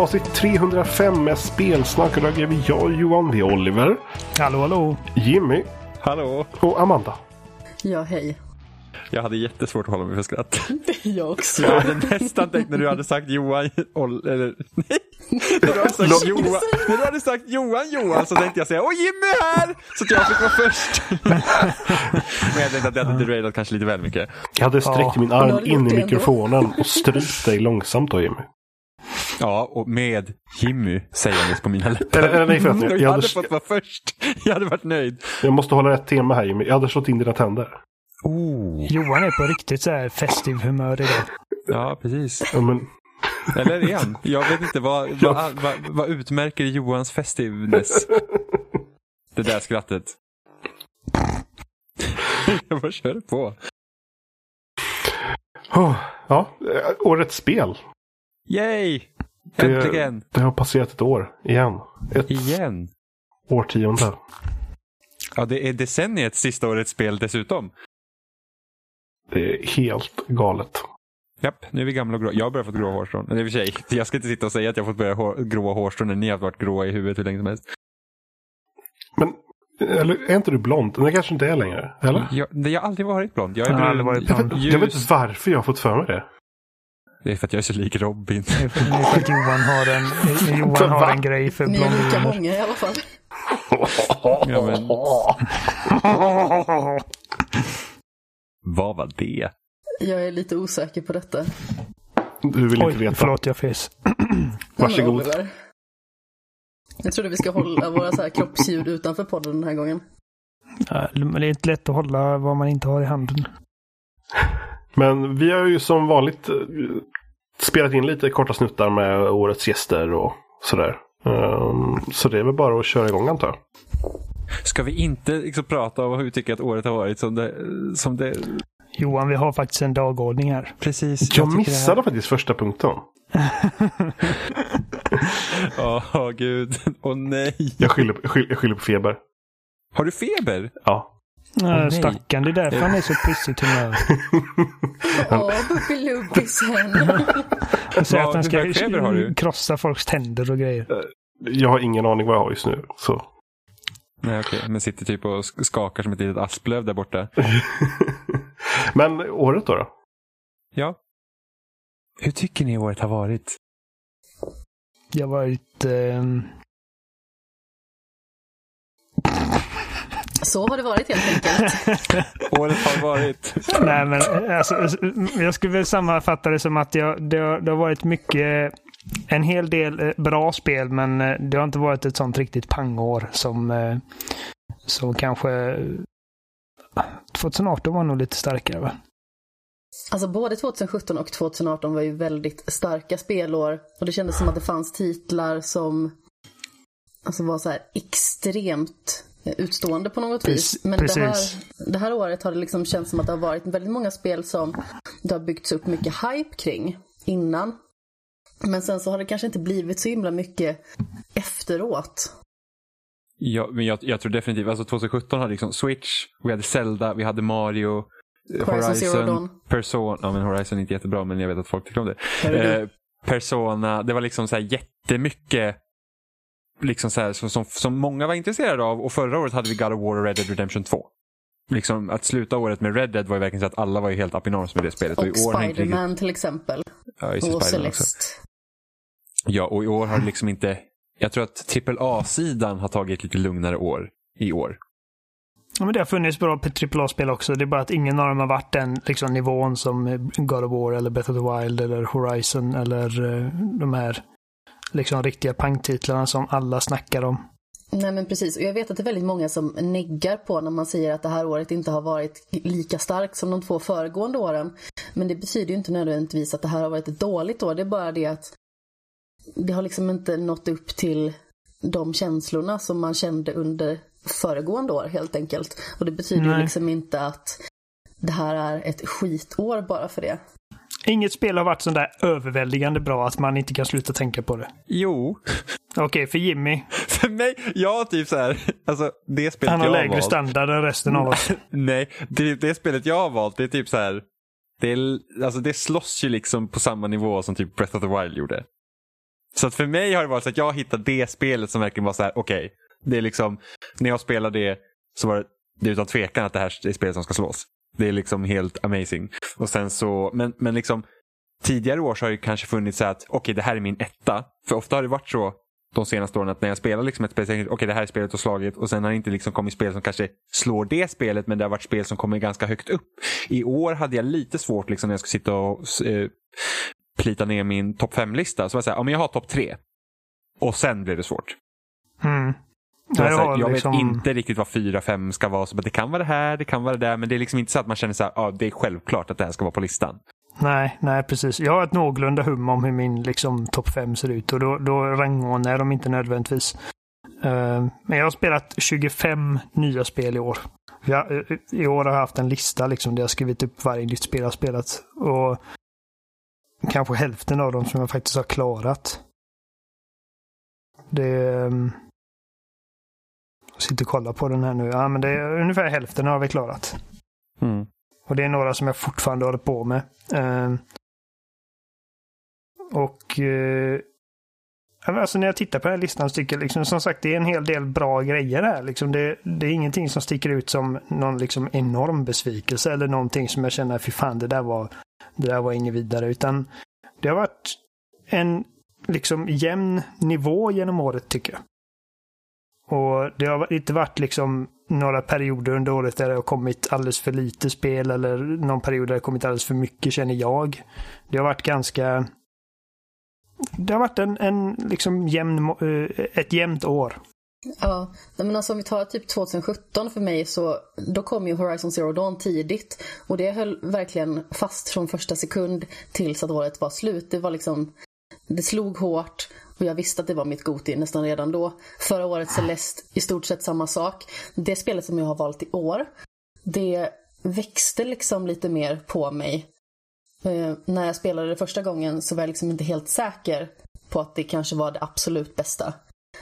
avsnitt 305 med spelsnack. Och då är vi jag, Johan, det är Oliver, Hallå, hallå. Jimmy Hallå! och Amanda. Ja, hej. Jag hade jättesvårt att hålla mig för skratt. Jag också. Jag hade nästan tänkt när du hade sagt Johan, Ol, eller nej. När du hade sagt Johan, när du hade sagt Johan Johan så tänkte jag säga Åh Jimmy är här! Så att jag fick vara först. Men jag tänkte att det hade derailat kanske lite väl mycket. Jag hade sträckt Ja. min arm in i mikrofonen och strypt dig långsamt då, Jimmy. Ja, och med Jimmy sägandes på mina läppar. Eller, eller nej, förlåt. Jag, Jag jag, hade hade, fått vara först. Jag hade varit nöjd. jag måste hålla rätt tema här, Jimmy. Jag hade slått in dina tänder. Oh. Johan är på riktigt så här festiv humör idag. Ja, precis. Ja, men, Eller är han? Jag vet inte. Vad, vad, vad, vad utmärker Johans festiveness? Det där skrattet. Jag bara kör på. oh, ja, eh, årets spel. Yay! Det- Äntligen! Det har passerat ett år igen. Ett Igen. årtionde. Ja, det är decenniets sista årets spel dessutom. Det är helt galet. Japp, nu är vi gamla och grå. Jag har börjat få gråa hårstrån. Eller i och för sig, jag ska inte sitta och säga att jag har fått börja hår, gråa hårstrån när ni har varit gråa i huvudet hur länge som helst. Men, eller är inte du blond? Det kanske inte är längre. Eller? Jag, det- jag har aldrig varit blond. Jag är Jag har aldrig varit Jag blond. vet, ljus. jag vet inte varför jag har fått för mig det. Det är för att jag är så lik Robin. Det är för att Johan har en, Johan har en grej för Ni är lika blondiner. många i alla fall. Ja, men... Vad var det? Jag är lite osäker på detta. Du vill inte Oj, veta. förlåt jag fes. Varsågod. Oliver, Jag trodde vi ska hålla våra så här kroppsljud utanför podden den här gången. Ja, men det är inte lätt att hålla vad man inte har i handen. Men vi har ju som vanligt eh, spelat in lite korta snuttar med årets gäster och sådär. Ehm, så det är väl bara att köra igång antar jag. Ska vi inte liksom prata om hur vi tycker att året har varit som det... Som det Johan, vi har faktiskt en dagordning här. precis. Jag det missade faktiskt första punkten. Åh, gud. Åh nej. Jag skyller, jag skyller, jag skyller på feber. Har du feber? Ja. Nej. Stackarn, det är därför han är så pissigt humör. Åh, Bubbelubbisen. Han säger att han ska krossa folks tänder och grejer. Jag har ingen aning vad jag har just nu. Så. Nej, okej. Men sitter typ och sk- skakar som ett litet asplöv där borta. Men året då? då? Ja. Hur tycker ni året har varit? Jag har varit... ehm, Så har det varit helt enkelt. Året har varit... Nej, men alltså, jag skulle väl sammanfatta det som att jag, det, har, det har varit mycket, en hel del eh, bra spel, men eh, det har inte varit ett sånt riktigt pangår som, eh, som kanske... eh, 2018 var nog lite starkare, va? Alltså både 2017 och 2018 var ju väldigt starka spelår. Och det kändes som att det fanns titlar som alltså var så här extremt utstående på något Precis- vis. Men det här, det här året har det liksom känts som att det har varit väldigt många spel som det har byggts upp mycket hype kring innan. Men sen så har det kanske inte blivit så himla mycket efteråt. Ja, men jag, jag tror definitivt, alltså 2017 hade liksom Switch, vi hade Zelda, vi hade Mario, eh, Horizon Dawn. Persona, ja men Horizon är inte jättebra men jag vet att folk tycker om det. Eh, Persona, det var liksom så här jättemycket liksom så här, som, som, som många var intresserade av och förra året hade vi God of War och Red Dead Redemption 2. Liksom att sluta året med Red Dead var ju verkligen så att alla var ju helt up in arms med det spelet. Och har inte riktigt- Spiderman till exempel. Ja, Och Spider-Man. Celeste. Ja, och i år har det liksom inte... Jag tror att AAA-sidan har tagit lite lugnare år i år. Ja, men det har funnits bra AAA-spel också. Det är bara att ingen av dem har varit den liksom, nivån som God of War eller Breath of the Wild eller Horizon eller eh, de här liksom riktiga pangtitlarna som alla snackar om. Nej men precis, och jag vet att det är väldigt många som neggar på när man säger att det här året inte har varit lika starkt som de två föregående åren. Men det betyder ju inte nödvändigtvis att det här har varit ett dåligt år, det är bara det att det har liksom inte nått upp till de känslorna som man kände under föregående år helt enkelt. Och det betyder ju Nej. liksom inte att det här är ett skitår bara för det. Inget spel har varit så där överväldigande bra att man inte kan sluta tänka på det. Jo, Okej, för Jimmy. för mig, jag typ så här, alltså det spelet Han har jag har lägre valt. standard än resten av oss. Nej, det, det spelet jag har valt det är typ så här, det, är, alltså det slåss ju liksom på samma nivå som typ Breath of the Wild gjorde. Så att för mig har det varit så att jag hittat det spelet som verkligen var så här, okej, okay, det är liksom, när jag spelade det så var det, det är utan tvekan att det här är spelet som ska slås. Det är liksom helt amazing. Och sen så, men, men liksom tidigare år så har det kanske funnits så att okej okay, det här är min etta. För ofta har det varit så de senaste åren att när jag spelar liksom ett spel, okej okay, det här är spelet och slagit och sen har det inte liksom kommit spel som kanske slår det spelet men det har varit spel som kommer ganska högt upp. I år hade jag lite svårt liksom när jag skulle sitta och eh, plita ner min topp fem-lista. Så var jag säga, ja, men jag har topp tre. Och sen blev det svårt. Mm. Så jag, här, jag liksom... vet inte riktigt vad 4-5 ska vara. Så det kan vara det här, det kan vara det där. Men det är liksom inte så att man känner så här, ja, det är självklart att det här ska vara på listan. Nej, nej precis. Jag har ett någorlunda hum om hur min liksom, topp 5 ser ut och då, då rangordnar de inte nödvändigtvis. Uh, men jag har spelat 25 nya spel i år. Jag, uh, I år har jag haft en lista liksom, där jag skrivit upp varje nytt spel jag spelat. Och kanske hälften av dem som jag faktiskt har klarat. Det... Um, jag sitter och kollar på den här nu. Ja, men det är ungefär hälften har vi klarat. Mm. Och det är några som jag fortfarande håller på med. Uh, och uh, alltså när jag tittar på den här listan så tycker jag liksom, som sagt det är en hel del bra grejer här. Liksom det, det är ingenting som sticker ut som någon liksom enorm besvikelse eller någonting som jag känner, fy fan det där var, det där var inget vidare. Utan det har varit en liksom jämn nivå genom året tycker jag. Och det har inte varit liksom några perioder under året där det har kommit alldeles för lite spel eller någon period där det har kommit alldeles för mycket känner jag. Det har varit ganska... Det har varit en, en liksom jämn, eh, ett jämnt år. Ja, men alltså om vi tar typ 2017 för mig så då kom ju Horizon Zero Dawn tidigt och det höll verkligen fast från första sekund tills att året var slut. Det var liksom, det slog hårt och jag visste att det var mitt Goti nästan redan då. Förra året Celeste, i stort sett samma sak. Det spelet som jag har valt i år, det växte liksom lite mer på mig. Eh, när jag spelade det första gången så var jag liksom inte helt säker på att det kanske var det absolut bästa.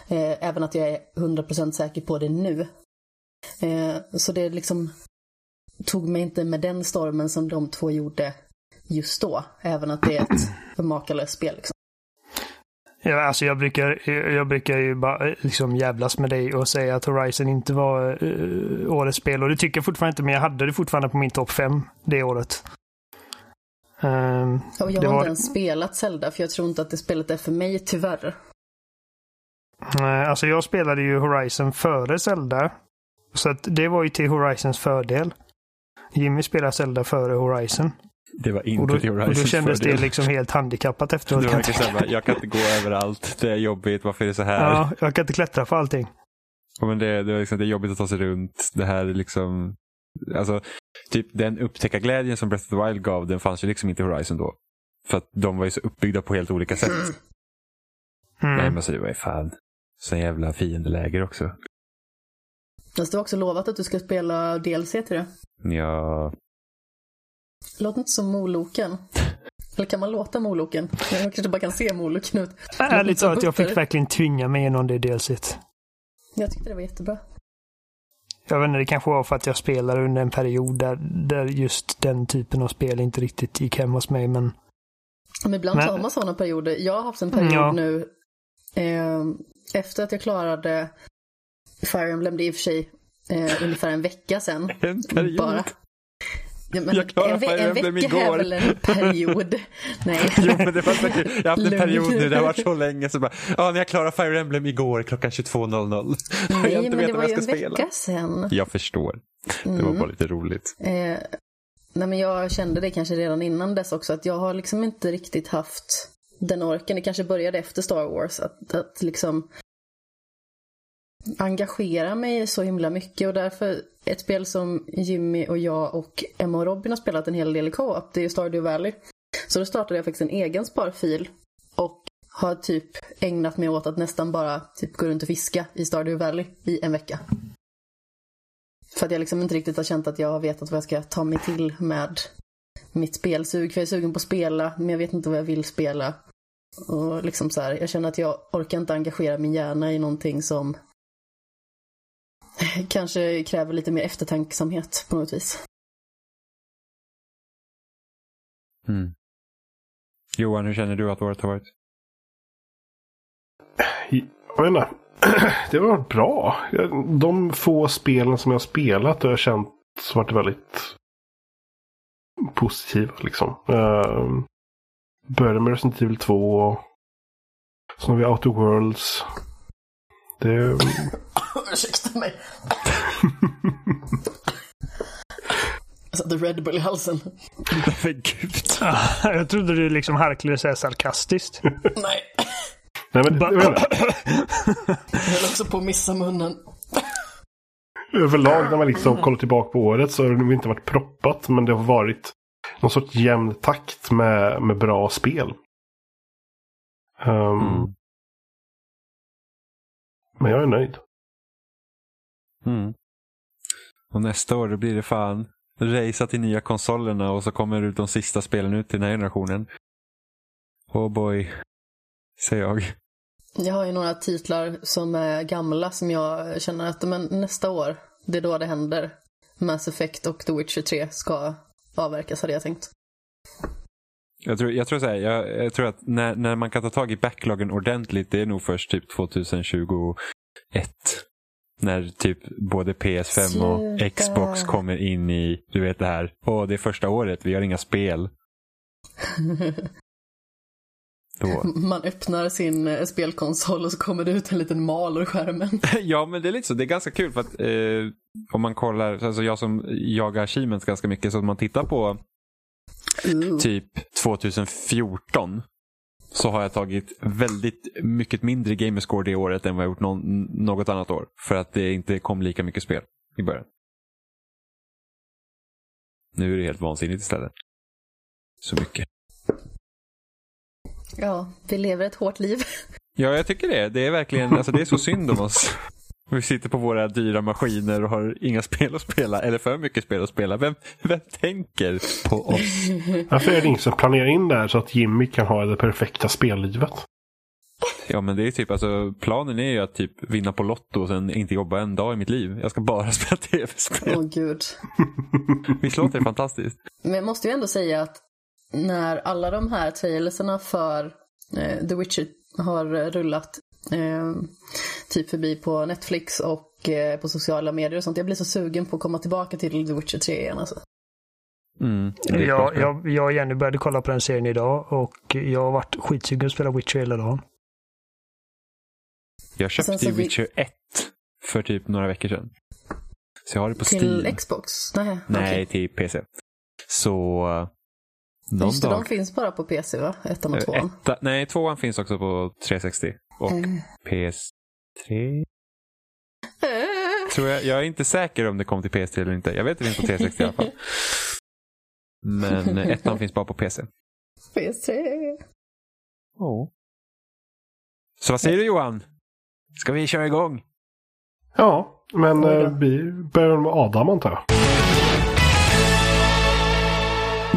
Eh, även att jag är 100% säker på det nu. Eh, så det liksom tog mig inte med den stormen som de två gjorde just då. Även att det är ett makalöst spel. Liksom. Ja, alltså jag brukar, jag brukar ju bara eh, liksom jävlas med dig och säga att Horizon inte var uh, årets spel. Och det tycker jag fortfarande inte, men jag hade det fortfarande på min topp 5 det året. Um, och jag har var... inte ens spelat Zelda, för jag tror inte att det spelet är för mig, tyvärr. Nej, alltså jag spelade ju Horizon före Zelda. Så att det var ju till Horizons fördel. Jimmy spelade Zelda före Horizon. Det var inte och då, till Horizons Och då kändes fördel. det liksom helt handikappat efteråt. Det var kan jag kan inte gå överallt. Det är jobbigt. Varför är det så här? Ja, jag kan inte klättra för allting. Ja, men det, det, är liksom, det är jobbigt att ta sig runt. Det här är liksom... Alltså, typ den upptäckarglädjen som Breath of the Wild gav, den fanns ju liksom inte i Horizon då. För att de var ju så uppbyggda på helt olika sätt. Mm. Nej, men så det var ju fan. Så jävla fiendeläger också. Fast du har också lovat att du ska spela DLC till det. Ja. Låter inte som Moloken. Eller kan man låta Moloken? Jag kanske bara kan se Moloken ut. Ärligt talat, jag fick verkligen tvinga mig igenom det DLCt. Jag tyckte det var jättebra. Jag vet inte, det kanske var för att jag spelade under en period där, där just den typen av spel inte riktigt gick hem hos mig, men... Men ibland men... har man sådana perioder. Jag har haft en period ja. nu eh, efter att jag klarade Fire Emblem, det är i och för sig eh, ungefär en vecka sedan. En period? Bara. Ja, jag klarade Fire igår. En vecka är väl en period? Nej. jo, men det var säkert, jag har haft en period nu, det har varit så länge. Så bara, ja, när jag klarade Fire Emblem igår klockan 22.00. Nej, men det var ju en spela. vecka sedan. Jag förstår. Det var mm. bara lite roligt. Eh, nej, men jag kände det kanske redan innan dess också, att jag har liksom inte riktigt haft den orken. Det kanske började efter Star Wars. Att, att liksom engagera mig så himla mycket och därför ett spel som Jimmy och jag och Emma och Robin har spelat en hel del i co-op, det är Stardew Valley. Så då startade jag faktiskt en egen sparfil och har typ ägnat mig åt att nästan bara typ gå runt och fiska i Stardew Valley i en vecka. För att jag liksom inte riktigt har känt att jag har vetat vad jag ska ta mig till med mitt spelsug. För jag är sugen på att spela, men jag vet inte vad jag vill spela. Och liksom så här, jag känner att jag orkar inte engagera min hjärna i någonting som kanske kräver lite mer eftertanksamhet på något vis. Mm. Johan, hur känner du att året har varit? Jag vet inte. Det har varit bra. De få spelen som jag har spelat har jag känt varit väldigt positiva. Liksom. Uh, började med Resident Evil 2. Sen har vi Outer Worlds. Det... Ursäkta mig. Jag satte Red Bull i halsen. Men gud. Jag trodde du liksom harklade säga sarkastiskt. Nej. Nej, men, jag höll också på att missa munnen. Överlag när man liksom kollar tillbaka på året så har det nog inte varit proppat. Men det har varit någon sorts jämn takt med, med bra spel. Ehm, Mm. Men jag är nöjd. Mm. Och nästa år då blir det fan racea till nya konsolerna och så kommer ut de sista spelen ut till den här generationen. Oh boy, säger jag. Jag har ju några titlar som är gamla som jag känner att men nästa år, det är då det händer. Mass Effect och The Witcher 3 ska avverkas hade jag tänkt. Jag tror, jag tror, så här, jag, jag tror att när, när man kan ta tag i backloggen ordentligt, det är nog först typ 2021. När typ både PS5 och Sluta. Xbox kommer in i, du vet det här, och det är första året, vi har inga spel. Man öppnar sin eh, spelkonsol och så kommer det ut en liten mal ur skärmen. ja, men det är lite så. Det är ganska kul för att eh, om man kollar, alltså jag som jagar achievements ganska mycket, så om man tittar på Ooh. typ 2014 så har jag tagit väldigt mycket mindre gamerscore det året än vad jag gjort någon, något annat år. För att det inte kom lika mycket spel i början. Nu är det helt vansinnigt istället. Så mycket. Ja, vi lever ett hårt liv. Ja, jag tycker det. Det är verkligen, alltså det är så synd om oss. Vi sitter på våra dyra maskiner och har inga spel att spela, eller för mycket spel att spela. Vem, vem tänker på oss? Varför är det ingen som planerar in det här så att Jimmy kan ha det perfekta spellivet? Ja, men det är typ, alltså planen är ju att typ vinna på Lotto och sen inte jobba en dag i mitt liv. Jag ska bara spela tv-spel. Åh gud. Visst låter det fantastiskt? Men jag måste ju ändå säga att när alla de här trailerserna för eh, The Witcher har rullat eh, typ förbi på Netflix och eh, på sociala medier och sånt. Jag blir så sugen på att komma tillbaka till The Witcher 3 igen alltså. Mm, Jag, jag, jag och Jenny började kolla på den serien idag och jag har varit skitsugen att spela Witcher hela dagen. jag köpte ju vi- Witcher 1 för typ några veckor sedan. Så jag har det på Till Steam. Xbox? Nej, Nej, okej. till PC. Så någon Just det, dag. de finns bara på PC va? Ettan och Eh, tvåan. etta, nej, tvåan finns också på 360 och Mm. PS3. Eh. Tror jag, jag är inte säker om det kom till PS3 eller inte. Jag vet att det finns på 360 i alla fall. Men eh, ettan finns bara på PC. PS3. Oh. Så vad säger du Johan? Ska vi köra igång? Ja, men eh, vi börjar med Adam antar jag.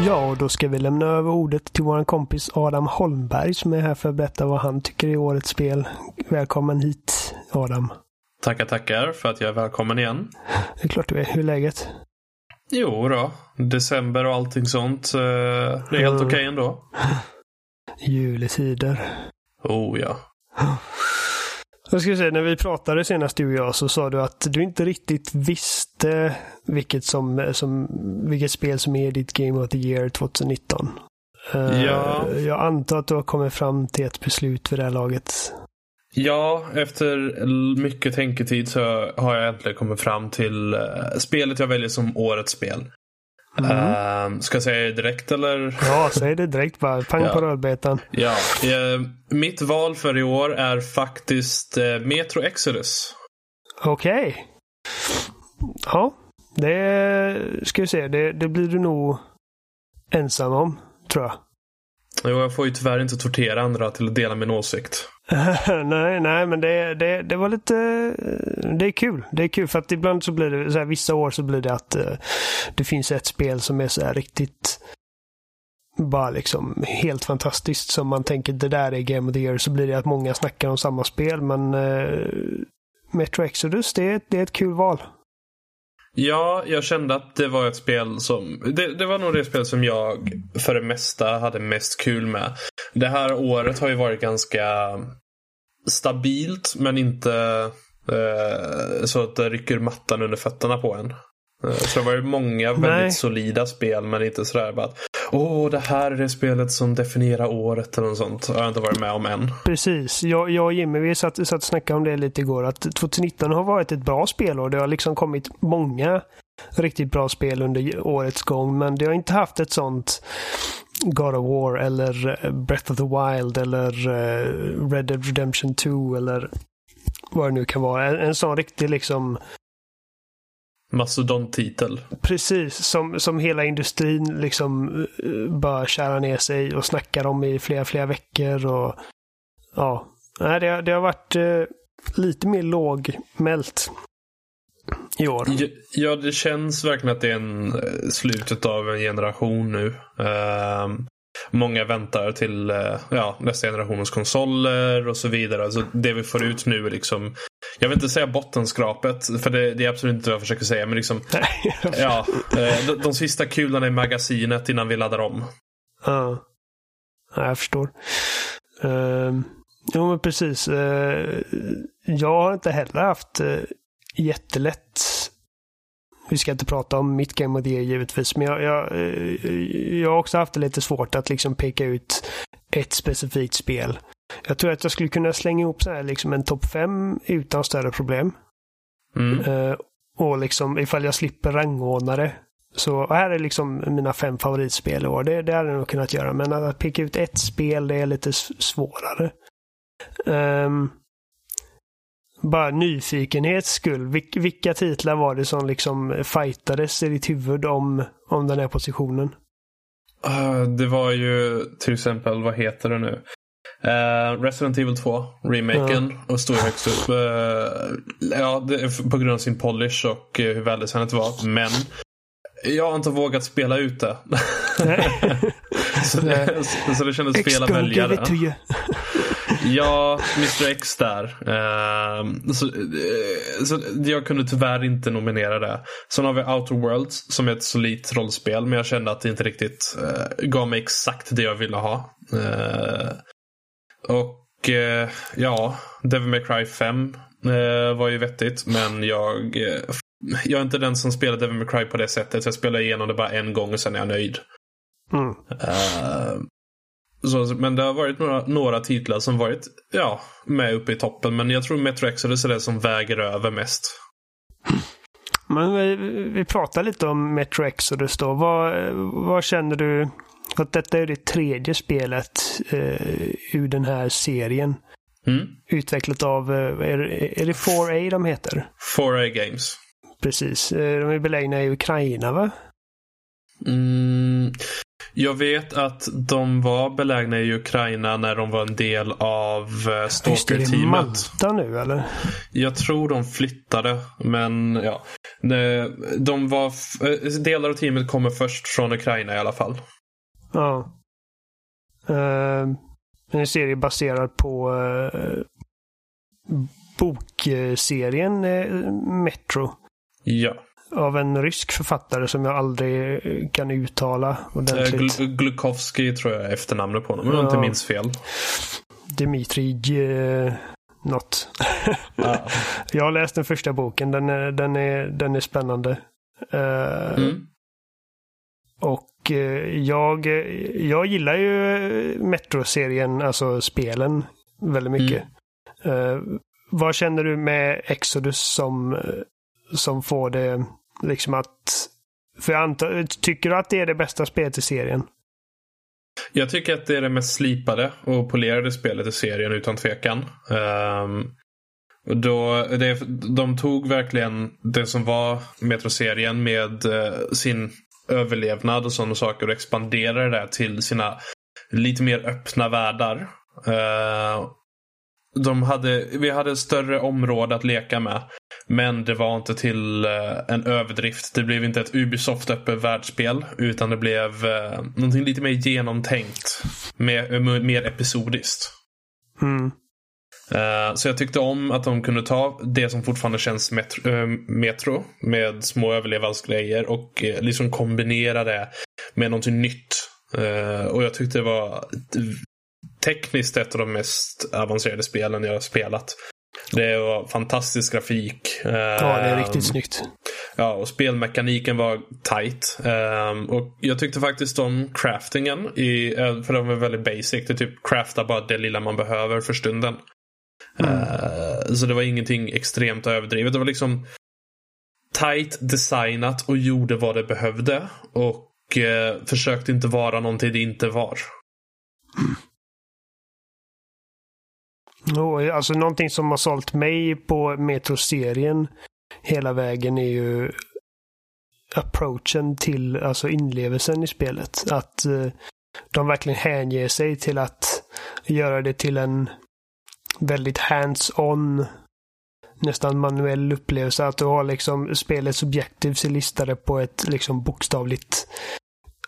Ja, då ska vi lämna över ordet till vår kompis Adam Holmberg som är här för att berätta vad han tycker är årets spel. Välkommen hit Adam. Tackar, tackar för att jag är välkommen igen. Det är klart du är. Hur är läget? Jo då, december och allting sånt. eh, Det är helt Mm. okej ändå. Juletider. Oh ja. Jag ska säga, när vi pratade senast du och jag så sa du att du inte riktigt visste vilket, som, som, vilket spel som är ditt Game of the Year 2019. Eh, Ja. Jag antar att du har kommit fram till ett beslut vid det här laget. Ja, efter mycket tänketid så har jag äntligen kommit fram till eh, spelet jag väljer som årets spel. Mm. Eh, ska jag säga det direkt eller? Ja, säg det direkt bara. Pang Ja. på rödbetan. Ja. eh, mitt val för i år är faktiskt eh, Metro Exodus. Okej. Ja, det ska vi se. Det, det blir du nog ensam om, tror jag. Jo, jag får ju tyvärr inte tortera andra till att dela min åsikt. nej, nej, men det, det, det var lite... Eh, det är kul. Det är kul för att ibland så blir det, så här, vissa år så blir det att eh, det finns ett spel som är så här riktigt bara liksom helt fantastiskt som man tänker det där är Game of the Year så blir det att många snackar om samma spel men eh, Metro Exodus det är, det är ett kul val. Ja, jag kände att det var ett spel som... Det, det var nog det spel som jag för det mesta hade mest kul med. Det här året har ju varit ganska stabilt men inte eh, så att det rycker mattan under fötterna på en. Eh, så det var ju många väldigt Nej. solida spel men inte sådär bara att Åh, det här är det spelet som definierar året eller något sånt. Jag har jag inte varit med om än. Precis. Jag, jag och Jimmy vi satt, satt och snackade om det lite igår. Att 2019 har varit ett bra spel och det har liksom kommit många riktigt bra spel under årets gång. Men det har inte haft ett sånt God of War eller eh, Breath of the Wild eller eh, Red Dead Redemption 2 eller vad det nu kan vara. En, en sån riktig liksom Mastodont-titel. Precis, som, som hela industrin liksom eh, bara kära ner sig och snackar om i flera, flera veckor. Och, ja, Nej, det, har- det har varit eh, lite mer lågmält i år. Ja, Ja, det känns verkligen att det är en, eh, slutet av en generation nu. Ehm, många väntar till eh, ja, nästa generationens konsoler och så vidare. Alltså, det vi får ut nu är liksom, jag vill inte säga bottenskrapet, för det, det är absolut inte vad jag försöker säga, men liksom, ja, eh, de, de sista kulorna i magasinet innan vi laddar om. Ja, Ja, jag förstår. Uh, jo, men precis. Eh, jag har inte heller haft uh, jättelätt. Vi ska inte prata om mitt Game of the Year givetvis, men jag, jag, eh, jag har också haft det lite svårt att liksom peka ut ett specifikt spel. Jag tror att jag skulle kunna slänga ihop så här liksom en topp fem utan större problem. Mm. Eh, och liksom ifall jag slipper rangordna det. Så här är liksom mina fem favoritspel i år. Det, det hade jag nog kunnat göra. Men att peka ut ett spel, det är lite svårare. Ehm, bara nyfikenhets skull. Vil, vilka titlar var det som liksom fightades i ditt huvud om, om den här positionen? Ah, det var ju till exempel, vad heter det nu? Eh, Resident Evil 2, remaken, och stod högst upp. Eh, ja, det på grund av sin polish och hur väldesignat det var. Men jag har inte vågat spela ut det. så, det så, så det kändes fel att välja det. Ja, Mr X där. Eh, så, eh, så jag kunde tyvärr inte nominera det. Sen har vi Outer Worlds som är ett solitt rollspel. Men jag kände att det inte riktigt eh, gav mig exakt det jag ville ha. Eh, och ja, Devil May Cry 5 eh, var ju vettigt. Men jag, jag är inte den som spelar Devil May Cry på det sättet. Jag spelar igenom det bara en gång och sen är jag nöjd. Mm. Så, men det har varit några, några titlar som varit ja, med uppe i toppen. Men jag tror Metro Exodus är det som väger över mest. Men vi, vi pratar lite om Metro Exodus då. Vad, vad känner du? Att detta är det tredje spelet eh, ur den här serien. Mm. Utvecklat av, eh, är, är det 4A de heter? 4A Games. Precis. Eh, De är belägna i Ukraina va? Mm. Jag vet att de var belägna i Ukraina när de var en del av eh, det, det är Stalker-teamet. Malta nu eller? Jag tror de flyttade, men ja. De, var, eh, delar av teamet kommer först från Ukraina i alla fall. Ja. Eh, en serie baserad på eh, bokserien Metro. Ja. Av en rysk författare som jag aldrig eh, kan uttala Eh, ordentligt. Gl- Glukowski tror jag är efternamnet på honom, om jag inte minns fel. Dimitri eh, något. Ja. jag har läst den första boken. Den är, den är, den är spännande. Eh, Mm. Och eh, jag, jag gillar ju Metro-serien, alltså spelen, väldigt mycket. Eh, vad känner du med Exodus som, som får det liksom att... För jag antar, tycker du att det är det bästa spelet i serien? Jag tycker att det är det mest slipade och polerade spelet i serien utan tvekan. Um, då, det, de tog verkligen det som var Metro-serien med uh, sin överlevnad och sådana saker och expanderade det till sina lite mer öppna världar. Uh, de hade, vi hade ett större område att leka med. Men det var inte till eh, en överdrift. Det blev inte ett Ubisoft öppet världsspel. Utan det blev eh, någonting lite mer genomtänkt. Mer, mer episodiskt. Mm. Eh, så jag tyckte om att de kunde ta det som fortfarande känns metro, eh, metro med små överlevnadsgrejer och liksom kombinera det med någonting nytt. Och jag tyckte det var tekniskt ett av de mest avancerade spelen jag har spelat. Det var fantastisk grafik. Ja, det är Ehm, riktigt snyggt. Ja, och spelmekaniken var tight. Ehm, och jag tyckte faktiskt om craftingen. I, eh, för de var väldigt basic. Det typ crafta bara det lilla man behöver för stunden. Eh, så det var ingenting extremt överdrivet. Det var liksom tight designat och gjorde vad det behövde. Och eh, försökte inte vara någonting det inte var. Och, alltså någonting som har sålt mig på Metro-serien hela vägen är ju approachen till alltså inlevelsen i spelet. Att eh, de verkligen hänger sig till att göra det till en väldigt hands-on nästan manuell upplevelse. Att du har liksom spelets objectives är listade på ett liksom bokstavligt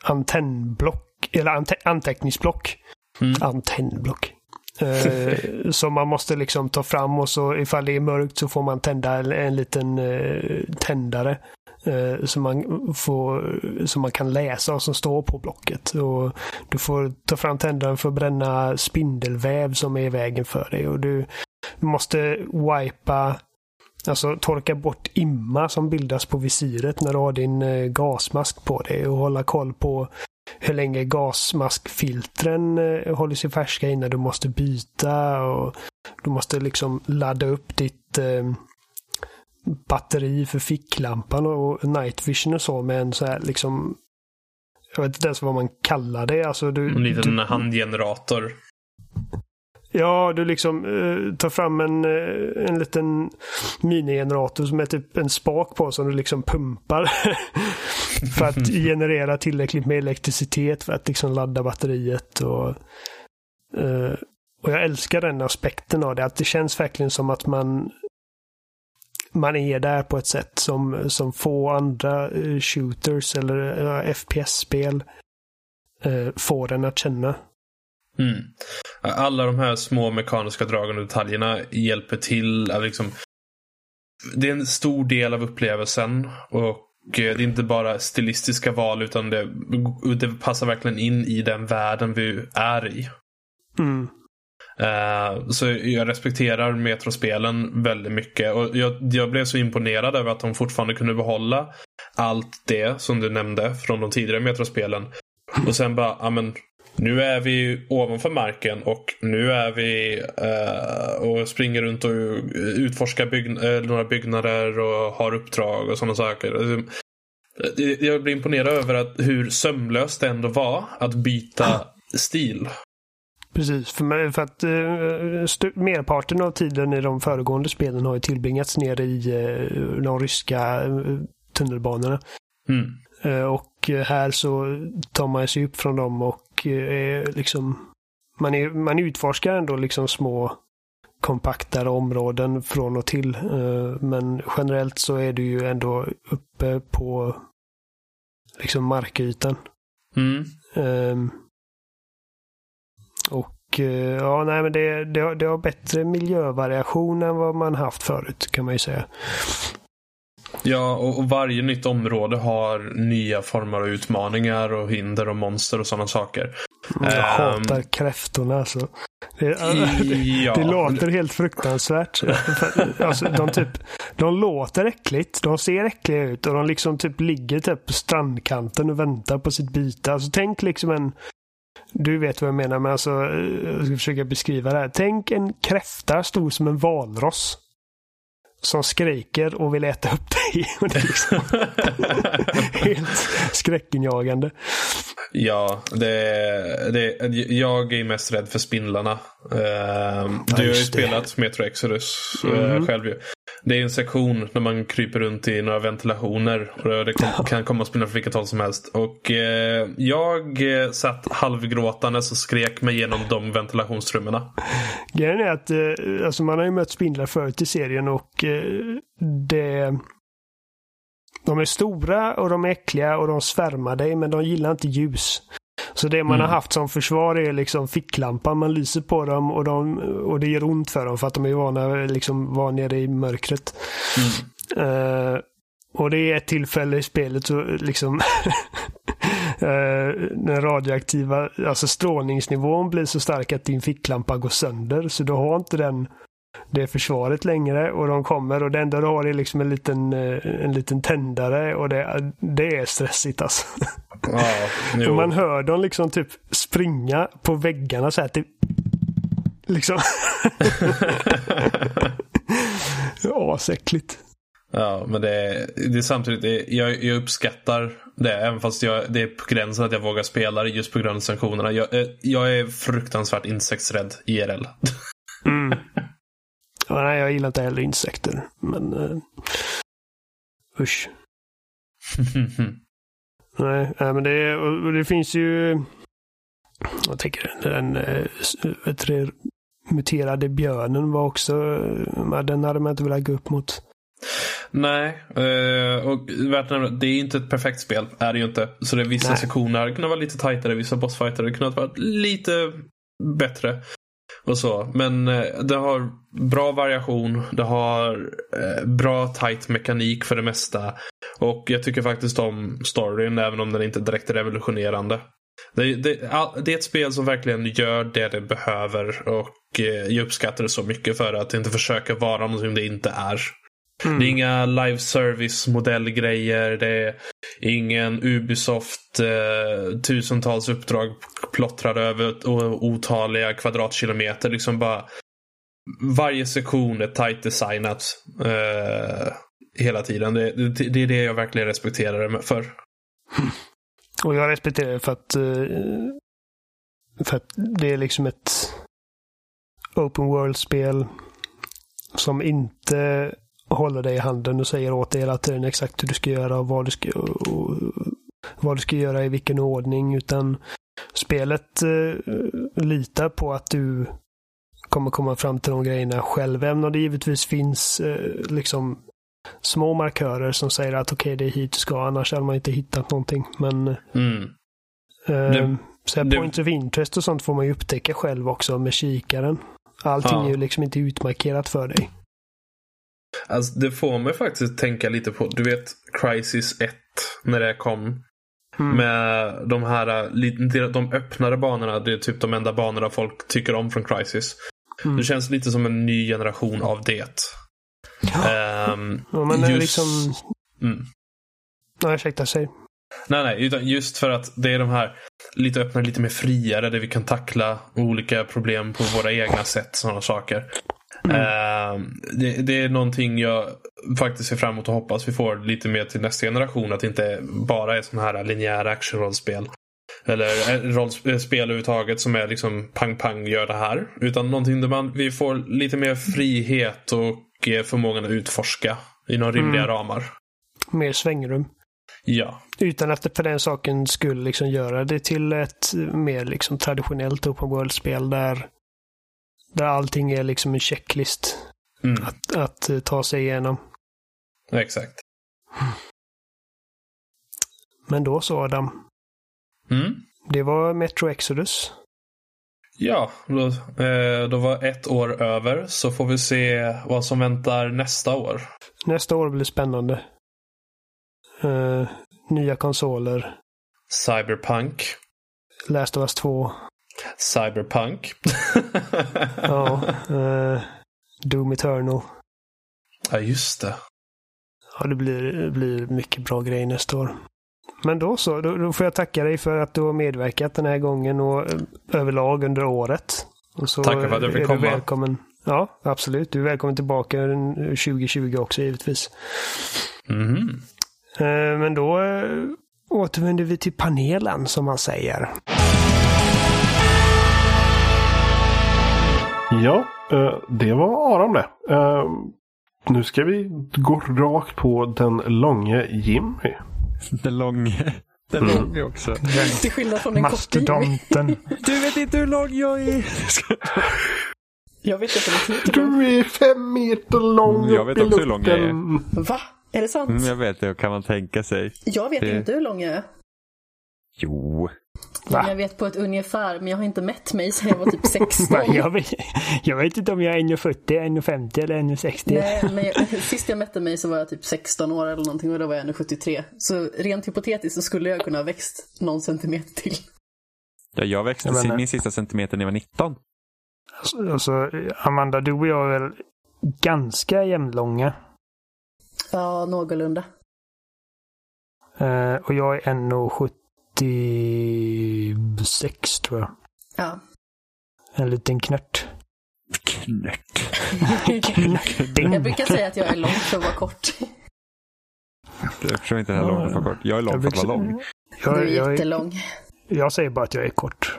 antennblock eller ante anteckningsblock. Mm. Antennblock. Eh, som man måste liksom ta fram och så ifall det är mörkt så får man tända en, en liten eh, tändare. Eh, som, man får, som man kan läsa och som står på blocket. Och du får ta fram tändaren för att bränna spindelväv som är i vägen för dig. Och du måste wipa Alltså torka bort imma som bildas på visiret när du har din eh, gasmask på dig och hålla koll på hur länge gasmaskfiltren eh, håller sig färska innan du måste byta. och Du måste liksom ladda upp ditt eh, batteri för ficklampan och night vision och så med en så här liksom jag vet inte ens vad man kallar det. Alltså du, En liten du, handgenerator. Ja, du liksom eh, tar fram en, eh, en liten minigenerator som är typ en spak på som du liksom pumpar. för att generera tillräckligt med elektricitet för att liksom ladda batteriet. Och, eh, och jag älskar den aspekten av det. Att det känns verkligen som att man man är där på ett sätt som, som få andra eh, shooters eller eh, FPS-spel eh, får en att känna. Mm. Alla de här små mekaniska dragen och detaljerna hjälper till. Att liksom, det är en stor del av upplevelsen. Och det är inte bara stilistiska val utan det, det passar verkligen in i den världen vi är i. Mm. Uh, så jag respekterar Metrospelen väldigt mycket. Och jag, jag blev så imponerad över att de fortfarande kunde behålla allt det som du nämnde från de tidigare Metrospelen. Och sen bara, ja men nu är vi ovanför marken och nu är vi uh, och springer runt och utforskar bygg uh, några byggnader och har uppdrag och sådana saker. Jag blir imponerad över att hur sömlöst det ändå var att byta stil. Precis, för, mig, för att uh, merparten av tiden i de föregående spelen har ju tillbringats ner i uh, de ryska uh, tunnelbanorna. Mm. och här så tar man sig upp från dem och liksom man, är, man utforskar ändå liksom små kompaktare områden från och till. men generellt så är du ju ändå uppe på liksom markytan. Mm. Um, och ja, nej men det, det, har, det har bättre miljövariation än vad man haft förut kan man ju säga. Ja, och, och, varje nytt område har nya former av utmaningar och hinder och monster och sådana saker. Jag um, hatar kräftorna alltså. Det, ja. det, låter helt fruktansvärt. alltså, de, typ, de låter äckligt, de ser äckliga ut och de liksom typ ligger typ på strandkanten och väntar på sitt byte. Alltså, tänk liksom en du vet vad jag menar, men alltså, jag ska försöka beskriva det här. Tänk en kräfta stor som en valross. Som skriker och vill äta upp dig. Det är liksom helt skräckinjagande. Ja, det, det, jag är mest rädd för spindlarna. Uh, du har ju spelat Metro Exodus mm -hmm. själv ju. Det är en sektion när man kryper runt i några ventilationer. Och det kan, kan komma spindlar från vilket håll som helst. Och eh, jag satt halvgråtandes och skrek mig igenom de ventilationstrummorna. Grejen är att eh, alltså man har ju mött spindlar förut i serien och eh, det de är stora och de är äckliga och de svärmar dig men de gillar inte ljus. Så det man mm. har haft som försvar är liksom ficklampan. Man lyser på dem och, de, och det gör ont för dem för att de är vana liksom var nere i mörkret. Mm. Uh, och det är ett tillfälle i spelet så liksom den radioaktiva, alltså strålningsnivån blir så stark att din ficklampa går sönder. Så du har inte den det försvaret längre och de kommer och det enda du har är liksom en liten, eh, en liten tändare och det, det är stressigt alltså. Ja, man hör dem liksom typ springa på väggarna så här typ. Liksom. Asäckligt. Ja, men det är, det är samtidigt, det är, jag, jag uppskattar det. Även fast jag, det är på gränsen att jag vågar spela det just på grund av sanktionerna. Jag, eh, jag är fruktansvärt insektsrädd IRL. Mm. Ja, nej, jag gillar inte heller insekter. Men uh, usch. nej, nej, men det, och det finns ju... Jag tänker den äh, muterade björnen var också... Den hade man inte velat gå upp mot. Nej, och värt nämna, det är inte ett perfekt spel. Är det ju inte. Så det är vissa Nej. sektioner hade kunnat vara lite tajtare, vissa bossfighter hade kunnat vara lite bättre och så. Men eh, det har bra variation. Det har eh, bra tight mekanik för det mesta. Och jag tycker faktiskt om storyn, även om den inte direkt är revolutionerande. Det, det, det, är ett spel som verkligen gör det det behöver och eh, jag uppskattar det så mycket för att det inte försöker vara någonting det inte är. Mm. Det är inga live service modellgrejer. Det är ingen Ubisoft eh, tusentals uppdrag plottrade över otaliga kvadratkilometer. Liksom bara varje sektion är tight designat eh, hela tiden. Det, det, det, är det jag verkligen respekterar det för. Och jag respekterar det för att, eh, för att det är liksom ett open world-spel som inte håller dig i handen och säger åt dig hela tiden exakt hur du ska göra och vad du ska, och, vad du ska göra i vilken ordning. Utan spelet eh, litar på att du kommer komma fram till de grejerna själv. Även om det givetvis finns eh, liksom små markörer som säger att okej, okay, det är hit du ska, annars hade man inte hittat någonting. Men mm. eh, det, så det, points of interest och sånt får man ju upptäcka själv också med kikaren. Allting ja. är ju liksom inte utmarkerat för dig. Alltså det får mig faktiskt tänka lite på, du vet Crisis 1 när det kom. Mm. Med de här de öppnare banorna. Det är typ de enda banorna folk tycker om från Crisis. Mm. Det känns lite som en ny generation av det. Ja, um, ja men just... liksom... Mm. Nej, ursäkta, säg. Nej, nej, utan just för att det är de här lite öppnare, lite mer friare där vi kan tackla olika problem på våra egna sätt. Sådana saker. Mm. Uh, det, det, är någonting jag faktiskt ser fram emot och hoppas vi får lite mer till nästa generation. Att det inte bara är sådana här linjära actionrollspel. Eller eh, rollspel överhuvudtaget som är liksom pang pang gör det här. Utan någonting där man, vi får lite mer frihet och eh, förmågan att utforska inom rimliga mm. ramar. Mer svängrum. Ja. Utan att det för den saken skulle liksom göra det till ett mer liksom traditionellt open world-spel där där allting är liksom en checklist mm. att, att eh, ta sig igenom. exakt. Men då så Adam. Mm. Det var Metro Exodus. Ja, då, eh, då var ett år över så får vi se vad som väntar nästa år. Nästa år blir spännande. Uh, nya konsoler. Cyberpunk. Last of Us 2. Cyberpunk. ja. Uh, Doom Eternal. Ja, just det. Ja, det blir, det blir mycket bra grejer nästa år. Men då så, då, då, får jag tacka dig för att du har medverkat den här gången och eh, överlag under året. Och så Tackar för att jag fick komma. Välkommen. Ja, absolut. Du är välkommen tillbaka 2020 också givetvis. Mm. Men då återvänder vi till panelen som man säger. Ja, eh, det var Aron det. Eh, nu ska vi gå rakt på den långe Jimmy. Den långe. Den mm. långe också. Till skillnad från en Mastodonten. Du vet inte hur lång jag är. Jag vet inte. Du är fem meter lång mm, Jag vet också hur lång jag är. Va? Är det sant? Mm, jag vet det, kan man tänka sig. Jag vet det... inte hur lång jag är. Jo. Ja, jag vet på ett ungefär, men jag har inte mätt mig sedan jag var typ 16. jag, vet, jag vet inte om jag är 1,40, 1,50 eller 1,60. Nej, men jag, sist jag mätte mig så var jag typ 16 år eller någonting och då var jag 1,73. Så rent hypotetiskt så skulle jag kunna ha växt någon centimeter till. Ja, jag växte Jag menar- min sista centimeter när jag var 19. Alltså, Amanda, du och jag är väl ganska jämnlånga. Ja, någorlunda. Eh, och jag är 1,76 tror jag. Ja. En liten knört. Knört. Jag brukar säga att jag är lång för att vara kort. Jag förstår inte den här långt för kort. Jag är lång för att vara lång. Jag, Du är jag, jag, jättelång. jag säger bara att jag är kort.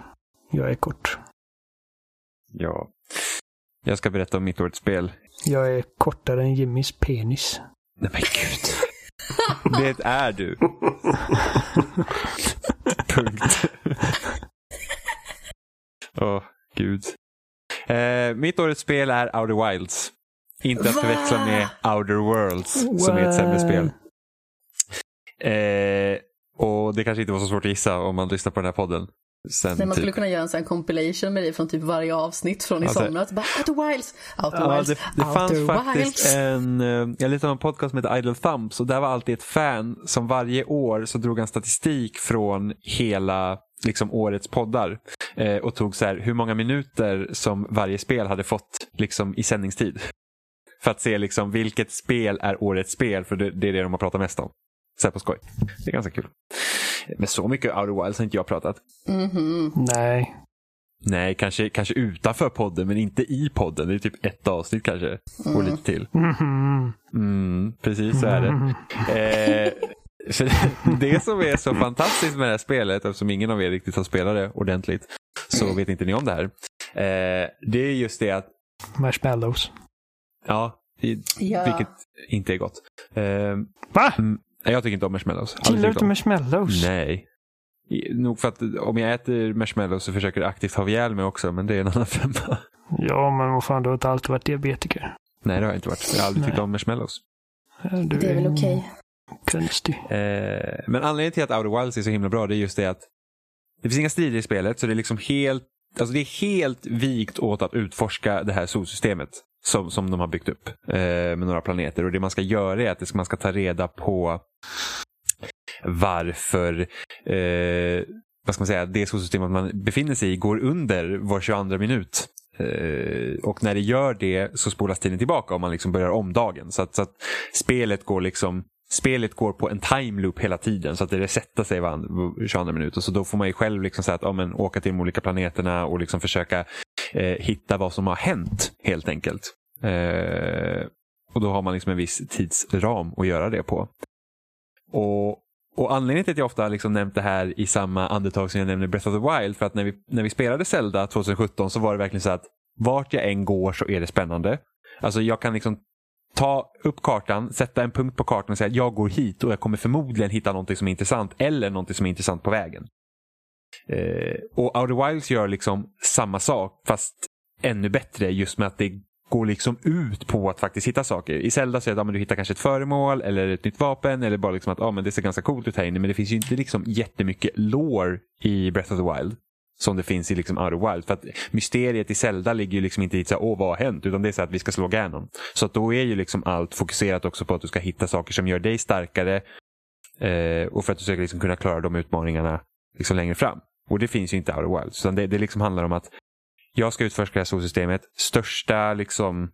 Jag är kort. Ja. Jag ska berätta om mitt årets spel. Jag är kortare än Jimmys penis. Nej men gud. Det är du. Punkt. Åh, gud. Eh, mitt årets spel är Outer Wilds. Inte att Va? förväxla med Outer Worlds, som är ett sämre spel. Eh, och det kanske inte var så svårt att gissa om man lyssnar på den här podden. Sen Nej, man skulle typ- kunna göra en sån compilation med dig från typ varje avsnitt från i Alltså- somras. Bara, Outer Wilds, Outer Ja, Wilds, det, det fanns Outer faktiskt Wilds. en, eh, jag lyssnade på en podcast heter Idle Thumbs och där var alltid ett fan som varje år så drog han statistik från hela liksom årets poddar eh, och tog så här hur många minuter som varje spel hade fått liksom i sändningstid. För att se liksom vilket spel är årets spel för det, det är det de har pratat mest om. Så här på skoj. Det är ganska kul. Men så mycket Outer Wilds har inte jag pratat. Mhm. Nej. Nej, kanske, kanske utanför podden men inte i podden. Det är typ ett avsnitt kanske. Och lite till. Mhm. Mm, precis så är det. Mhm. Eh, så det som är så fantastiskt med det här spelet, eftersom ingen av er riktigt har spelat det ordentligt, så vet inte ni om det här. Eh, det är just det att, Marshmallows. ja, i, Ja. vilket inte är gott. Eh, Va? Mm, jag tycker inte om marshmallows. Gillar du inte om. marshmallows? Nej. Nog för att om jag äter marshmallows så försöker jag aktivt ha ihjäl mig också, men det är en annan femma. Ja, men vad fan, du har inte alltid varit diabetiker. Nej, det har jag inte varit. Jag har aldrig tyckt Nej. om marshmallows. Du Det är väl okej. Konstig. Eh, men anledningen till att Outer Wilds är så himla bra det är just det att det finns inga strider i spelet så det är liksom helt Alltså det är helt vikt åt att utforska det här solsystemet som, som de har byggt upp eh, med några planeter. Och det man ska göra är att det ska, man ska ta reda på varför eh, vad ska man säga, det solsystemet man befinner sig i går under var 22 minut. Eh, och när det gör det så spolas tiden tillbaka om man liksom börjar om dagen. Så att, så att spelet går liksom Spelet går på en time loop hela tiden så att det resetar sig var 22 minuter. Så då får man ju själv liksom säga att, ja, men, åka till de olika planeterna och liksom försöka eh, hitta vad som har hänt helt enkelt. Eh, och då har man liksom en viss tidsram att göra det på. Och, och anledningen till att jag ofta har liksom nämnt det här i samma andetag som jag nämner Breath of the Wild, för att när vi, när vi spelade Zelda 2017 så var det verkligen så att vart jag än går så är det spännande. Alltså jag kan liksom ta upp kartan, sätta en punkt på kartan och säga att jag går hit och jag kommer förmodligen hitta någonting som är intressant eller någonting som är intressant på vägen. Eh, och Outer Wilds gör liksom samma sak fast ännu bättre just med att det går liksom ut på att faktiskt hitta saker. I Zelda så är det att ja, du hittar kanske ett föremål eller ett nytt vapen eller bara liksom att ja, men det ser ganska coolt ut här inne men det finns ju inte liksom jättemycket lore i Breath of the Wild som det finns i liksom Outer Wild. För att mysteriet i Zelda ligger ju liksom inte i så här, åh vad har hänt? Utan det är så att vi ska slå Ganon. Så att då är ju liksom allt fokuserat också på att du ska hitta saker som gör dig starkare. Eh, och för att du ska liksom kunna klara de utmaningarna liksom längre fram. Och det finns ju inte i Outer Wild. Så det, det liksom handlar om att jag ska utforska det här solsystemet. Största liksom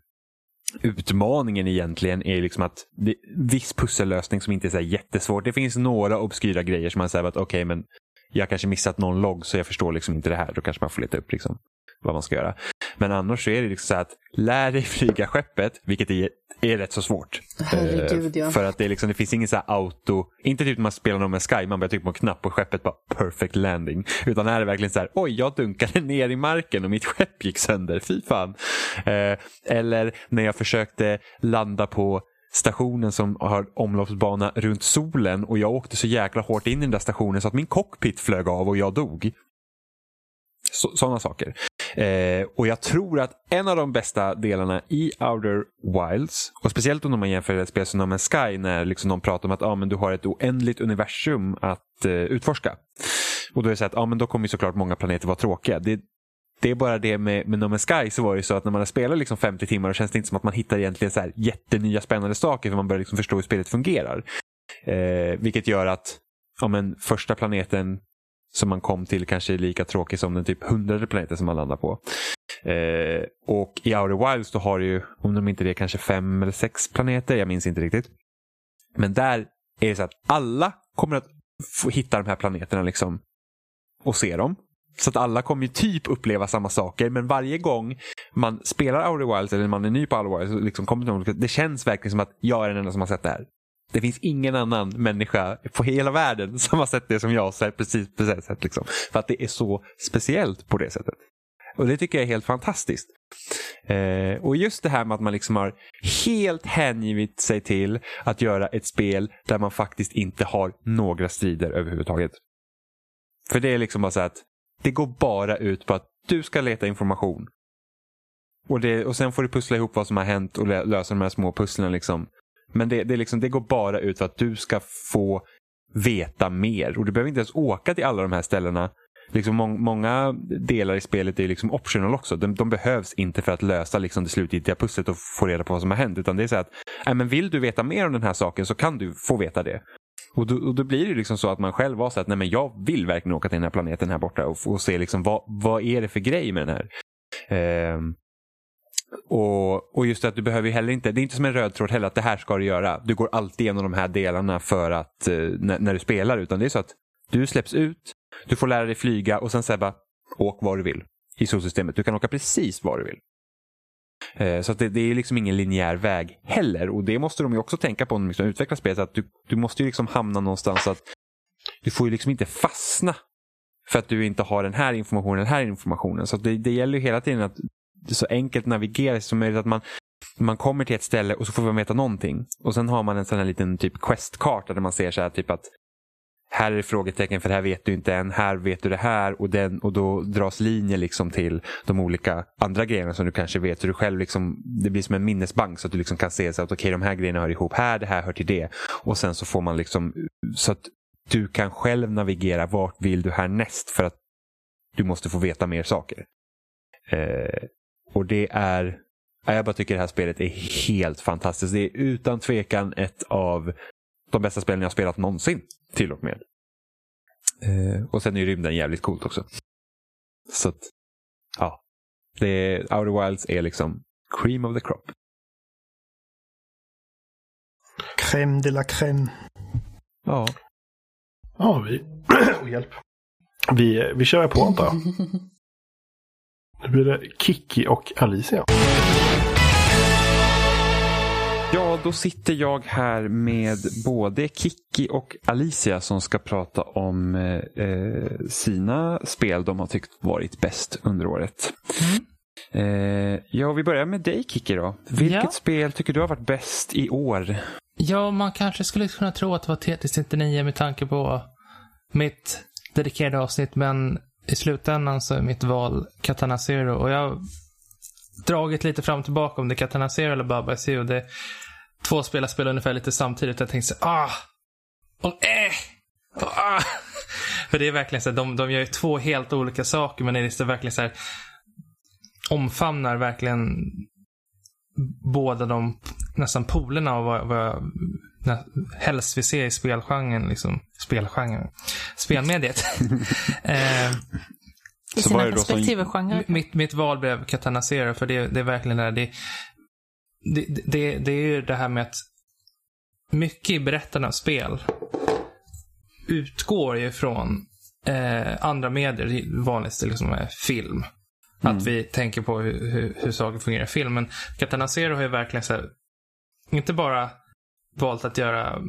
utmaningen egentligen är liksom att det, viss pussellösning som inte är så jättesvårt. Det finns några obskyra grejer som man säger att okej okay, men jag kanske missat någon logg så jag förstår liksom inte det här. Då kanske man får leta upp liksom vad man ska göra. Men annars så är det liksom så att lär dig flyga skeppet, vilket är, är rätt så svårt. Herregud, Eh, ja. För att det, är liksom, det finns ingen så här auto, inte typ när man spelar någon med Sky, man bara trycker på en knapp på skeppet bara perfect landing. Utan är det verkligen så här, oj jag dunkade ner i marken och mitt skepp gick sönder, fy fan. Eh, eller när jag försökte landa på stationen som har omloppsbana runt solen och jag åkte så jäkla hårt in i den där stationen så att min cockpit flög av och jag dog. Sådana saker. Eh, och jag tror att en av de bästa delarna i Outer Wilds, och speciellt om man jämför ett spel som No Man's Sky när liksom de pratar om att ah, men du har ett oändligt universum att eh, utforska. Och då är det så att ah, men då kommer ju såklart många planeter vara tråkiga. Det, det är bara det med, med No Man's Sky så var det ju så att när man har spelat liksom 50 timmar så känns det inte som att man hittar egentligen så här jättenya spännande saker för man börjar liksom förstå hur spelet fungerar. Eh, vilket gör att ja, men första planeten som man kom till kanske är lika tråkig som den typ hundrade planeten som man landar på. Eh, och i Outer Wilds då har du ju, om de inte det, kanske fem eller sex planeter. Jag minns inte riktigt. Men där är det så att alla kommer att få hitta de här planeterna liksom och se dem. Så att alla kommer ju typ uppleva samma saker men varje gång man spelar Outer Wilds eller man är ny på Outer Wilds liksom kommer det, det känns verkligen som att jag är den enda som har sett det här. Det finns ingen annan människa på hela världen som har sett det som jag har sett precis på det sättet. Liksom. För att det är så speciellt på det sättet. Och det tycker jag är helt fantastiskt. Eh, och just det här med att man liksom har helt hängivit sig till att göra ett spel där man faktiskt inte har några strider överhuvudtaget. För det är liksom bara så att det går bara ut på att du ska leta information. Och, det, och sen får du pussla ihop vad som har hänt och lösa de här små pusslen. Liksom. Men det, det, liksom, det går bara ut på att du ska få veta mer. Och du behöver inte ens åka till alla de här ställena. Liksom må många delar i spelet är liksom optional också. De, de behövs inte för att lösa liksom det slutgiltiga pusslet och få reda på vad som har hänt. Utan det är så att, äh, men vill du veta mer om den här saken så kan du få veta det. Och då, och då blir det liksom så att man själv var så att nej men jag vill verkligen åka till den här planeten här borta och, och se liksom vad, vad är det för grej med den här. Eh, och, och just att du behöver heller inte, det är inte som en röd tråd heller att det här ska du göra. Du går alltid igenom de här delarna för att, eh, när, när, du spelar utan det är så att du släpps ut, du får lära dig flyga och sen säga bara åk var du vill i solsystemet. Du kan åka precis var du vill. Eh, så det, det, är liksom ingen linjär väg heller och det måste de ju också tänka på när de liksom utvecklar spelet. Att du, du måste ju liksom hamna någonstans att du får ju liksom inte fastna för att du inte har den här informationen, den här informationen. Så det, det gäller ju hela tiden att det är så enkelt navigera som möjligt. Att man, man kommer till ett ställe och så får man veta någonting. Och sen har man en sån här liten typ questkarta där man ser så här typ att här är det frågetecken för det här vet du inte än, här vet du det här och, den, och då dras linjer liksom till de olika andra grejerna som du kanske vet. Så du själv liksom, det blir som en minnesbank så att du liksom kan se så att okej okay, de här grejerna hör ihop här, det här hör till det. Och sen så får man liksom så att du kan själv navigera vart vill du härnäst för att du måste få veta mer saker. Eh, och det är, jag bara tycker det här spelet är helt fantastiskt. Det är utan tvekan ett av de bästa spelen jag spelat någonsin till och med. Eh, och sen är rymden jävligt coolt också. Så att, ja. Det är, Outer Wilds är liksom cream of the crop. Crème de la crème. Ja. Ja, vi... oh, hjälp. Vi, vi kör på antar jag. Nu blir det Kiki och Alicia. Ja, då sitter jag här med både Kiki och Alicia som ska prata om eh, sina spel de har tyckt varit bäst under året. Mm. Eh, ja, vi börjar med dig Kiki då. Vilket ja. spel tycker du har varit bäst i år? Ja, man kanske skulle kunna tro att det var Tetris 99 med tanke på mitt dedikerade avsnitt, men i slutändan så är mitt val Katana Zero och jag dragit lite fram och tillbaka om det är Katana Zero eller Baba Zero. Det två spelare spelar ungefär lite samtidigt. Jag tänkte så ah, och eh, och, ah. För det är verkligen så här, de, de gör ju två helt olika saker men det är verkligen så här omfamnar verkligen båda de nästan polerna av vad, vad jag helst vill se i spelgenren. Liksom, spelgenren. Spelmediet. eh, I sina respektive genrer. Mitt, mitt val blev Katana Zero för det, det är verkligen det här. Det, det, det, det är ju det här med att mycket i berättarna av spel utgår ju från eh, andra medier. Vanligast liksom är film. Mm. Att vi tänker på hur, hur, hur saker fungerar i film. Men Katana Zero har ju verkligen så här, inte bara valt att göra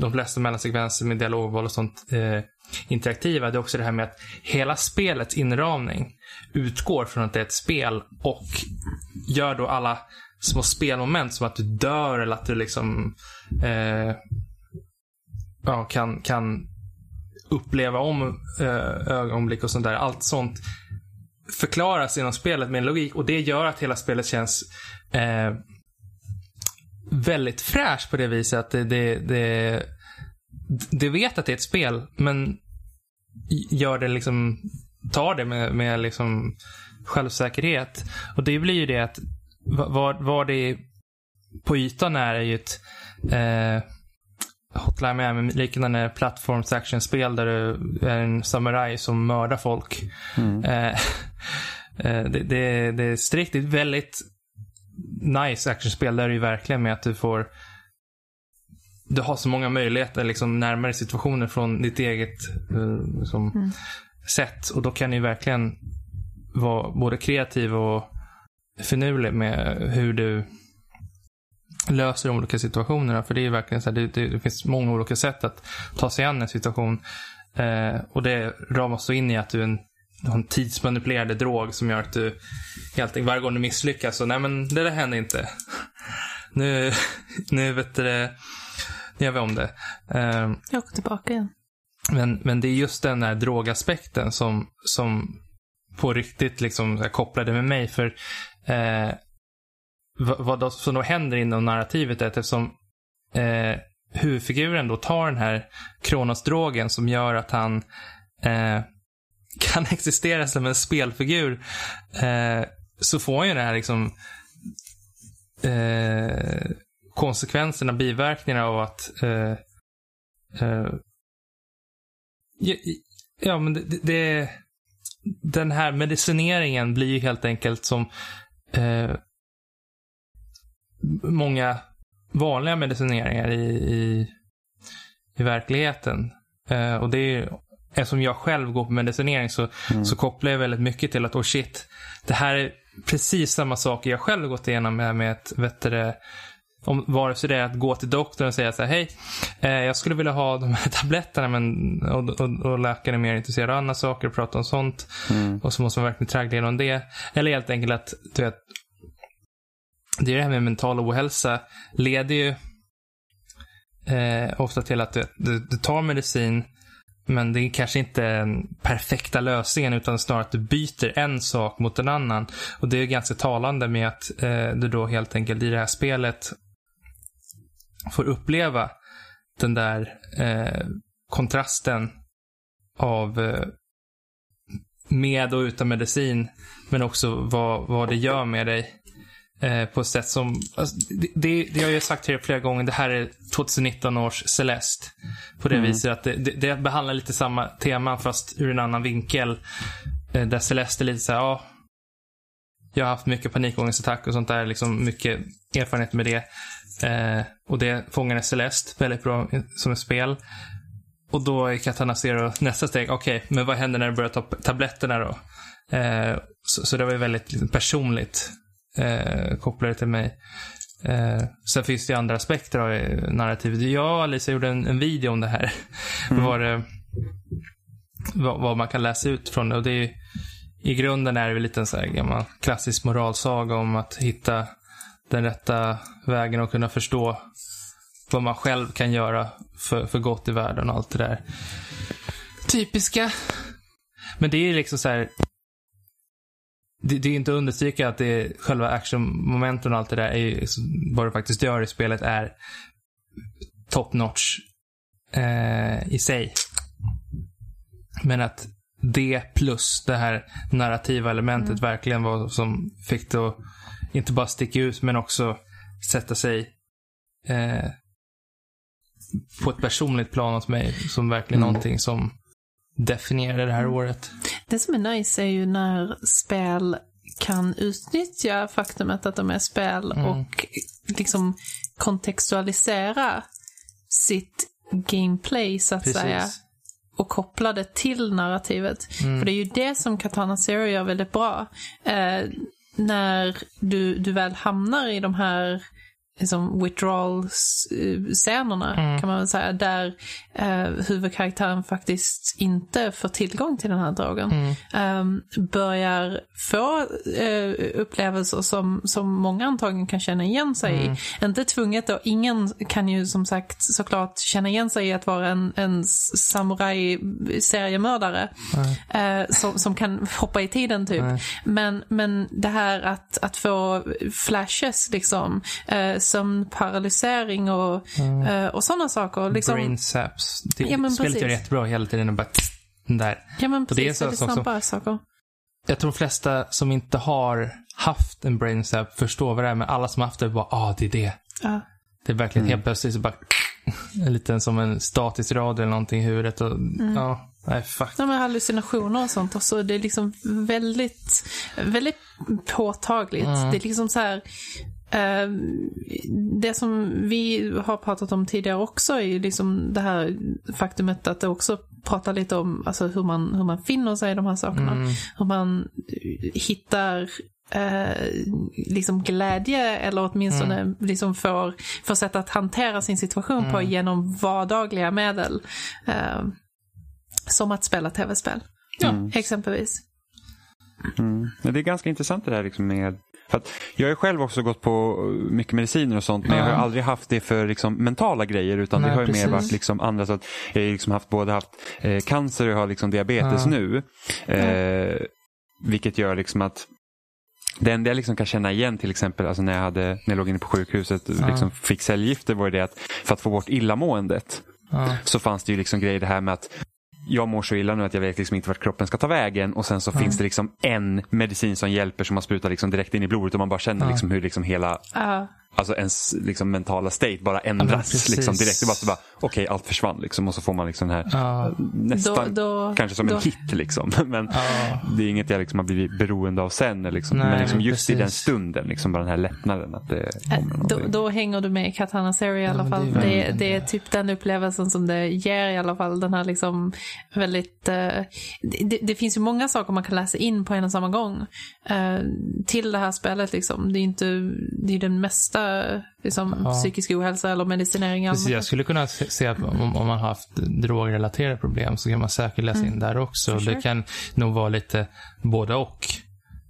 de flesta mellansekvenser med dialogval och sånt eh, interaktiva. Det är också det här med att hela spelets inramning utgår från att det är ett spel och gör då alla små spelmoment som att du dör eller att du liksom eh, ja, kan, kan uppleva om eh, ögonblick och sånt där. Allt sånt förklaras inom spelet med en logik och det gör att hela spelet känns eh, väldigt fräscht på det viset att det, det, det, det vet att det är ett spel men gör det liksom, tar det med, med liksom självsäkerhet. Och det blir ju det att vad, vad det på ytan är, är ju ett eh, Hotline Miami liknande plattforms actionspel där du är en samuraj som mördar folk. Mm. Eh, eh, det, det, det, är strikt ett väldigt nice actionspel där det är verkligen med att du får du har så många möjligheter liksom närmare situationer från ditt eget eh, liksom, mm. sätt. Och då kan du verkligen vara både kreativ och finurlig med hur du löser de olika situationerna. För det är verkligen så här, det, det, det, finns många olika sätt att ta sig an en situation. Eh, och det ramas så in i att du är en, en tidsmanipulerad drog som gör att du helt varje gång du misslyckas så, nej men det där hände inte. nu, nu vet du det, nu gör vi om det. Eh, Jag åker tillbaka igen. Men, men det är just den här drogaspekten som, som på riktigt liksom kopplade med mig. För eh, vad då, som då händer inom narrativet är att eftersom eh, huvudfiguren då tar den här Kronosdrogen som gör att han eh, kan existera som en spelfigur eh, så får han ju den här liksom eh, konsekvenserna, biverkningarna av att eh, eh, ja, ja, men det, det, den här medicineringen blir ju helt enkelt som eh, många vanliga medicineringar i, i, i verkligheten. Eh, och det är eftersom jag själv går på medicinering så, mm. så kopplar jag väldigt mycket till att oh shit, det här är precis samma saker jag själv gått igenom med, med ett vettere, om, vare sig det är att gå till doktorn och säga så här, hej, eh, jag skulle vilja ha de här tabletterna men, och, och, och läkaren är mer intresserad av andra saker och pratar om sånt. Mm. Och så måste man verkligen traggla igenom det. Eller helt enkelt att du vet, det är det här med mental ohälsa leder ju eh, ofta till att du, du, du, tar medicin men det är kanske inte den perfekta lösningen utan snarare att du byter en sak mot en annan. Och det är ganska talande med att eh, du då helt enkelt i det här spelet får uppleva den där eh, kontrasten av eh, med och utan medicin. Men också vad, vad det gör med dig. Eh, på ett sätt som, alltså, det, det, det har jag sagt till er flera gånger, det här är 2019 års Celeste. På det mm. viset att det, det, det, behandlar lite samma tema fast ur en annan vinkel. Eh, där Celeste är lite såhär, ja. Jag har haft mycket panikångestattack och sånt där, liksom mycket erfarenhet med det. Eh, och det fångade Celeste väldigt bra som ett spel. Och då är Katana Zero nästa steg, okej, okay, men vad händer när du börjar ta tabletterna då? Eh, så, så, det var ju väldigt liksom, personligt eh, kopplade till mig. Eh, sen finns det ju andra aspekter av narrativet. Jag och Alicia gjorde en, en video om det här. Mm. Var det, vad, vad, man kan läsa ut från det. Och det är, I grunden är det väl lite en så här gammal klassisk moralsaga om att hitta den rätta vägen och kunna förstå vad man själv kan göra för, för gott i världen och allt det där. Typiska. Men det är liksom så här, det, det är inte att understryka att det är själva actionmomenten och allt det där är vad du faktiskt gör i spelet är top notch eh, i sig. Men att det plus det här narrativa elementet mm. verkligen var som fick det att inte bara sticka ut men också sätta sig eh, på ett personligt plan hos mig som verkligen mm. någonting som definierar det här mm. året. Det som är nice är ju när spel kan utnyttja faktumet att de är spel mm. och liksom kontextualisera sitt gameplay så att Precis. säga. Och koppla det till narrativet. Mm. För det är ju det som Katana Zero gör väldigt bra. Eh, när du, du väl hamnar i de här liksom withdrawal-scenerna mm. kan man väl säga. Där eh, huvudkaraktären faktiskt inte får tillgång till den här drogen. Mm. Eh, börjar få eh, upplevelser som, som många antagligen kan känna igen sig mm. i. Inte tvunget då, ingen kan ju som sagt såklart känna igen sig i att vara en, en samuraj-seriemördare. Eh, som, som kan hoppa i tiden typ. Men, men det här att, att få flashes liksom eh, sömnparalysering och, mm. uh, och sådana saker. Liksom, Brain saps. Det, ja, spelet precis. gör jättebra hela tiden. Och bara Den där. Ja men Och det är precis, så- väldigt som- som- snabba saker. Jag tror de flesta som inte har haft en brain zap förstår vad det är, men alla som har haft det bara, ah, det är det. Ja. Det är verkligen helt plötsligt så bara, en liten som en statisk radio eller någonting i huvudet och, ja, nej fuck. De här hallucinationer och sånt. Alltså, det är liksom väldigt, väldigt påtagligt. Det är liksom så här. Eh, det som vi har pratat om tidigare också är ju liksom det här faktumet att det också pratar lite om alltså, hur, man, hur man finner sig i de här sakerna. Hur man eh, hittar eh, liksom glädje eller åtminstone liksom får, får sätt att hantera sin situation på genom vardagliga medel. Eh, som att spela tv-spel. Ja, exempelvis. Mm. Det är ganska intressant det där liksom med för jag har själv också gått på mycket mediciner och sånt men jag har aldrig haft det för liksom mentala grejer utan Nej, det har mer varit liksom andra. Så att jag har liksom haft, både haft eh, cancer och jag har liksom diabetes nu. Eh, vilket gör liksom att det enda jag liksom kan känna igen till exempel alltså när, jag hade, när jag låg inne på sjukhuset och liksom fick cellgifter var det att för att få bort illamåendet så fanns det ju liksom grejer det här med att jag mår så illa nu att jag vet liksom inte vart kroppen ska ta vägen och sen så finns det liksom en medicin som hjälper som man sprutar liksom direkt in i blodet och man bara känner Ja. liksom hur liksom hela Ja. Alltså ens liksom mentala state bara ändras precis. liksom direkt. Det bara så bara okej allt försvann liksom och så får man liksom den här Ja. nästan Då- då- kanske som då- en hit liksom. Men Ja. det är inget jag liksom har blivit beroende av sen. Liksom. Nej, men liksom men just i den precis. stunden, liksom bara den här lättnaden att det Äh, kommer Då, då hänger du med i Katana Serie i alla fall. det är Det, är typ den upplevelsen som det ger i alla fall. Den här liksom väldigt... eh, det, det finns ju många saker man kan läsa in på en och samma gång. eh, till det här spelet liksom. Det är ju inte... Det är ju den mesta liksom, Ja. psykisk ohälsa eller medicinering Precis, jag skulle kunna se att om, om man har haft drogrelaterade problem så kan man säkert läsa in där också. Sure. Det kan nog vara lite både och.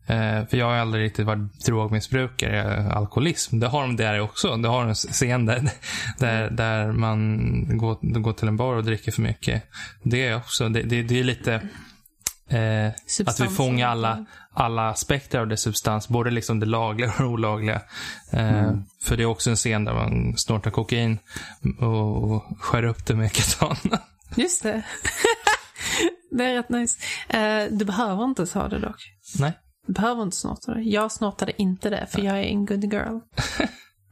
Eh, för jag har aldrig riktigt varit drogmissbrukare, alkoholism. Det har de där också. Det har en scen där, där, där man går, går till en bar och dricker för mycket. Det är också, det, det, det är lite eh, att vi fångar alla, alla aspekter av det substans. Både liksom det lagliga och det olagliga. Eh, För det är också en scen där man snortar kokain och, och skär upp det med katana. Just det. det är rätt nice. Eh, du behöver inte ha det dock. Nej. Du behöver inte snorta det. Jag snortade inte det, för jag är en good girl.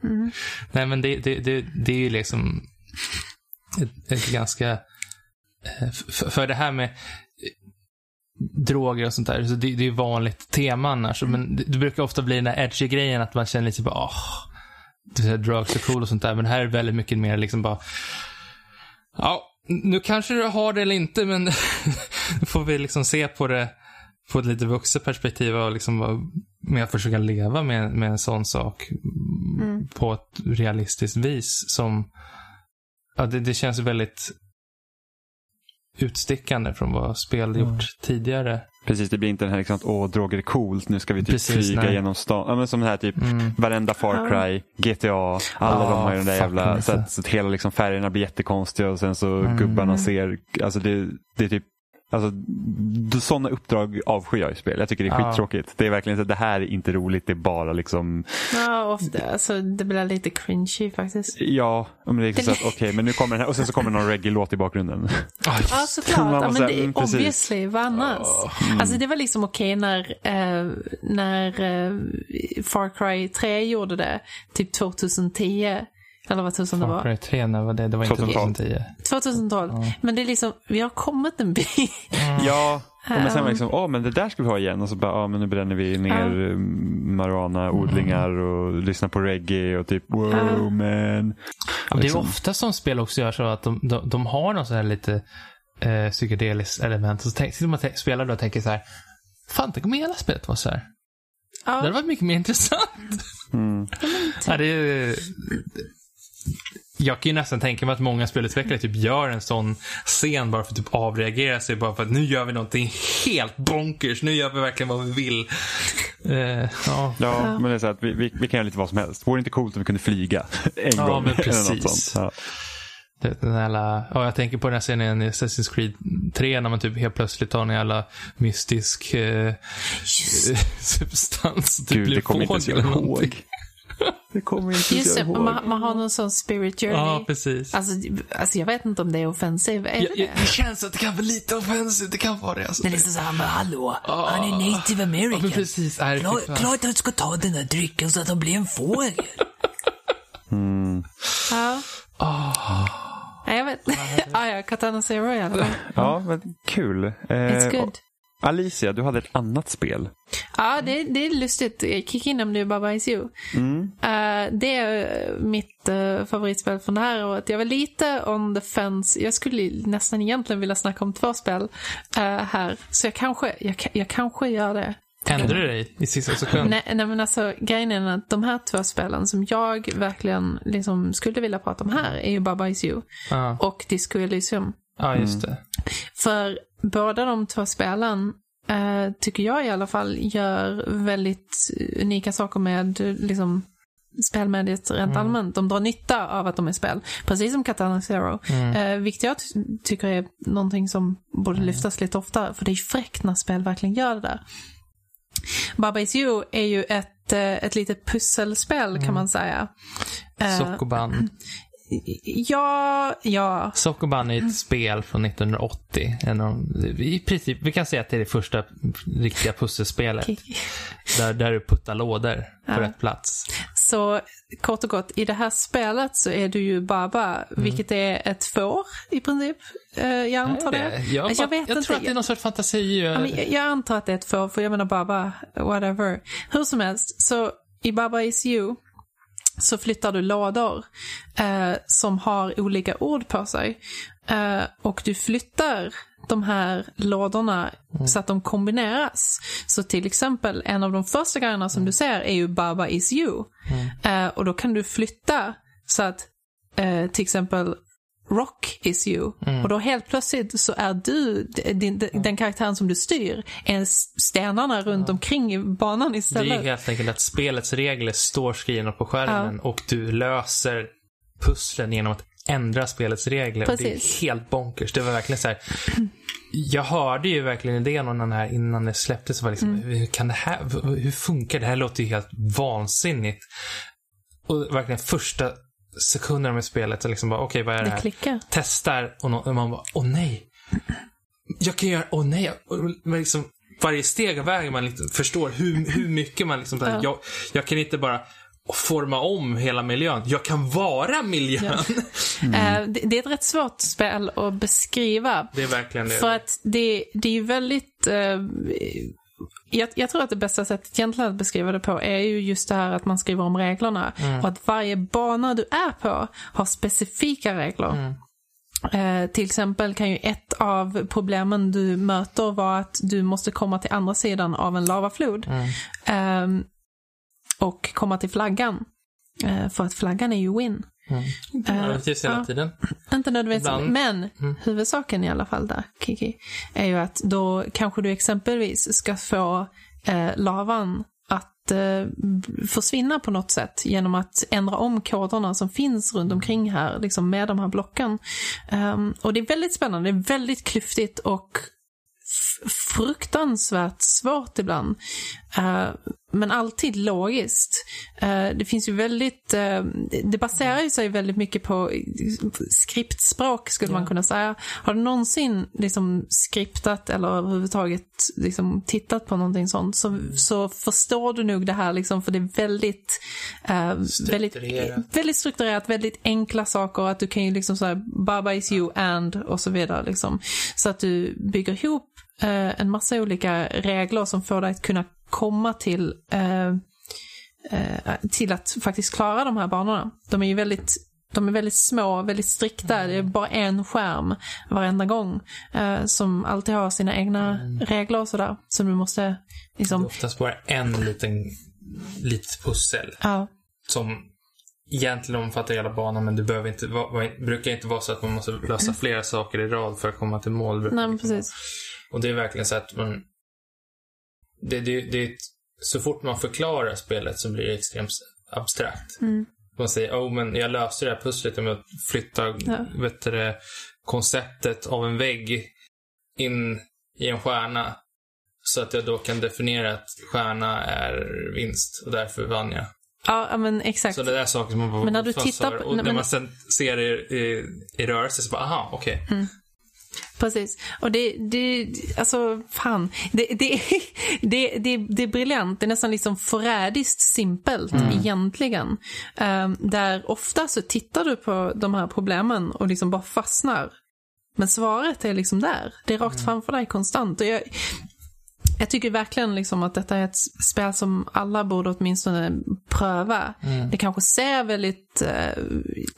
Nej, men det, det, det, det är ju liksom ett, ett ganska... eh, För, för det här med droger och sånt där, så det, det är vanligt tema annars. Men det, det brukar ofta bli den där edgy grejen att man känner lite bara, åh, det här drugs är cool och sånt där. Men här är det väldigt mycket mer liksom bara, ja, nu kanske du har det eller inte, men nu får vi liksom se på det på ett lite vuxet perspektiv och liksom med att försöka leva med, med en sån sak på ett realistiskt vis som ja, det, det känns väldigt utstickande från vad spel gjort tidigare. Precis, det blir inte den här liksom att åh, droger är coolt, nu ska vi typ Precis, flyga nej. genom stan. Ja, men som det här typ, Mm. varenda Far Cry, GTA, alla Ja, de har ju den där jävla, alltså. så att, så att hela liksom färgerna blir jättekonstiga och sen så Mm. gubbarna ser, alltså det, det är typ Alltså, sådana uppdrag avskyr jag i spel. Jag tycker det är Ja. skittråkigt. Det är verkligen så att det här är inte roligt, det är bara liksom, Ja, ofta. Alltså, det blir lite cringy faktiskt. ja, men det är så att okej, men nu kommer den här och sen så kommer någon reggae-låt i bakgrunden. Ja, såklart. Ja, men det, mm, precis. obviously, vad annars? Alltså det var liksom okej när, eh, när eh, Far Cry 3 gjorde det, typ 2010. Eller vad tusan det Far var. Cry 3, när var det? Det var inte 2012. 2010. 2012. Men det är liksom, vi har kommit en bit. Ja, och men sen var det liksom, åh men det där ska vi ha igen och så bara, ja men nu bränner vi ner uh. marijuana-odlingar och lyssnar på reggae och typ wow Ja. man. Ja, det är Liksom. ofta som spel också gör så att de, de, de har någon sån här lite eh, psykedeliskt element. Så tänk, sitter man och spelar då och tänker så här, fan tänk om hela spelet var så här. Det hade Ja, varit mycket mer intressant. Mm. Ja, det är, jag kan ju nästan tänka mig att många spelutvecklare typ gör en sån scen bara för att typ avreagera sig. Bara för att nu gör vi någonting helt bonkers. Nu gör vi verkligen vad vi vill. Eh, ja. Ja, men det är så att vi, vi, vi kan göra lite vad som helst. Vore det inte coolt om vi kunde flyga en Ja, gång? men eller något precis. Den jävla, ja, jag tänker på den här scenen i Assassin's Creed 3 när man typ helt plötsligt har en jävla mystisk eh, substans typ Gud, det kommer inte ens eller någonting. Det kommer inte Just det, jag ihåg. man, man har någon sån spirit journey. Ja, precis. Alltså, alltså jag vet inte om det är offensivt. Är Ja, det ja, det? det känns att det kan vara lite offensivt. Det kan vara det. Alltså. Det är nästan så här, men hallå, han är native Ja, men american. precis. Nej, fan. klart att du ska ta den där drycken så att han blir en fågel. Ja. Nej, jag vet. ah, ja, Katana Zero i alla fall. Ja, men kul. It's Eh, good. Alicia, du hade ett annat spel. Ja, det, det är lustigt. Kicka in nu Baba Is You. Eh, det är eh, mitt uh, favoritspel från det här året. Jag var lite on the fence. Jag skulle nästan egentligen vilja snacka om två spel eh, här. Så jag kanske, jag, jag kanske gör det. Ändrar du dig i sista sekund? Nej, nej men alltså grejen är att de här två spelen som jag verkligen liksom skulle vilja prata om här är ju Baba Is You Ja. och Disco Elysium. Ja, just det. För båda de två spelen eh, tycker jag i alla fall gör väldigt unika saker med liksom, spelmediet rent allmänt. De drar nytta av att de är spel. Precis som Katana Zero. Eh, vilket jag ty- tycker är någonting som borde lyftas lite oftare. För det är ju fräckt när spel verkligen gör det där. Baba Is You är ju ett, eh, ett litet pusselspel kan man säga. Eh, Sokoban. ja, ja. Sokoban är ett spel från 1980. En av, de- I princip, vi kan säga att det är det första riktiga pusselspelet. Där, där du puttar lådor på rätt plats. Så kort och gott, i det här spelet så är du ju Baba, vilket är ett får i princip. Eh, jag antar det. Jag, Alltså, jag, vet jag inte. tror att det är någon sorts fantasi. Ja, jag antar att det är ett får, för jag menar Baba, whatever. Hur som helst, så i Baba Is You så flyttar du lådor eh, som har olika ord på sig. Eh, och du flyttar de här lådorna så att de kombineras. Så till exempel en av de första grejerna som du ser är ju Baba Is You. Eh, och då kan du flytta så att eh, till exempel Rock is you. Och då helt plötsligt så är du, din, den karaktären som du styr, är stenarna runt omkring i banan Det är istället. helt enkelt att spelets regler står skrivna på skärmen och du löser pusslen genom att ändra spelets regler. Och Det Precis. är helt bonkers. Det var verkligen så här. Jag hörde ju verkligen idén om den här innan det släpptes. Var liksom, Mm. hur, kan det här, hur funkar det? Det här låter ju helt vansinnigt. Och verkligen första sekunderna med spelet, så liksom bara, okej vad är det Det här? klickar. testar och, nå- och man bara, åh nej. Jag kan göra, åh nej. Och man liksom, varje steg av vägen man liksom förstår hur, hur mycket man liksom, Ja. jag, jag kan inte bara forma om hela miljön. Jag kan vara miljön. Eh, det, det är ett rätt svårt spel att beskriva. Det är verkligen det. För att det, det är väldigt... Eh, jag, jag tror att det bästa sättet egentligen att beskriva det på är ju just det här att man skriver om reglerna. Och att varje bana du är på har specifika regler. Eh, till exempel kan ju ett av problemen du möter vara att du måste komma till andra sidan av en lavaflod. Ehm, och komma till flaggan. Eh, för att flaggan är ju win. Eh, Precis hela ja. tiden. Inte nödvändigtvis, Ibland. men huvudsaken i alla fall där, Kiki, är ju att då kanske du exempelvis ska få eh, lavan att eh, försvinna på något sätt genom att ändra om koderna som finns runt omkring här, liksom med de här blocken. Ehm, och det är väldigt spännande, det är väldigt klyftigt och fruktansvärt svårt ibland. Eh, men alltid logiskt. Eh, det finns ju väldigt, eh, det baserar ju sig väldigt mycket på skriptspråk skulle man kunna säga. Har du någonsin liksom skriptat eller överhuvudtaget liksom tittat på någonting sånt så, så förstår du nog det här liksom för det är väldigt, eh, väldigt, väldigt strukturerat, väldigt enkla saker. Att du kan ju liksom säga Baba is you and och så vidare liksom. Så att du bygger ihop en massa olika regler som får dig att kunna komma till eh, eh, till att faktiskt klara de här banorna. De är ju väldigt de är väldigt små, väldigt strikta. Det är bara en skärm varenda gång. Eh, som alltid har sina egna regler och sådär. Som du måste Det liksom, är oftast bara en liten litet pussel ja, som egentligen omfattar hela banan men det behöver inte, vara- vara- brukar inte vara så att man måste lösa flera saker i rad för att komma till mål. Det nej precis. Och det är verkligen så att man... Det, det, det, så fort man förklarar spelet så blir det extremt abstrakt. Mm. Man säger, oh men jag löste det här pusslet med att flytta Ja. vet du, det, konceptet av en vägg in i en stjärna. Så att jag då kan definiera att stjärna är vinst och därför vann jag. Ja, men exakt. Så det är saker som man bara Men när du "Vad tittar på- Och när man sen ser det i, i rörelse så bara, aha, okej. Precis. Och det, det alltså fan. Det, det, det, det, det är briljant. Det är nästan liksom förrädiskt simpelt egentligen. Um, där ofta så tittar du på de här problemen och liksom bara fastnar. Men svaret är liksom där. Det är rakt framför dig konstant. Och jag, jag tycker verkligen liksom att detta är ett spel som alla borde åtminstone pröva. Det kanske ser väldigt eh,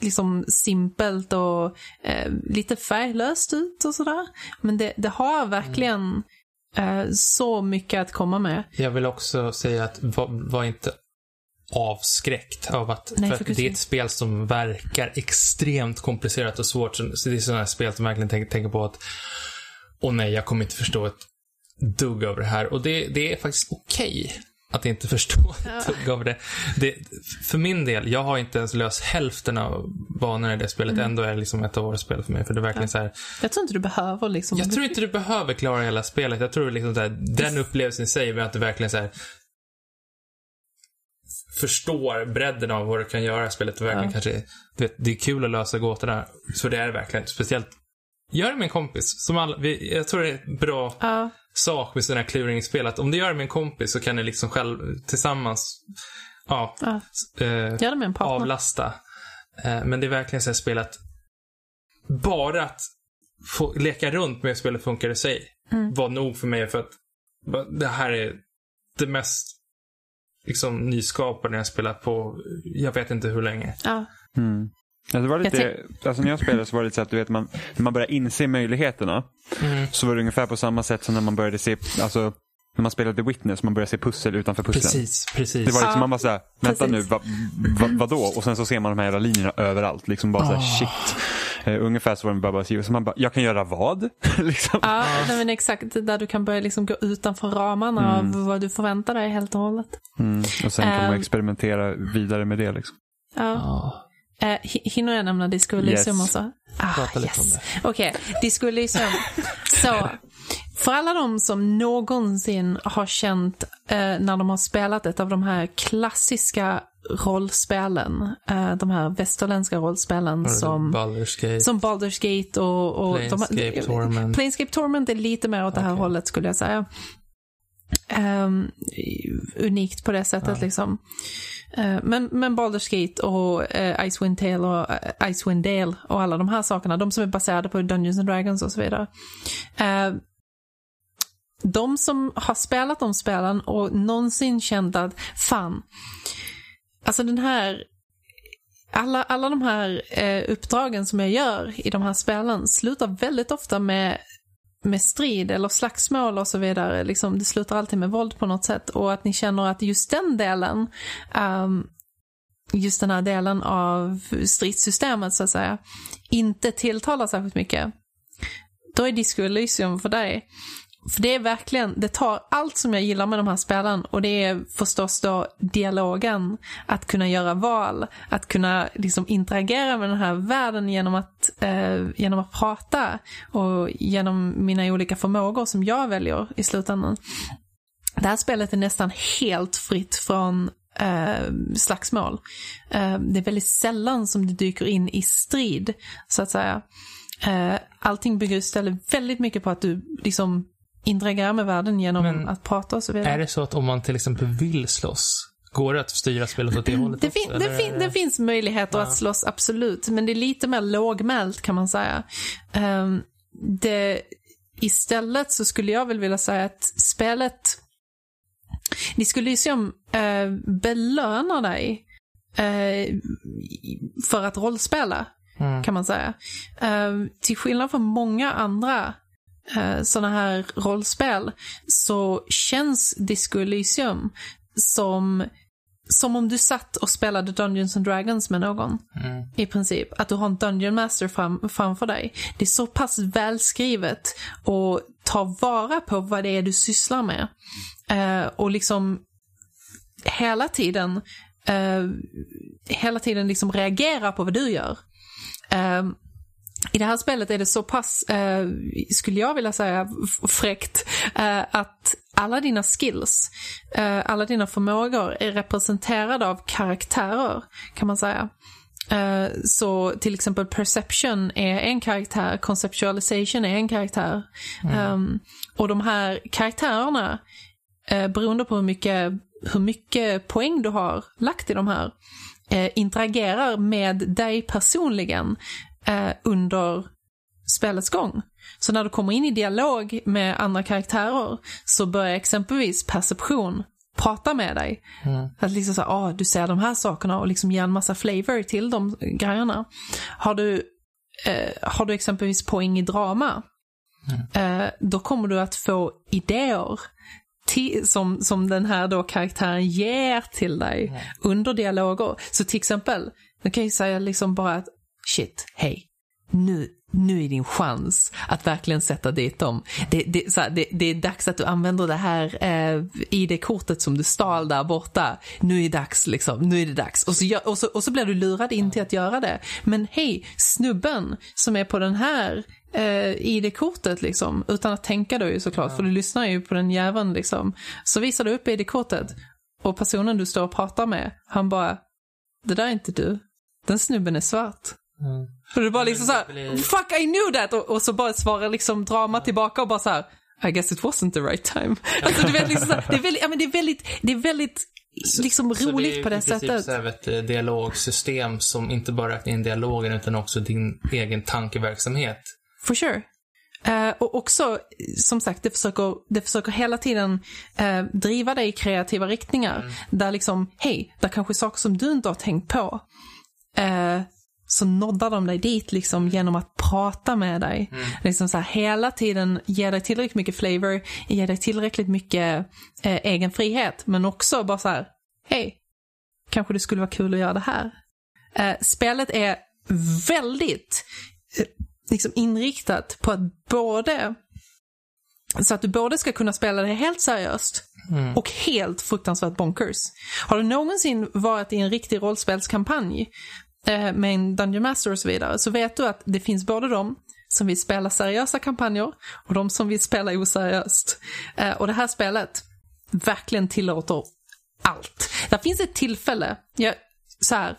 liksom simpelt och eh, lite färglöst ut och sådär. Men det, det har verkligen eh, så mycket att komma med. Jag vill också säga att var, var inte avskräckt av att, Nej, för för att det är ett spel som verkar extremt komplicerat och svårt. Så så det är sådana här spel som verkligen tänker, tänker på att åh nej, jag kommer inte förstå ett dugg av det här. Och det, det är faktiskt okej att inte förstå ett dugg av det. det. För min del, jag har inte ens löst hälften av banorna i det spelet. Mm. Ändå är det liksom ett av årets spel för mig. För det är verkligen så här, Jag tror inte du behöver liksom... jag tror inte du behöver klara hela spelet. Jag tror liksom så här, den upplevelsen i sig med att du verkligen så här, förstår bredden av vad du kan göra i spelet. Och verkligen Ja. kanske, du vet, det är kul att lösa gåtorna. Så det är det verkligen. Speciellt, gör det med en kompis. Som alla, vi, jag tror det är bra Ja, sak med sådana här kluringspel. Att om du gör det med en kompis så kan ni liksom själv tillsammans ja, Ja. eh, gör det med en partner. avlasta. Eh, Men det är verkligen så här spel att bara att få leka runt med hur spelet funkar i sig Mm. var nog för mig för att det här är det mest liksom nyskapande jag spelat på jag vet inte hur länge. Ja. Mm. Ja, det var lite, alltså när jag spelade så var det lite så att du vet, man, när man började inse möjligheterna Mm. så var det ungefär på samma sätt som när man började se, alltså när man spelade The Witness, man började se pussel utanför pusslen. Precis, precis. Det var liksom, Ja, man bara såhär, vänta precis. nu, va, va, vadå? Och sen så ser man de här jävla linjerna överallt. Liksom bara såhär, Ah. shit. Eh, ungefär så var det med Baba. Så man bara, jag kan göra vad? liksom. Ja, nej, men exakt. Där du kan börja liksom gå utanför ramarna Mm. av vad du förväntar dig helt och hållet. Mm. Och sen kan man Ehm. experimentera vidare med det. Liksom. Ja. Ja, Eh, hi- hinner jag nämna Disco Elysium Yes. också? Ah, prata lite om yes. det. Okej, Disco Elysium. Så, för alla de som någonsin har känt eh, när de har spelat ett av de här klassiska rollspelen, eh, de här västerländska rollspelen som, Baldur's Gate. som Baldur's Gate och... och Planescape Torment. Planescape Torment är lite mer åt det här Okej. hållet skulle jag säga. Ehm, unikt på det sättet liksom. Eh, men, men Baldur's Gate och eh, Icewind Dale och eh, Icewind Dale och alla de här sakerna, de som är baserade på Dungeons and Dragons och så vidare. De som har spelat de spelen och någonsin känt att fan, alltså den här alla, alla de här eh, uppdragen som jag gör i de här spelen slutar väldigt ofta med, med strid eller slagsmål och så vidare. Liksom, det slutar alltid med våld på något sätt. Och att ni känner att just den delen, um, just den här delen av stridssystemet så att säga, inte tilltalar särskilt mycket. Då är Disco Elysium för dig. För det är verkligen, det tar allt som jag gillar med de här spelen och det är förstås då dialogen, att kunna göra val, att kunna liksom interagera med den här världen genom att, eh, genom att prata och genom mina olika förmågor som jag väljer i slutändan. Det här spelet är nästan helt fritt från eh, slagsmål. Eh, det är väldigt sällan som det dyker in i strid, så att säga. Eh, allting bygger istället väldigt mycket på att du liksom interagerar med världen genom Men att prata och så vidare. Är det så att om man till exempel vill slåss, går det att styra spelet åt det hållet Det, fin- det, fin- det finns möjligheter att slåss, absolut. Men det är lite mer lågmält kan man säga. Ehm, det, istället så skulle jag väl vilja säga att spelet... Ni skulle ju se om uh, belönar dig eh, för att rollspela, Mm. kan man säga. Ehm, till skillnad från många andra uh, sådana här rollspel så känns Disco Elysium som som om du satt och spelade Dungeons and Dragons med någon. Mm. I princip. Att du har en Dungeon Master fram, framför dig. Det är så pass välskrivet och tar vara på vad det är du sysslar med. Eh, och liksom hela tiden eh, hela tiden liksom reagera på vad du gör. Eh, i det här spelet är det så pass, eh, skulle jag vilja säga, fräckt, eh, att alla dina skills, eh, alla dina förmågor är representerade av karaktärer, kan man säga. Eh, Så till exempel perception är en karaktär, conceptualization är en karaktär. Um, och de här karaktärerna, eh, beroende på hur mycket, hur mycket poäng du har lagt i de här, eh, interagerar med dig personligen eh, under spelets gång. Så när du kommer in i dialog med andra karaktärer så börjar exempelvis perception prata med dig. Att liksom så ah, du ser de här sakerna och liksom ge en massa flavor till de grejerna. Har du, eh, har du exempelvis poäng i drama, eh, då kommer du att få idéer till, som, som den här då karaktären ger till dig under dialoger. Så till exempel, nu kan jag säga liksom bara att shit, hej, nu, nu är din chans att verkligen sätta dit dem. Det, det, så här, det, det är dags att du använder det här eh, ID-kortet som du stal där borta. Nu är det dags, liksom. Nu är det dags. Och så, gör, och så, och så blir du lurad in till att göra det. Men hej, snubben som är på den här eh, ID-kortet liksom, utan att tänka då ju såklart, för du lyssnar ju på den jäveln liksom. Så visar du upp ID-kortet och personen du står och pratar med, han bara, det där är inte du. Den snubben är svart. Och du bara liksom såhär, fuck I knew that! Och, och så bara svarar liksom drama tillbaka och bara så här, I guess it wasn't the right time. Alltså du vet liksom så här, det är väldigt, ja, men det är väldigt, det är väldigt liksom roligt på det Så det är sättet. så ett eh, dialogsystem som inte bara räknar in dialogen utan också din egen tankeverksamhet. For sure. Eh, och också, som sagt, det försöker, det försöker hela tiden eh, driva dig i kreativa riktningar. Där liksom, hej, där kanske är saker som du inte har tänkt på. Eh, så noddar de dig dit liksom genom att prata med dig. Liksom så här, hela tiden ger dig tillräckligt mycket flavor, ger dig tillräckligt mycket eh, egen frihet. Men också bara så här, hej, kanske det skulle vara kul att göra det här. Eh, spelet är väldigt eh, liksom inriktat på att både så att du både ska kunna spela det helt seriöst och helt fruktansvärt bonkers. Har du någonsin varit i en riktig rollspelskampanj eh, med en Dungeon Master och så vidare så vet du att det finns både de som vill spela seriösa kampanjer och de som vill spela oseriöst. Eh, och det här spelet verkligen tillåter allt. Det finns ett tillfälle, jag, så här,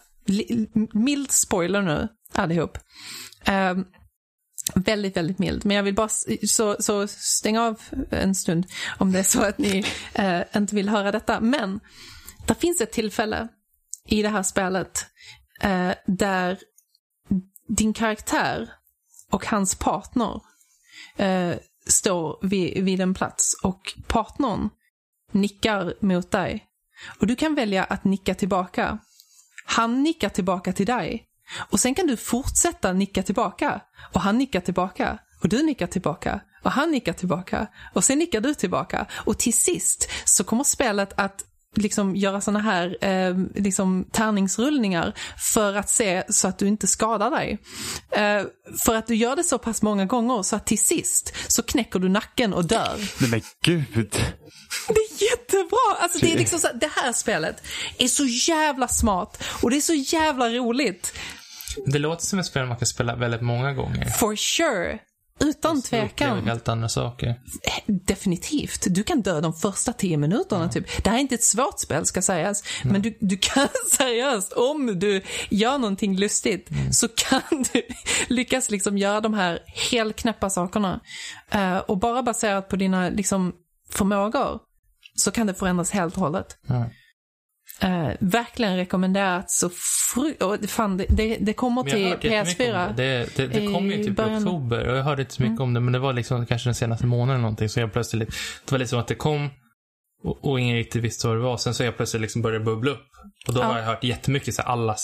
mild spoiler nu allihop. Ehm, väldigt, väldigt mild. Men jag vill bara, så, så stäng av en stund om det är så att ni eh, inte vill höra detta. Men det finns ett tillfälle i det här spelet eh, där din karaktär och hans partner eh, står vid, vid en plats och partnern nickar mot dig. Och du kan välja att nicka tillbaka. Han nickar tillbaka till dig. Och sen kan du fortsätta nicka tillbaka. Och han nickar tillbaka. Och du nickar tillbaka. Och han nickar tillbaka. Och sen nickar du tillbaka. Och till sist så kommer spelet att liksom göra såna här eh, liksom tärningsrullningar för att se så att du inte skadar dig. Eh, för att du gör det så pass många gånger så att till sist så knäcker du nacken och dör. Nej men gud. Det är jättebra! Alltså det är liksom så, det här spelet är så jävla smart och det är så jävla roligt. Det låter som ett spel man kan spela väldigt många gånger. For sure. Utan tvekan. helt andra saker. Definitivt. Du kan dö de första tio minuterna typ. Det här är inte ett svårt spel ska sägas. Men du, du kan seriöst, om du gör någonting lustigt så kan du lyckas liksom göra de här helknäppa sakerna. Eh, och bara baserat på dina liksom, förmågor så kan det förändras helt och hållet. Mm. Eh, verkligen rekommenderat. Så fru- och fan, det, det, det kommer till hört jättemycket om PS4. det. Det, det, kom ju i typ i början. Mm. oktober och jag hörde inte så mycket om det men det var liksom kanske den senaste månaden eller någonting så jag plötsligt, det var liksom att det kom och, och ingen riktigt visste vad det var. Sen så jag plötsligt liksom började bubbla upp och då Ja. har jag hört jättemycket så här, alla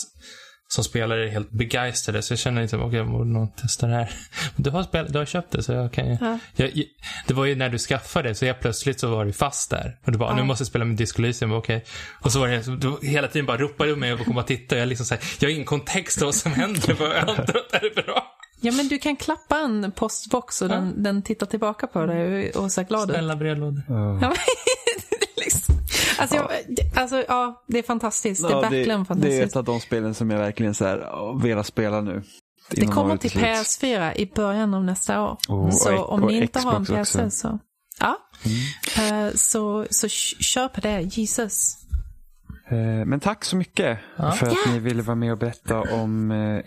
som spelar är helt begeistrade så jag känner liksom, okej, jag borde nog testa det här. Du har, spel, du har köpt det så jag kan ju, Ja. jag, jag, Det var ju när du skaffade det så jag plötsligt så var du fast där. Och du bara, Ja. nu måste jag spela med Disco Elysium, okej. Och så var det, så du hela tiden bara ropade du mig och komma och titta. Jag liksom så här, jag har ingen kontext av vad som händer. Jag antar att det här är bra. Ja, men du kan klappa en postbox och den, den tittar tillbaka på dig och, och ser glad ut. Snälla brevlådor. Ja, alltså, jag, det- alltså, ja, det är fantastiskt. Det är Ja, verkligen det, det är fantastiskt. ett av de spelen som jag verkligen så här, ja, velat spela nu. Det kommer till slut. PS4 i början av nästa år. Oh, så och- om ni inte har en Xbox PC också. så... Ja. Eh, så, så k- kör på det, Jesus. Eh, Men tack så mycket Ja. för att ni ville vara med och berätta om eh,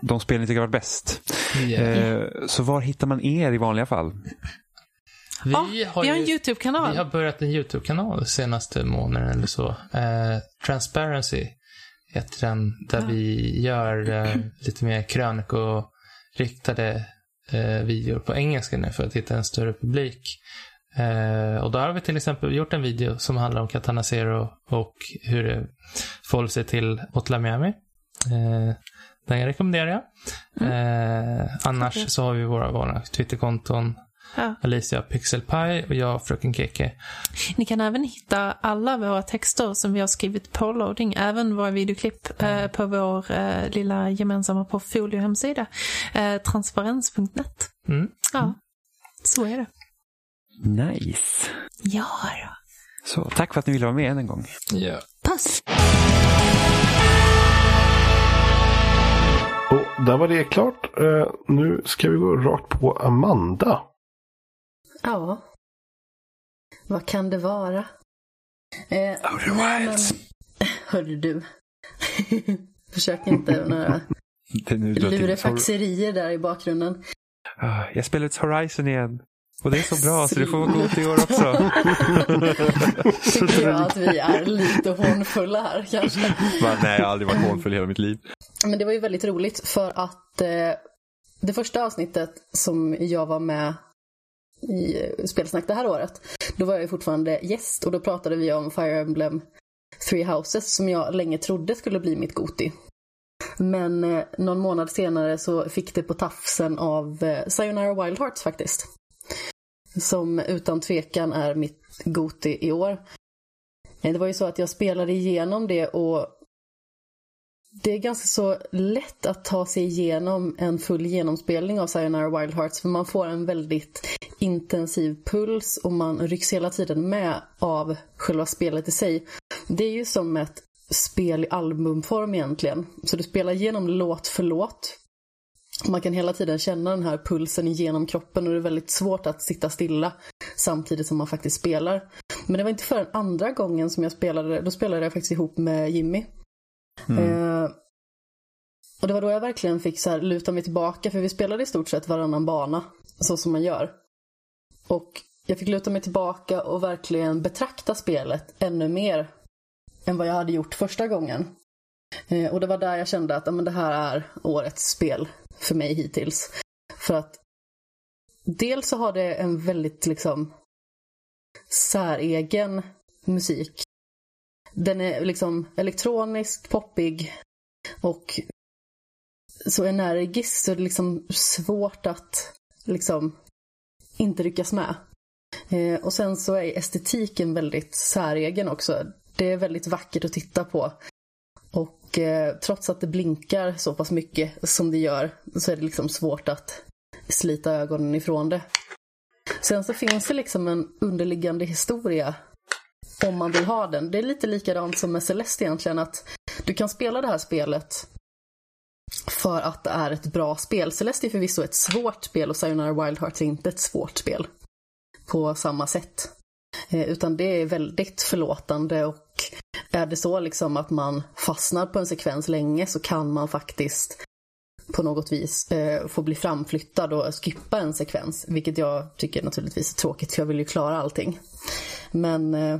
de spel ni tycker har varit bäst. Yeah. Så var hittar man er i vanliga fall? Vi, Ja, har vi har en YouTube-kanal. vi har börjat en YouTube-kanal senaste månaden eller så. Eh, Transparency heter den. Där Ja. vi gör eh, lite mer krönikoriktade eh, videor på engelska nu för att hitta en större publik. Eh, och då har vi till exempel gjort en video som handlar om Katana Zero och hur det förhåller sig till Hotla Miami. Eh, den rekommenderar jag. Eh, annars Okej. så har vi våra vanliga Twitterkonton. Ja. Alicia Pixelpie och jag Fröken Keke. Ni kan även hitta alla våra texter som vi har skrivit på loading, även våra videoklipp eh, på vår eh, lilla gemensamma portfolio-hemsida, eh, transparens.net. Mm. Ja, så är det. Nice. Ja då. Så, tack för att ni ville vara med än en gång. Ja. Puss! Och där var det klart. Eh, nu ska vi gå rakt på Amanda. Ja. Vad kan det vara? Eh, Outer nej, Wilds. Men, hörru du. Försök inte några lurefaxerier där i bakgrunden. Ah, Jag spelar ut Horizon igen. Och det är så bra så det får vara gott i år också. Tycker jag att vi är lite hånfulla här kanske. Men, nej, jag har aldrig varit hånfull i hela mitt liv. Men det var ju väldigt roligt för att eh, det första avsnittet som jag var med i Spelsnack det här året, då var jag ju fortfarande gäst och då pratade vi om Fire Emblem Three Houses som jag länge trodde skulle bli mitt Goti. Men eh, någon månad senare så fick det på tafsen av eh, Sayonara Wild Hearts faktiskt. Som utan tvekan är mitt Goti i år. Det var ju så att jag spelade igenom det och det är ganska så lätt att ta sig igenom en full genomspelning av Sayonara Wild Hearts för man får en väldigt intensiv puls och man rycks hela tiden med av själva spelet i sig. Det är ju som ett spel i albumform egentligen. Så du spelar igenom låt för låt. Man kan hela tiden känna den här pulsen genom kroppen och det är väldigt svårt att sitta stilla samtidigt som man faktiskt spelar. Men det var inte förrän andra gången som jag spelade, då spelade jag faktiskt ihop med Jimmy. Mm. Eh, och det var då jag verkligen fick så här luta mig tillbaka för vi spelade i stort sett varannan bana. Så som man gör. Och jag fick luta mig tillbaka och verkligen betrakta spelet ännu mer än vad jag hade gjort första gången. Eh, och det var där jag kände att amen, det här är årets spel för mig hittills. För att dels så har det en väldigt liksom säregen musik. Den är liksom elektroniskt poppig och så energisk så det är liksom svårt att liksom inte ryckas med. Eh, och sen så är estetiken väldigt säregen också. Det är väldigt vackert att titta på. Och eh, trots att det blinkar så pass mycket som det gör så är det liksom svårt att slita ögonen ifrån det. Sen så finns det liksom en underliggande historia om man vill ha den. Det är lite likadant som med Celeste egentligen att du kan spela det här spelet för att det är ett bra spel. Celeste är förvisso ett svårt spel och Sayonara Wild Hearts är inte ett svårt spel på samma sätt. Eh, utan det är väldigt förlåtande och är det så liksom att man fastnar på en sekvens länge så kan man faktiskt på något vis eh, få bli framflyttad och skippa en sekvens. Vilket jag tycker naturligtvis är tråkigt för jag vill ju klara allting. Men eh,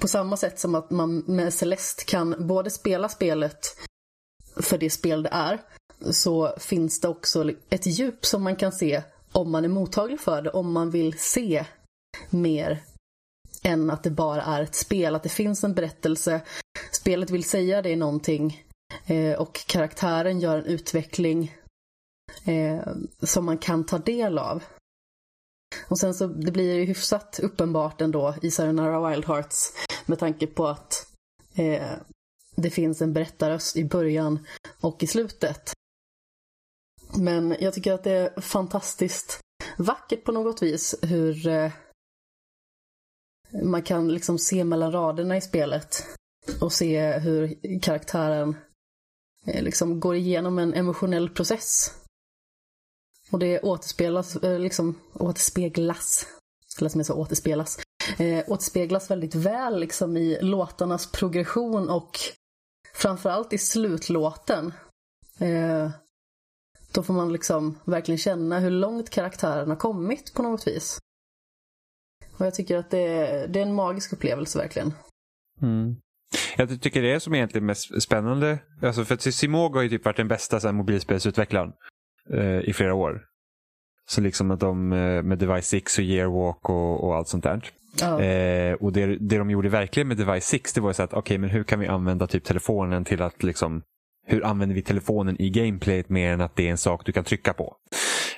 på samma sätt som att man med Celeste kan både spela spelet för det spel det är så finns det också ett djup som man kan se om man är mottaglig för det, om man vill se mer än att det bara är ett spel, att det finns en berättelse. Spelet vill säga dig någonting eh, och karaktären gör en utveckling eh, som man kan ta del av. Och sen så det blir ju hyfsat uppenbart ändå i Sayonara Wild Hearts med tanke på att eh, det finns en berättarröst i början och i slutet. Men jag tycker att det är fantastiskt vackert på något vis hur eh, man kan liksom se mellan raderna i spelet och se hur karaktären eh, liksom går igenom en emotionell process. Och det återspeglas, eh, liksom återspeglas, eller som jag sa, återspelas, eh, återspeglas väldigt väl liksom i låtarnas progression och framförallt i slutlåten. Eh, då får man liksom verkligen känna hur långt karaktären har kommit på något vis. Och jag tycker att det är, det är en magisk upplevelse verkligen. Mm. Jag tycker det är som egentligen mest spännande. Alltså för att Simogo har ju typ varit den bästa så här, mobilspelsutvecklaren eh, i flera år. Så liksom att de eh, med Device 6 och Yearwalk och, och allt sånt där. Ja. Eh, och det, det de gjorde verkligen med Device 6 det var så att okej okay, men hur kan vi använda typ telefonen till att liksom hur använder vi telefonen i gameplayet mer än att det är en sak du kan trycka på.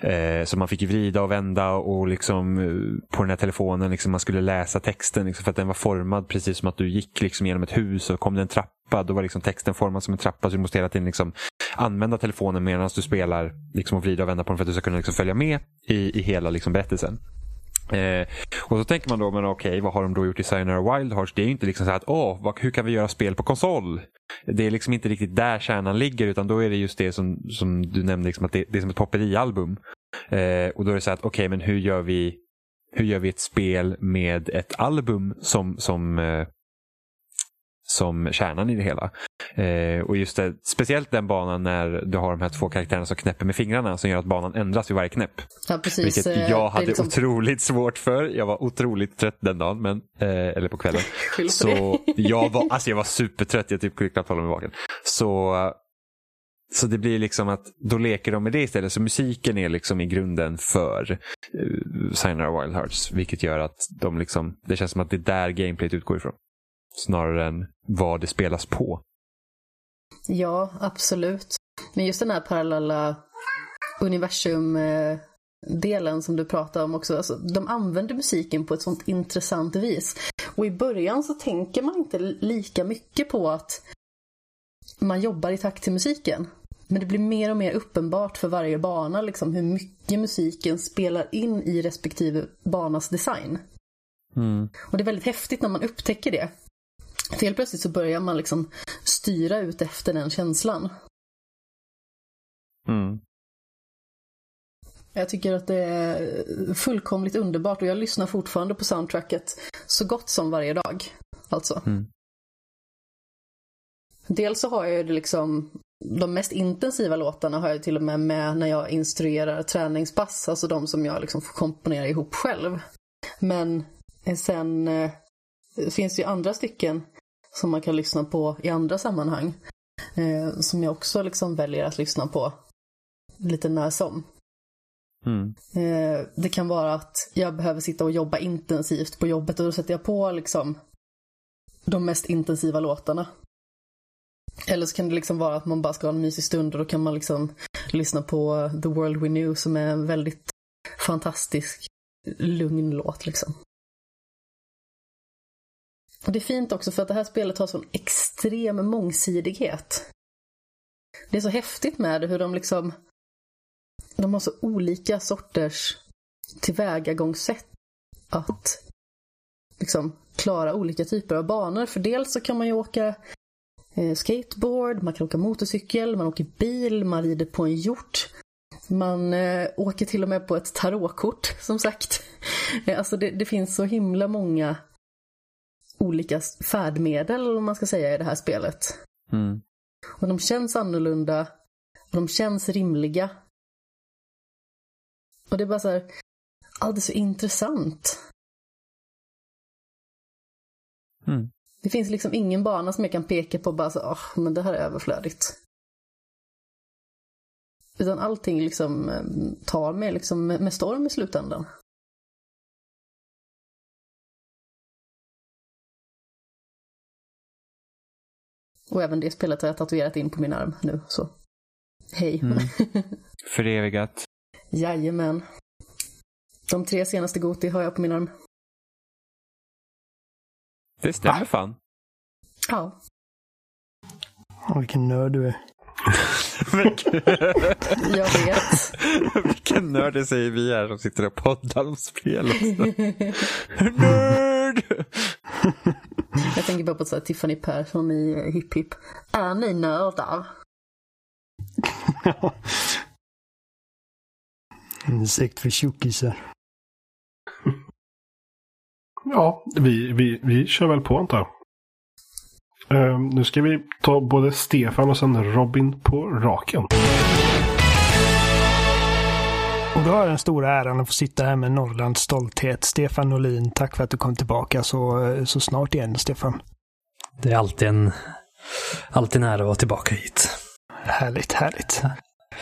Eh, så man fick ju vrida och vända och liksom eh, på den här telefonen, liksom man skulle läsa texten liksom för att den var formad precis som att du gick liksom genom ett hus och kom det en trappa, då var liksom texten formad som en trappa så du måste hela tiden liksom använda telefonen medan du spelar liksom och vrida och vända på den för att du ska kunna liksom följa med i, i hela liksom berättelsen. Eh, och så tänker man då, men okej, vad har de då gjort i Sayonara Wild Hearts? Det är ju inte liksom så att, åh, vad, hur kan vi göra spel på konsol? Det är liksom inte riktigt där kärnan ligger, utan då är det just det som, som du nämnde, liksom att det, det är som ett popperialbum. Eh, och då är det så att, okej, men hur gör vi hur gör vi ett spel med ett album som, som eh, som kärnan i det hela. Eh, och just det, speciellt den banan när du har de här två karaktärerna som knäpper med fingrarna som gör att banan ändras vid varje knäpp. Ja, precis. Vilket Eh, jag hade liksom- otroligt svårt för. Jag var otroligt trött den dagen, men, eh, eller på kvällen. Så jag var, alltså jag var supertrött, jag typ kunde knappt hålla mig vaken. Så, så det blir liksom att då leker de med det istället. Så musiken är liksom i grunden för uh, Sayonara Wild Hearts. Vilket gör att de liksom, det känns som att det är där gameplayet utgår ifrån. Snarare än vad det spelas på. Ja, absolut. Men just den här parallella universum-delen som du pratar om också. Alltså, de använder musiken på ett sånt intressant vis. Och i början så tänker man inte lika mycket på att man jobbar i takt till musiken. Men det blir mer och mer uppenbart för varje bana liksom, hur mycket musiken spelar in i respektive banas design. Och det är väldigt häftigt när man upptäcker det. För helt plötsligt så börjar man liksom styra ut efter den känslan. Mm. Jag tycker att det är fullkomligt underbart och jag lyssnar fortfarande på soundtracket så gott som varje dag. Alltså. Mm. Dels så har jag ju liksom de mest intensiva låtarna har jag till och med med när jag instruerar träningspass, alltså de som jag liksom får komponera ihop själv. Men sen eh, finns det ju andra stycken som man kan lyssna på i andra sammanhang. Eh, som jag också liksom väljer att lyssna på lite när som. Mm. Eh, det kan vara att jag behöver sitta och jobba intensivt på jobbet och då sätter jag på liksom de mest intensiva låtarna. Eller så kan det liksom vara att man bara ska ha en mysig stund och då kan man liksom lyssna på The World We Knew som är en väldigt fantastisk lugn låt liksom. Och det är fint också för att det här spelet har sån extrem mångsidighet. Det är så häftigt med det hur de liksom de har så olika sorters tillvägagångssätt att liksom klara olika typer av banor. För dels så kan man ju åka eh, skateboard, man kan åka motorcykel, man åker bil, man rider på en hjort. Man eh, åker till och med på ett tarotkort, som sagt. Alltså det, det finns så himla många olika färdmedel, om man ska säga, i det här spelet. Mm. Och de känns annorlunda, och de känns rimliga. Och det är bara så här, det är så intressant. Mm. Det finns liksom ingen bana som jag kan peka på och bara så, åh, men det här är överflödigt. Utan allting liksom eh, tar mig liksom med med storm i slutändan. Och även det spelet har jag tatuerat in på min arm nu, så hej. Mm. Förevigat. Jajamän. De tre senaste Goti har jag på min arm. Det stämmer fan. Ja. Åh, vilken nörd du är. Jag vet. Vilken nörd det säger vi här som sitter och poddar om spel. Nörd! Jag tänker bara på så här Tiffany Persson i Hipp Hipp. Är ni nördar? En sekt för tjockisar. Ja, vi, vi, vi kör väl på antar jag. Ehm, nu ska vi ta både Stefan och sen Robin på raken. Och då har jag den stora äran att få sitta här med Norrlands stolthet. Stefan Norlin, tack för att du kom tillbaka så, så snart igen, Stefan. Det är alltid en, alltid nära att vara tillbaka hit. Härligt, härligt.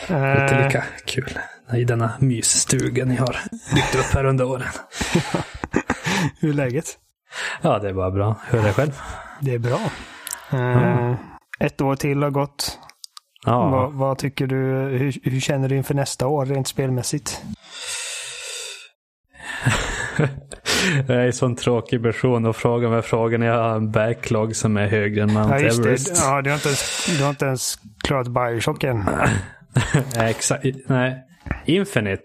Inte Eh, lika kul i denna mysstuga ni har byggt upp här under åren. hur är läget? Ja, det är bara bra. Hur är det själv? Det är bra. Eh, Ett år till har gått. Ja, Vad, vad tycker du? Hur, hur känner du inför nästa år rent spelmässigt? jag är en sån tråkig person och frågar mig frågan jag har en backlog som är högre än Mount Ja, Everest. det. Ja, du, har inte ens, du har inte ens klarat Bioshock än. Exakt. Nej. Infinite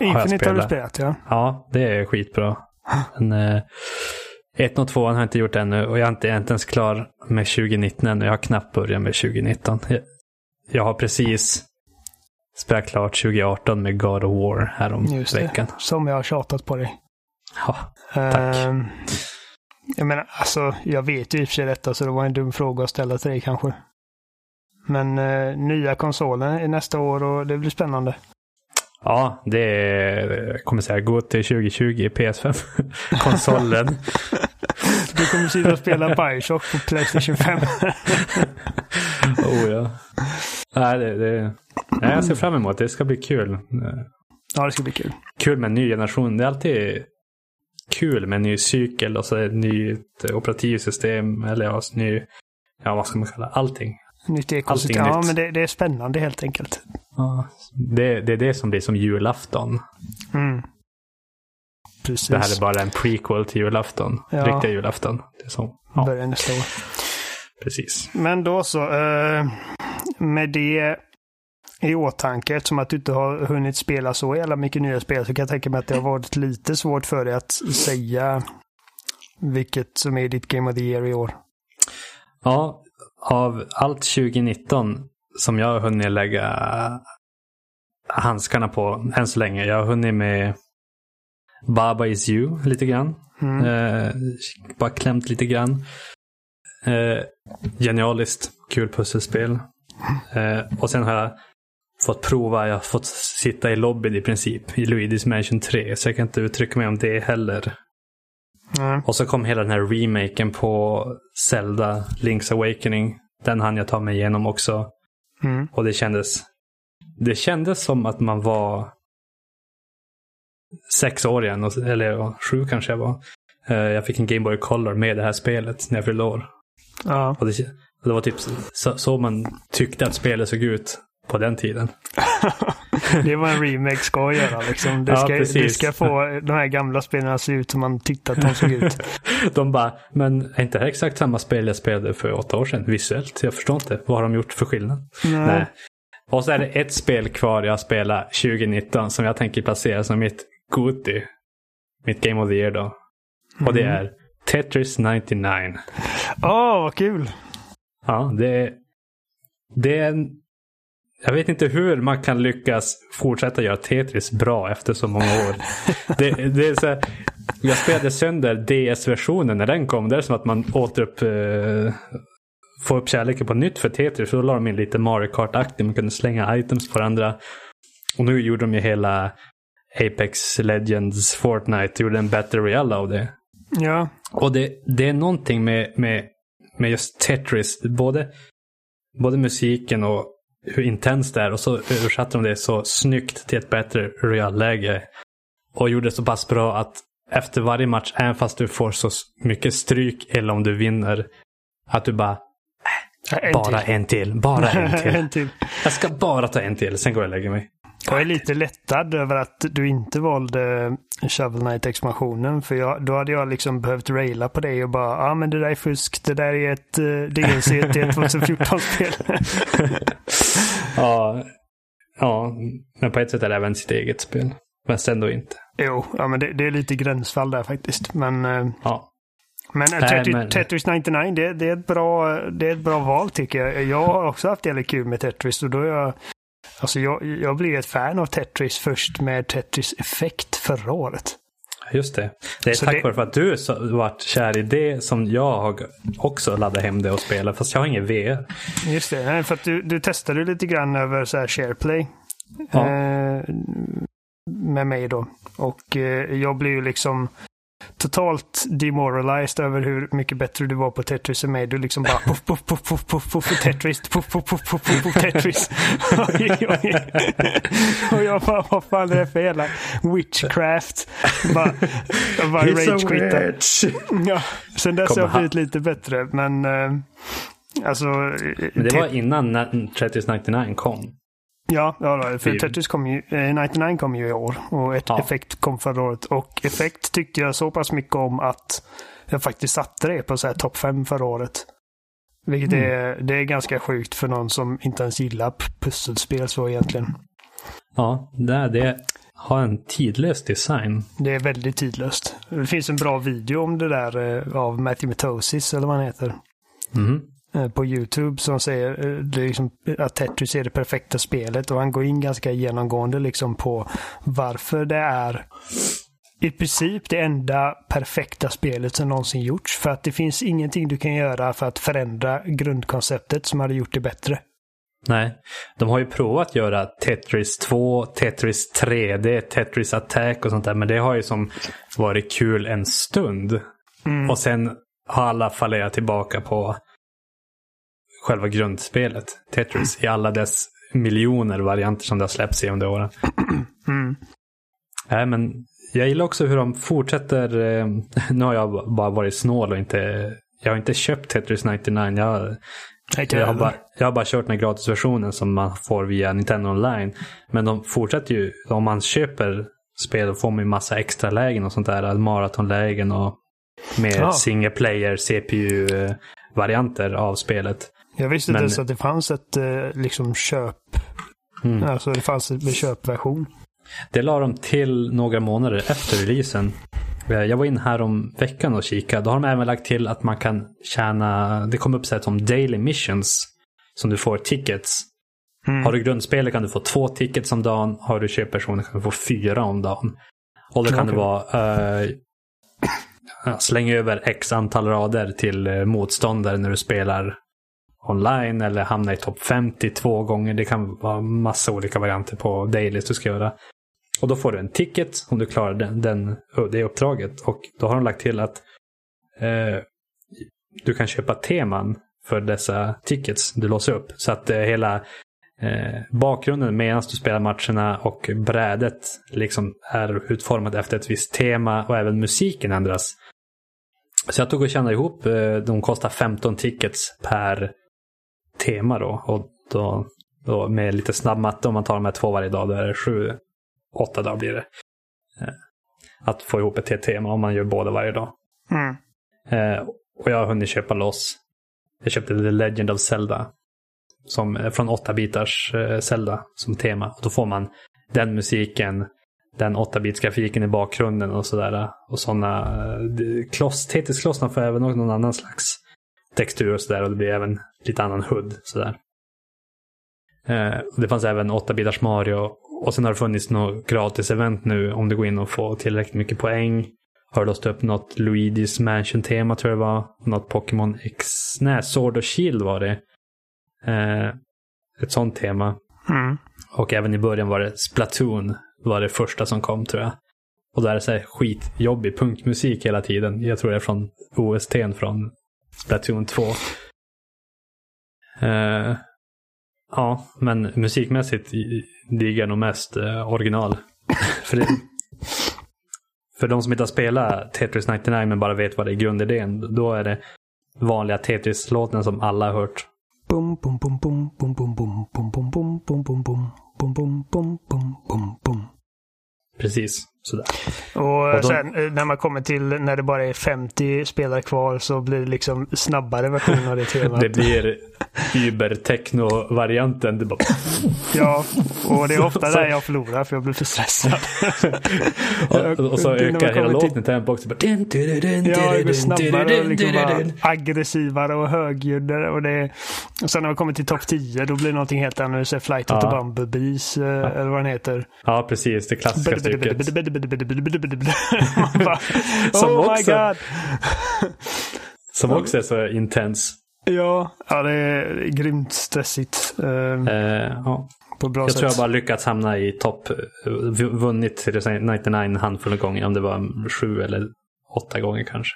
jag Infinite har du spelat. spelat, ja. Ja, det är skitbra. Men, eh, ett och tvåan har jag inte gjort ännu och jag är inte, jag är inte ens klar med 2019 ännu. Jag har knappt börjat med 2019. Jag, jag har precis spelat klart 2018 med God of War härom Just veckan. det. Som jag har tjatat på dig. Ja, Tack. Ehm, jag menar, alltså, jag vet ju i och för sig detta så det var en dum fråga att ställa till dig kanske. Men eh, nya konsolen är nästa år och det blir spännande. Ja det är, kommer säga, gå till 2020 i PS5. Konsolen. Du kommer sitta och spela Bioshock på Playstation 5. oh ja. Nej, det, det, nej, jag ser fram emot det. Det ska bli kul. ja, det ska bli kul. kul med en ny generation. Det är alltid kul med en ny cykel och så ett nytt operativsystem. Eller ja, ny, ja vad ska man kalla allting. Nytt ekosystem. Allting Ja, nytt. men det, det är spännande helt enkelt. Ja, det, det är det som blir som julafton. Mm. Precis. Det här är bara en prequel till julafton. Ja. Riktiga julafton. Det är så. Ja, Börjar nästa år. precis. Men då så. Eh, med det i åtanke, eftersom att du inte har hunnit spela så jävla mycket nya spel, så kan jag tänka mig att det har varit lite svårt för dig att säga vilket som är ditt Game of the Year i år. Ja, av allt 2019 som jag har hunnit lägga handskarna på än så länge. Jag har hunnit med Baba Is You lite grann. Mm. Eh, bara klämt lite grann. Eh, genialiskt, kul pusselspel. Eh, och sen har jag fått prova, jag har fått sitta i lobbyn i princip i Luigi's Mansion 3. Så jag kan inte uttrycka mig om det heller. Mm. Och så kom hela den här remaken på Zelda, Link's Awakening. Den hann jag ta mig igenom också. Mm. Och det kändes, det kändes som att man var sex år igen, eller sju kanske jag var. Eh, Jag fick en Game Boy Color med det här spelet när jag fyllde år. Ja. Och det, det var typ så, så man tyckte att spelet såg ut på den tiden. Det vad en remake ska göra. Liksom. Det, Ja, ska, det precis. ska få de här gamla spelen att se ut som man tyckte att de såg ut. De bara, men är inte det här exakt samma spel jag spelade för åtta år sedan visuellt? Jag förstår inte. Vad har de gjort för skillnad? Nej. Och så är det ett spel kvar jag spelar 2019 som jag tänker placera som mitt Goti. Mitt Game of the Year då. Och det är Tetris 99. Åh, vad kul! Ja, det är, det är en, Jag vet inte hur man kan lyckas fortsätta göra Tetris bra efter så många år. det, det är så här, jag spelade sönder DS-versionen när den kom. Det är som att man återupp... Eh, får upp kärleken på nytt för Tetris. Då la de in lite Mario Kart-aktigt. Man kunde slänga items på varandra. Och nu gjorde de ju hela Apex Legends Fortnite. Gjorde en Battle Royale av det. Ja, Och det, det är någonting med, med, med just Tetris. Både, både musiken och hur intens det är. Och så översatte de det så snyggt till ett bättre realläge. Och gjorde det så pass bra att efter varje match, även fast du får så mycket stryk eller om du vinner, att du bara, en bara till. en till, bara en till. en till. Jag ska bara ta en till, sen går jag och lägger mig. Jag är lite lättad över att du inte valde Shovel Knight-expansionen. För jag, då hade jag liksom behövt raila på dig och bara, ja ah, men det där är fusk, det där är ett uh, DLC till ett 2014-spel. Ja, ja, men på ett sätt är det även sitt eget spel. Men sen då inte. jo, ja, men det, det är lite gränsfall där faktiskt. Men, eh, Ja. men, eh, Nej, Tetris, men- Tetris 99, det, det, är ett bra, det är ett bra val tycker jag. Jag har också haft jävligt kul med Tetris och då har jag Alltså jag, jag blev ett fan av Tetris först med Tetris Effect förra året. Just det. Det är Så tack det- vare för att du varit kär i det som jag har också laddat hem det och spelat. Fast jag har ingen VR. Just det, för att du, du testade lite grann över så här SharePlay. Ja. Eh, med mig då. Och eh, jag blev ju liksom totalt demoralized över hur mycket bättre du var på Tetris än mig. Du liksom bara puff, puff, puff, puff, puff, puff, Tetris, puff, puff, puff, puff, puff, puff, Tetris. Och jag bara, vad fan är det för jävla witchcraft? Bara, jag bara rage-quittade. Ja, sen dess har jag blivit lite bättre, men eh, alltså... Men det var innan na- Tetris 99 kom. Ja, ja för Tetris kom ju, eh, 99 kom ju i år och ett Ja. Effekt kom förra året. Och Effekt tyckte jag så pass mycket om att jag faktiskt satte det på så här topp 5 förra året. Vilket Mm. är, det är ganska sjukt för någon som inte ens gillar pusselspel så egentligen. Ja, det, det har en tidlös design. Det är väldigt tidlöst. Det finns en bra video om det där eh, av Matthew Matosis, eller vad han heter. Mhm. Eh, på YouTube som säger eh, liksom, att Tetris är det perfekta spelet och han går in ganska genomgående liksom på varför det är i princip det enda perfekta spelet som någonsin gjorts. För att det finns ingenting du kan göra för att förändra grundkonceptet som hade gjort det bättre. Nej, de har ju provat att göra Tetris 2, Tetris 3D, Tetris Attack och sånt där. Men det har ju som varit kul en stund. Och sen har alla fallerat tillbaka på själva grundspelet. Tetris i alla dess miljoner varianter som det har släppts i under åren. Mm. Nej, men jag gillar också hur de fortsätter. Eh, nu har jag bara varit snål och inte. Jag har inte köpt Tetris 99. Jag, jag, har bara, jag har bara kört den gratisversionen som man får via Nintendo online. Men de fortsätter ju. Om man köper spel får man ju massa extra lägen och sånt där. Maratonlägen och mer Ja. single player CPU-varianter av spelet. Jag visste inte ens att det fanns ett eh, liksom köp. Mm. Alltså det fanns en köpversion. Det la de till några månader efter releasen. Eh, Jag var in här om veckan och kikade. Då har de även lagt till att man kan tjäna, det kom upp så här som daily missions. Som du får tickets. Mm. Har du grundspelet kan du få två tickets om dagen. Har du köppersoner kan du få fyra om dagen. Och då kan det Okej. vara eh, ja, släng över x antal rader till eh, motståndare när du spelar online eller hamna i topp 50 två gånger. Det kan vara massa olika varianter på dailies du ska göra. Och då får du en ticket om du klarar den, den, det uppdraget. Och då har de lagt till att eh, du kan köpa teman för dessa tickets du låser upp. Så att eh, hela eh, bakgrunden medan du spelar matcherna och brädet liksom är utformat efter ett visst tema och även musiken ändras. Så jag tog och tjänade ihop, eh, de kostar 15 tickets per tema då. Och då, då med lite snabb matte om man tar de här två varje dag, då är det sju, åtta dagar blir det. Eh, Att få ihop ett helt tema om man gör båda varje dag. Mm. Eh, och jag har hunnit köpa loss. Jag köpte The Legend of Zelda. Som, eh, från 8-bitars eh, Zelda som tema. Och då får man den musiken, den 8-bits grafiken i bakgrunden och sådär. Och sådana kloss, Tetris-klossarna får även någon annan slags textur och sådär. Och det blir även lite annan HUD sådär. Eh, det fanns även 8-bitars Mario. Och sen har det funnits något gratis event nu om du går in och får tillräckligt mycket poäng. Har låst upp något Luigi's Mansion-tema tror jag det var. Något Pokémon X... Nej, Sword och Shield var det. Eh, ett sånt tema. Mm. Och även i början var det Splatoon. var det första som kom tror jag. Och då är det så här skitjobbig punkmusik hela tiden. Jag tror det är från OSTn från Splatoon 2. Eh, ja, men musikmässigt diggar nog mest eh, original. för, det, för de som inte har spelat Tetris 99 men bara vet vad det är grundidén. Då är det vanliga Tetris-låten som alla har hört. Bum, bum, bum, bum, bum, bum, bum, bum, bum, bum, bum, bum, bum, bum, bum, bum, bum, bum. Precis. Sådär. Och, Och sen eh, när man kommer till när det bara är 50 spelare kvar så blir det liksom snabbare version av det temat. Det blir Uber-techno-varianten. Bara, Ja, och det är ofta där jag förlorar för jag blir för stressad. och, och så ökar hela kommer till- låten tempo också. Bara, Ja, det går dun, snabbare och liksom bara aggressivare och högljuddare. Och, det, och sen när man kommer till topp 10 då blir det någonting helt annat. Är Flight of the Ja. Bumblebees eh, eller vad den heter. Ja, precis. Det klassiska stycket. Bara, Som oh my också- god. Som också är så intens. Ja, ja, det är grymt stressigt. Eh, ja. på bra Jag sätt. tror jag bara lyckats hamna i topp. eh, Vunnit Series 99 en handfull av gånger. Om det var sju eller åtta gånger kanske.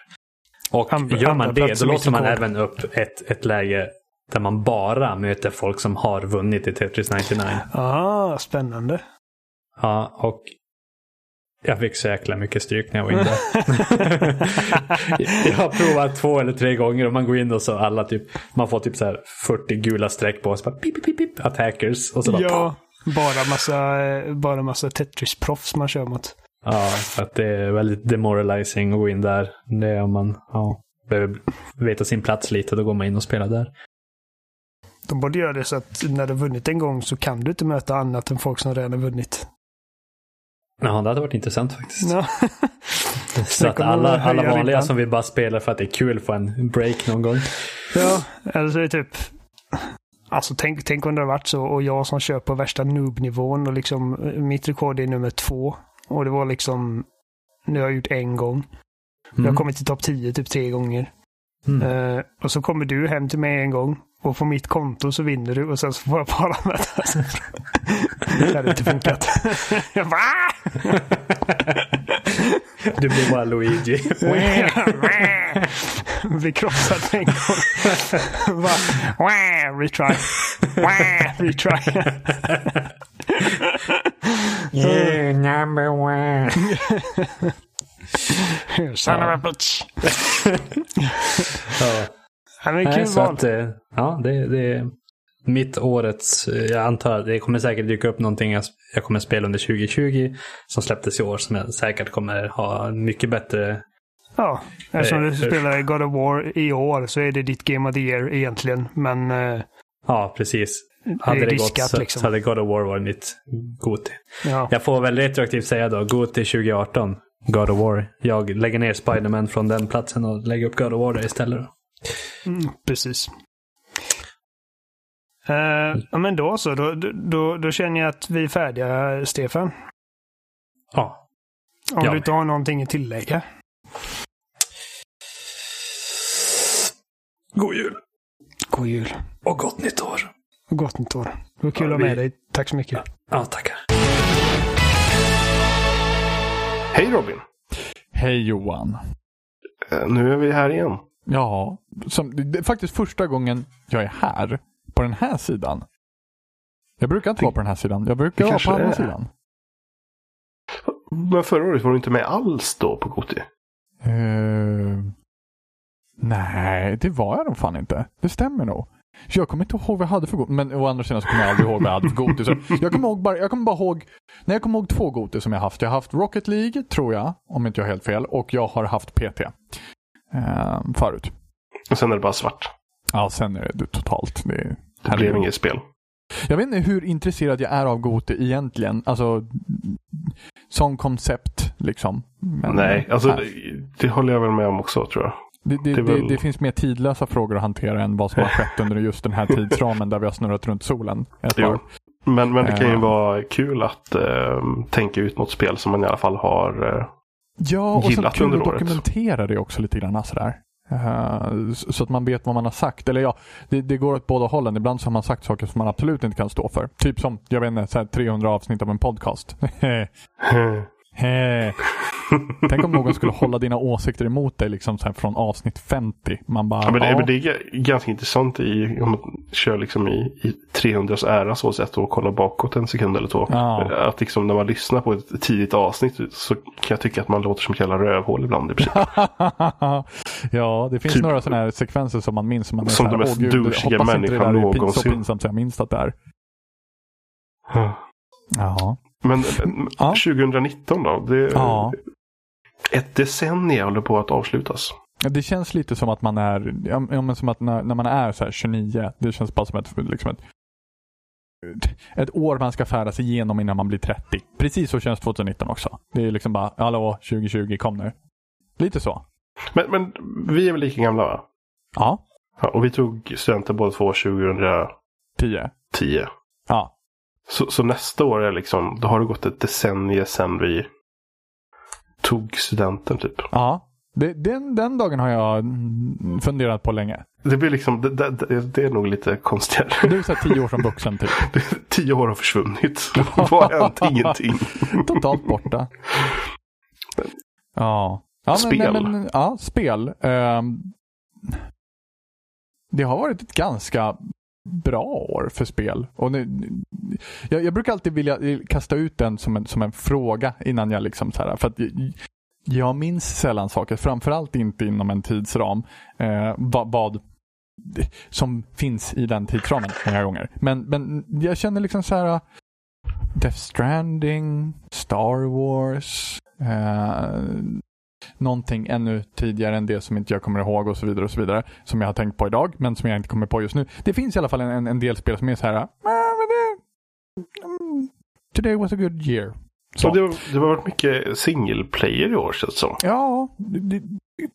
Och Andra- gör man det, då låser man även upp ett, ett läge där man bara möter folk som har vunnit i Tetris 99. Ah, spännande. Ja, och jag fick så jäkla mycket stryk när jag var inne jag har provat två eller tre gånger och man går in och så alla typ, man får typ så här 40 gula streck på sig. Bara pip, pip, pip, attackers. Och så bara, Ja, bara massa, bara massa Tetris-proffs man kör mot. Ja, så att det är väldigt demoralizing att gå in där. Det är om man ja, behöver veta sin plats lite, då går man in och spelar där. De borde göra det så att när du har vunnit en gång så kan du inte möta annat än folk som redan har vunnit. Ja, det hade varit intressant faktiskt. Ja. Så att alla, alla vanliga ribban. som vill bara spela för att det är kul får en break någon gång. Ja, eller så är det typ... Alltså tänk, tänk om det har varit så och jag som kör på värsta noob-nivån och liksom mitt rekord är nummer två. Och det var liksom... Nu har jag gjort en gång. Jag har kommit till topp 10 typ tre gånger. Mm. Eh, och så kommer du hem till mig en gång. Och på mitt konto så vinner du och sen så får jag bara möta. det hade inte funkat. Va? Du blir bara Luigi. Vi krossade en gång. Va? Retry. Retry. You number one. Son of a bitch. Ja. Men Nej, kul så val. att, eh, ja, det, det är mitt årets, eh, jag antar att det kommer säkert dyka upp någonting jag, jag kommer spela under 2020 som släpptes i år som jag säkert kommer ha mycket bättre Ja, eftersom Eh, du spelar God of War i år så är det ditt Game of the Year egentligen. Men eh, Ja, precis. det Hade är det gått så, liksom. så hade God of War varit mitt Goti. Ja. Jag får väl retroaktivt säga då, Goti 2018, God of War. Jag lägger ner Spider-Man från den platsen och lägger upp God of War där istället. Då. Mm, precis. Eh, ja, men då så. Då, då, då känner jag att vi är färdiga, Stefan. Ja. Om Ja. du inte har någonting att tillägga. God jul! God jul. Och gott nytt år! Och gott nytt år. Det var kul Ja, att ha med vi- dig. Tack så mycket. Ja, tackar. Hej Robin! Hej Johan. Eh, Nu är vi här igen. Ja, som, det är faktiskt första gången jag är här på den här sidan. Jag brukar inte vara på den här sidan. Jag brukar det vara på andra är. sidan. Men förra året var du inte med alls då på Goti. Eh, nej, det var jag nog fan inte. Det stämmer nog. Jag kommer inte ihåg vad jag hade för Goti. Men å andra sidan så kommer jag aldrig ihåg vad jag hade för Goti. Så jag, kommer ihåg bara, jag kommer bara ihåg... Nej, jag kommer ihåg två Goti som jag haft. Jag har haft Rocket League, tror jag, om inte jag har helt fel. Och jag har haft PT. Eh, förut. Och sen är det bara svart. Ja, sen är det totalt. Det, är- Det blev inget spel. Jag vet inte hur intresserad jag är av Goti egentligen. Alltså, som koncept liksom. Men, Nej, alltså det, det håller jag väl med om också tror jag. Det, det, väl- det, finns mer tidlösa frågor att hantera än vad som har skett under just den här tidsramen där vi har snurrat runt solen. Men, men det kan ju Eh. vara kul att eh, tänka ut något spel som man i alla fall har. Ja, och Gillat kul att dokumentera det också lite grann sådär. Eh, så att man vet vad man har sagt. Eller ja, det, det går åt båda hållen. Ibland så har man sagt saker som man absolut inte kan stå för. Typ som, jag vet inte, så här 300 avsnitt av en podcast. Tänk om någon skulle hålla dina åsikter emot dig liksom så här från avsnitt 50. Man bara, ja, men det, ja. det är ganska intressant i, om man kör liksom i, i 300s ära så sätt och kollar bakåt en sekund eller två. Ja. Att liksom när man lyssnar på ett tidigt avsnitt så kan jag tycka att man låter som ett jävla rövhål ibland. I princip. ja, det finns Typ- några sådana här sekvenser som man minns. Som, man är Som här, den mest "Åh, gud, douchiga hoppas inte det där människan är pin- Så någonsin." pinsamt jag minns att det är. Ja. Men Ja. 2019 då? Det, Ja. Ett decennium håller på att avslutas. Det känns lite som att man är, ja, men som att när, när man är så här 29, det känns bara som ett, liksom ett, ett år man ska färdas igenom innan man blir 30. Precis så känns 2019 också. Det är liksom bara, hallå, 2020, kom nu. Lite så. Men, men vi är väl lika gamla va? Ja, Ja, och vi tog studenten båda två 2010. 10. Ja. Så, så nästa år är liksom, då har det gått ett decennium sedan vi tog studenten typ. Ja. Det, den, den dagen har jag funderat på länge. Det blir liksom, det, det, det, är nog lite konstigare. Så här 10 år som vuxen typ. Tio år har försvunnit. Vad har hänt? Ingenting. Totalt borta. Ja. ja Spel. Men, men, ja, spel. Ehm, det har varit ett ganska bra år för spel. Och nu, jag, jag brukar alltid vilja kasta ut den som en, som en fråga innan jag liksom så här, för att jag, minns sällan saker, framförallt inte inom en tidsram, eh, vad, vad som finns i den tidsramen många gånger. Men, men jag känner liksom så här Death Stranding, Star Wars, eh, någonting ännu tidigare än det som inte jag kommer ihåg och så vidare och så vidare. Som jag har tänkt på idag, men som jag inte kommer på just nu. Det finns i alla fall en, en, del spel som är så här. "Ah, mm, Today was a good year. Så. Det, det har varit mycket single player i år känns det som. Ja, det,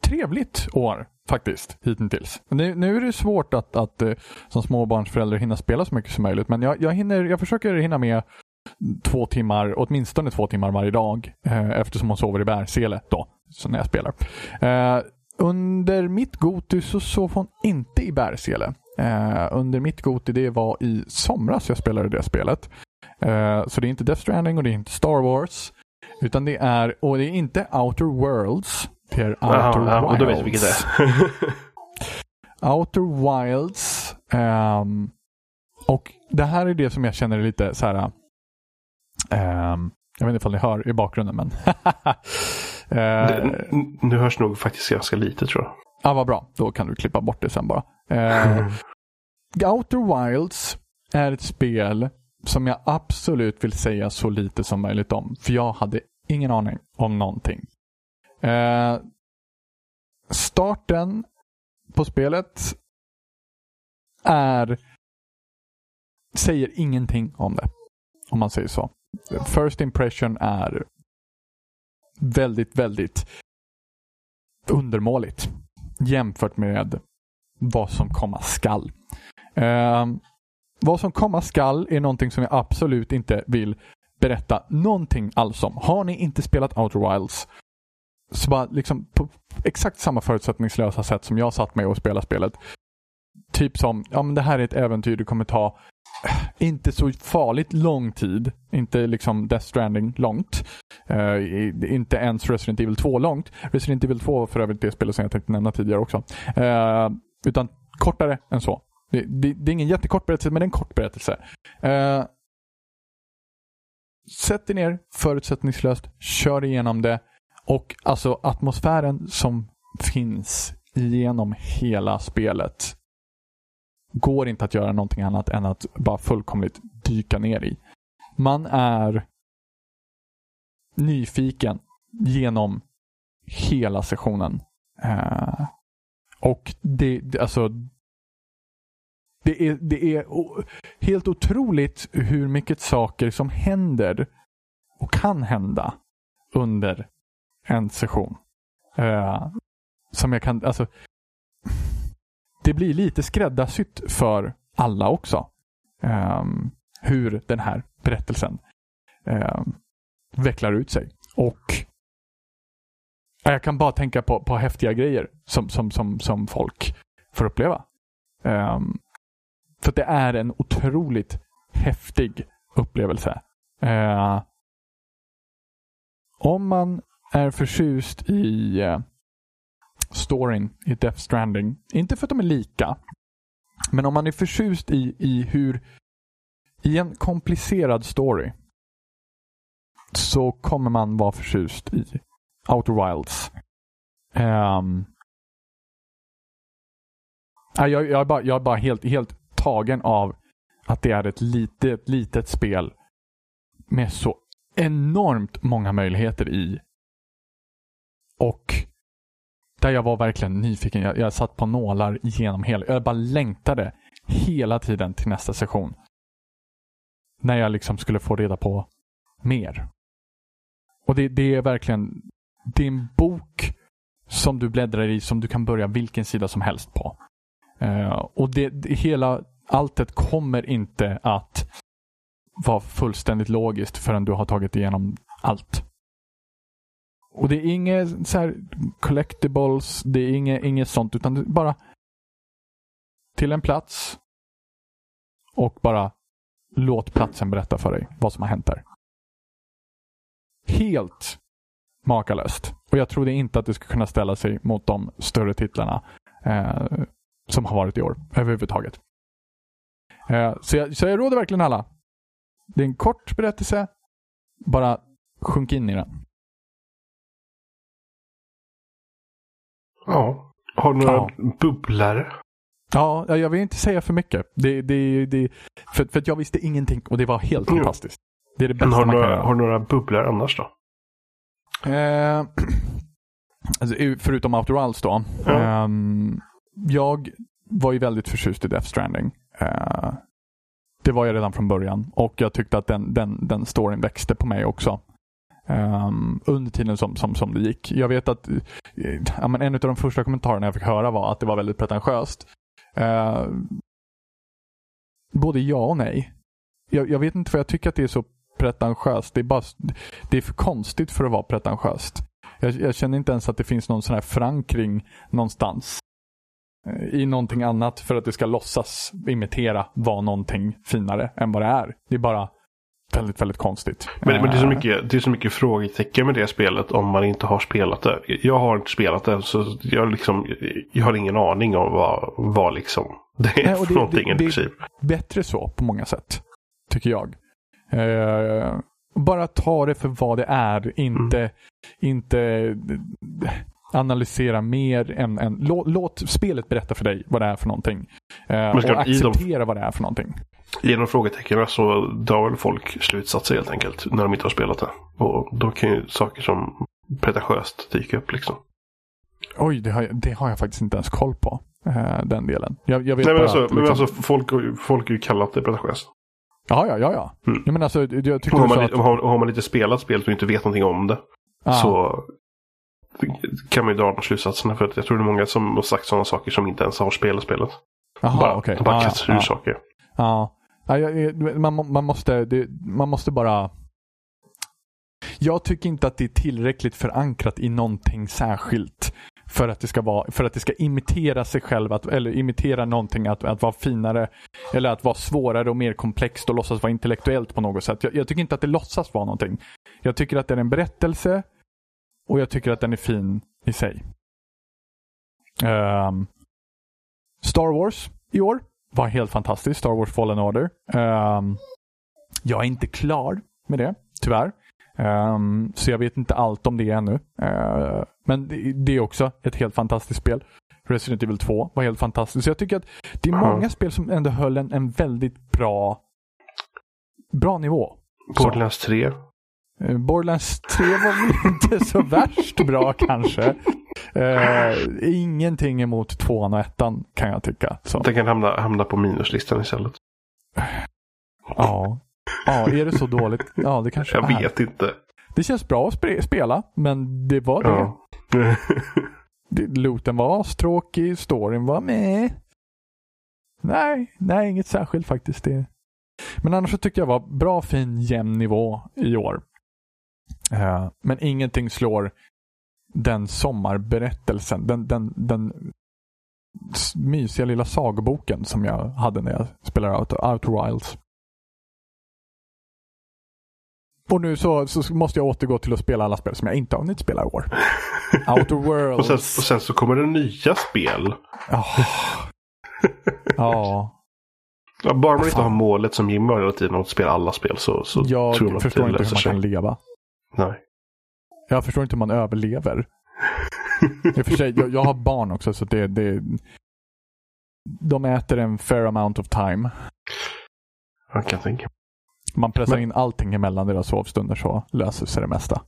trevligt år faktiskt hittills. Nu, nu är det svårt att, att eh, som småbarnsförälder hinna spela så mycket som möjligt. Men jag, jag, hinner, jag försöker hinna med två timmar, åtminstone två timmar varje dag. Eh, eftersom hon sover i bärsele då, så när jag spelar. Eh, under mitt Goti så sov hon inte i bärsele. Eh, under mitt Goti det var i somras jag spelade det spelet. Eh, så det är inte Death Stranding och det är inte Star Wars. Utan det är, och det är inte Outer Worlds. Det är Outer ja, Wilds. då vet vi vilket det är. Outer Wilds. ehm, och det här är det som jag känner är lite så här. ehm, jag vet inte ifall ni hör i bakgrunden men. Eh, det, nu hörs nog faktiskt ganska lite tror jag. Ja, vad bra. Då kan du klippa bort det sen bara. Eh, Outer Wilds är ett spel som jag absolut vill säga så lite som möjligt om. För jag hade ingen aning om någonting. Eh, starten på spelet är säger ingenting om det. Om man säger så. First impression är väldigt, väldigt undermåligt jämfört med vad som komma skall. Eh, vad som komma skall är någonting som jag absolut inte vill berätta någonting alls om. Har ni inte spelat Outer Wilds så bara liksom på exakt samma förutsättningslösa sätt som jag satt med och spelade spelet. Typ som, ja men det här är ett äventyr du kommer ta inte så farligt lång tid. Inte liksom Death Stranding långt. Uh, inte ens Resident Evil 2 långt. Resident Evil 2 var för övrigt det spelet som jag tänkte nämna tidigare också. Uh, utan kortare än så. Det, det, det är ingen jättekort berättelse, men det är en kort berättelse. Uh, sätt dig ner förutsättningslöst, kör igenom det. Och alltså atmosfären som finns genom hela spelet går inte att göra någonting annat än att bara fullkomligt dyka ner i. Man är nyfiken genom hela sessionen. Eh, och det, det, alltså det är, det är helt otroligt hur mycket saker som händer och kan hända under en session. Eh, som jag kan, alltså det blir lite skräddarsytt för alla också. Ehm, hur den här berättelsen ehm, vecklar ut sig. Och jag kan bara tänka på, på häftiga grejer som, som, som, som folk får uppleva. Um, för att det är en otroligt häftig upplevelse. Uh, om man är förtjust i uh, storyn i Death Stranding, inte för att de är lika, men om man är förtjust i, i hur i en komplicerad story så kommer man vara förtjust i Outer Wilds. Um, jag, jag, är bara, jag är bara helt, helt tagen av att det är ett litet, litet spel med så enormt många möjligheter i. Och där jag var verkligen nyfiken. Jag, jag satt på nålar genom hela... Jag bara längtade hela tiden till nästa session. När jag liksom skulle få reda på mer. Och det, det är verkligen... Det är en bok som du bläddrar i som du kan börja vilken sida som helst på. Uh, och det, det, hela alltet kommer inte att vara fullständigt logiskt förrän du har tagit igenom allt. Och det är inget så här collectibles, det är inget, inget sånt, utan det bara till en plats och bara låt platsen berätta för dig vad som har hänt där. Helt makalöst. Och jag trodde inte att det skulle kunna ställa sig mot de större titlarna eh, som har varit i år överhuvudtaget. Eh, så, jag, så jag råder verkligen alla. Det är en kort berättelse. Bara sjunk in i den. Ja. Har några Ja. bubblare? Ja, jag vill inte säga för mycket. Det, det, det, för, för jag visste ingenting och det var helt Jo. fantastiskt. Det är det Men bästa har, du man kan några, göra. har du några bubblare annars då? Eh, alltså, förutom Outer Wilds då. Ja. Ehm, jag var ju väldigt förtjust i Death Stranding. Eh, det var jag redan från början och jag tyckte att den, den, den storyn växte på mig också. Um, under tiden som, som, som det gick. Jag vet att ja, men en av de första kommentarerna jag fick höra var att det var väldigt pretentiöst. Uh, både ja och nej. Jag, jag vet inte för jag tycker att det är så pretentiöst. Det är, bara, det är för konstigt för att vara pretentiöst. Jag, jag känner inte ens att det finns någon sån här förankring någonstans eh, i någonting annat för att det ska låtsas imitera vara någonting finare än vad det är. Det är bara väldigt, väldigt konstigt. Men, men det, är så Eh, mycket, det är så mycket frågetecken med det spelet om man inte har spelat det. Jag har inte spelat det så jag, liksom, jag har ingen aning om vad, vad liksom det är Nej, för det- någonting det- i det- princip. bättre så på många sätt. Tycker jag. Eh, bara ta det för vad det är. Inte, Mm. inte eh, analysera mer än, än låt, låt spelet berätta för dig vad det är för någonting. Eh, och i de- acceptera vad det är för någonting. Genom frågetecknen så drar väl folk slutsatser helt enkelt när de inte har spelat det. Och då kan ju saker som pretentiöst dyka upp liksom. Oj, det har, jag- det har jag faktiskt inte ens koll på. eh, den delen. Jag, jag vet Nej men alltså, att, men liksom, alltså folk, folk har ju kallat det pretentiöst. Ja, ja, ja. ja. Mm. Jag, menar, alltså, jag tyckte har, man, att... har, har man inte spelat spelet och inte vet någonting om det Ah, så kan man ju dra de slutsatserna. För att jag tror det är många som har sagt sådana saker som inte ens har spelat spelet. Jaha, bara okej. bara Ah, kastar ur ja. saker. Ja. Eh, man, man, måste, man måste bara... Jag tycker inte att det är tillräckligt förankrat i någonting särskilt. För att det ska, vara, för att det ska imitera sig själv, att, eller imitera någonting, att, att vara finare. Eller att vara svårare och mer komplext och låtsas vara intellektuellt på något sätt. Jag, jag tycker inte att det låtsas vara någonting. Jag tycker att det är en berättelse och jag tycker att den är fin i sig. Um, Star Wars i år var helt fantastiskt. Star Wars Fallen Order. Ehm, jag är inte klar med det, tyvärr. Ehm, så jag vet inte allt om det ännu. Ehm, men det, det är också ett helt fantastiskt spel. Resident Evil 2 var helt fantastiskt. Så jag tycker att det är många spel som ändå höll en, en väldigt bra, bra nivå. Borderlands 3. Eh, Borderlands 3 var väl inte så värst bra kanske. Eh, ingenting emot tvåan och ettan kan jag tycka. Så. Den kan hamna, hamna på minuslistan istället. Ja. ja, är det så dåligt? Ja, det kanske Jag är. vet inte. Det känns bra att spe- spela, men det var det. Ja. Looten var astråkig, storyn var med. Nej, nej, inget särskilt faktiskt. Det. Men annars så tyckte jag var bra, fin, jämn nivå i år. Eh, men ingenting slår den sommarberättelsen, den, den, den mysiga lilla sagoboken som jag hade när jag spelade Outer, Outer Wilds. Och nu så, så måste jag återgå till att spela alla spel som jag inte har hunnit spela i år. Outer Worlds. och, sen, och sen så kommer det nya spel. Ja. ja. Bara man Vad inte fan. har målet som Jimmy har hela tiden att spela alla spel så, så Jag tror att förstår inte hur man sig. kan leva. Nej. Jag förstår inte hur man överlever. I och för sig, jag, jag har barn också så det, det... De äter en fair amount of time. Jag kan tänka. Man pressar Men- in allting emellan deras sovstunder så löser sig det mesta.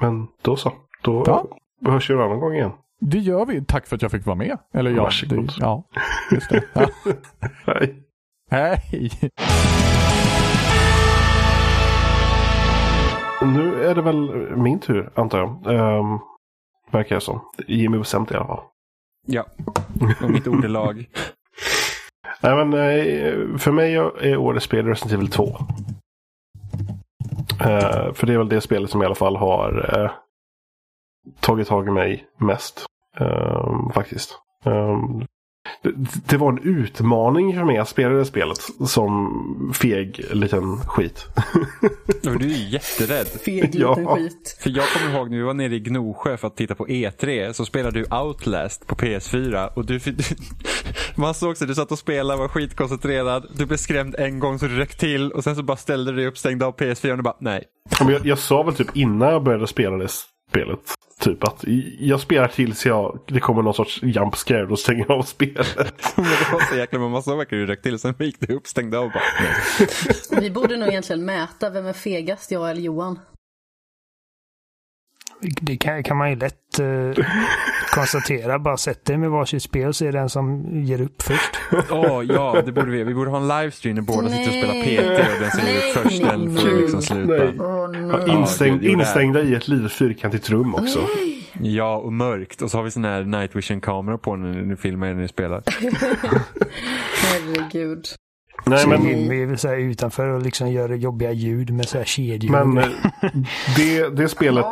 Men då så. Då Ja. hörs vi en annan gång igen. Det gör vi. Tack för att jag fick vara med. Eller ja, Varsågod. det, ja just det. Ja. Hej. Hej! Nu är det väl min tur, antar jag. Um, verkar det som. Jimmy bestämt i alla fall. Ja. Och mitt ordelag. Nej, men, eh, för mig är årets spel Resident Evil 2. Eh, för det är väl det spelet som i alla fall har eh, tagit tag i mig mest. eh, faktiskt. Eh, det, var en utmaning för mig att spela det spelet som feg liten skit. Du är jätterädd. Feg Ja. liten skit. För jag kommer ihåg när vi var nere i Gnosjö för att titta på E3 så spelade du Outlast på PS4 och du, man såg sig, du satt och spelade, var skitkoncentrerad, du blev skrämd en gång så du röck till och sen så bara ställde du dig upp, stängde av PS4 och du bara nej. Jag, jag sa väl typ innan jag började spela det spelet. Typ att jag spelar tills jag, det kommer någon sorts jump scare och stänger av spelet. Men det var så jäkla många så verkar du röck till, sen gick du upp, stängde av bara. Vi borde nog egentligen mäta vem är fegast, jag eller Johan. Det kan, kan man ju lätt eh, konstatera. Bara sätt dig med varsitt spel så är det den som ger upp först. Åh ja, det borde vi. Vi borde ha en livestream när båda sitter och spelar Nej. PT och den som ger upp Nej, först den får nej, liksom sluta. nej. Nej. Ja, Instäng, är- instängda i ett litet fyrkantigt rum också. Ja, och mörkt. Och så har vi sån här night vision kamera på när ni filmar när ni spelar. Herregud. Nej, men, Jimmy är så här utanför och liksom gör jobbiga ljud med så här kedjor. men eh, det, det spelet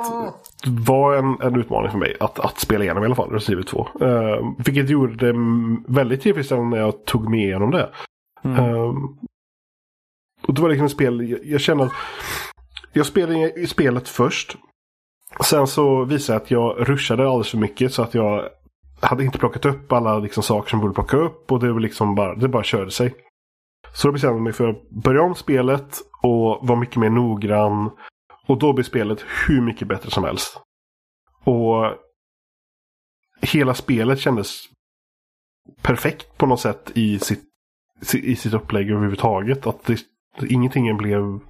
var en, en utmaning för mig att, att spela igenom i alla fall, Resident Evil 2. Uh, vilket gjorde det väldigt tillfredsställande när jag tog mig igenom det. Mm. Eh, och det var liksom ett spel, jag, jag kände att jag spelade i spelet först. Sen så visade jag att jag rushade alldeles för mycket så att jag hade inte plockat upp alla liksom, saker som borde plocka upp och det var liksom bara, det bara körde sig. Så då bestämde jag mig för att börja om spelet och vara mycket mer noggrann. Och då blir spelet hur mycket bättre som helst. Och hela spelet kändes perfekt på något sätt i sitt, i sitt upplägg överhuvudtaget. Att det, ingenting blev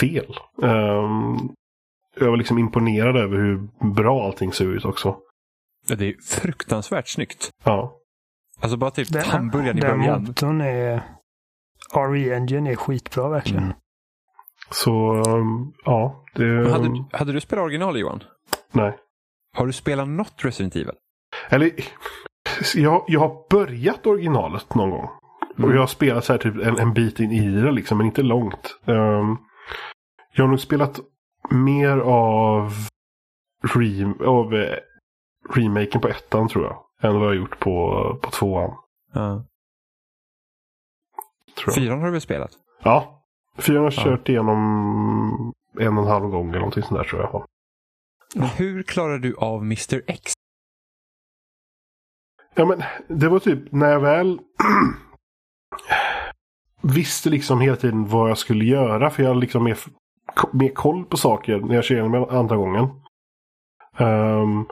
fel. Ehm, jag var liksom imponerad över hur bra allting såg ut också. Ja, det är fruktansvärt snyggt. Ja. Alltså bara typ Den- hamburgaren i Den början. motorn är... RE Engine är skitbra verkligen. Mm. Så ehm, ja. Det, Hade, du- hade du spelat original Johan? Nej. Har du spelat något Resident Evil? Eller jag, jag har börjat originalet någon gång. Och jag har spelat så här typ en, en bit in i det liksom, men inte långt. Ehm, jag har nog spelat mer av, re, av eh, remaken på ettan tror jag. Än vad jag har gjort på, på tvåan. Ja. Tror jag. Fyran har du väl spelat? Ja. Fyran har Ja. kört igenom en och en halv gång eller någonting sånt där tror jag. Men hur klarar du av Mr X? Ja men det var typ när jag väl visste liksom hela tiden vad jag skulle göra. För jag hade liksom mer, mer koll på saker när jag kör igenom andra gången. Ehm,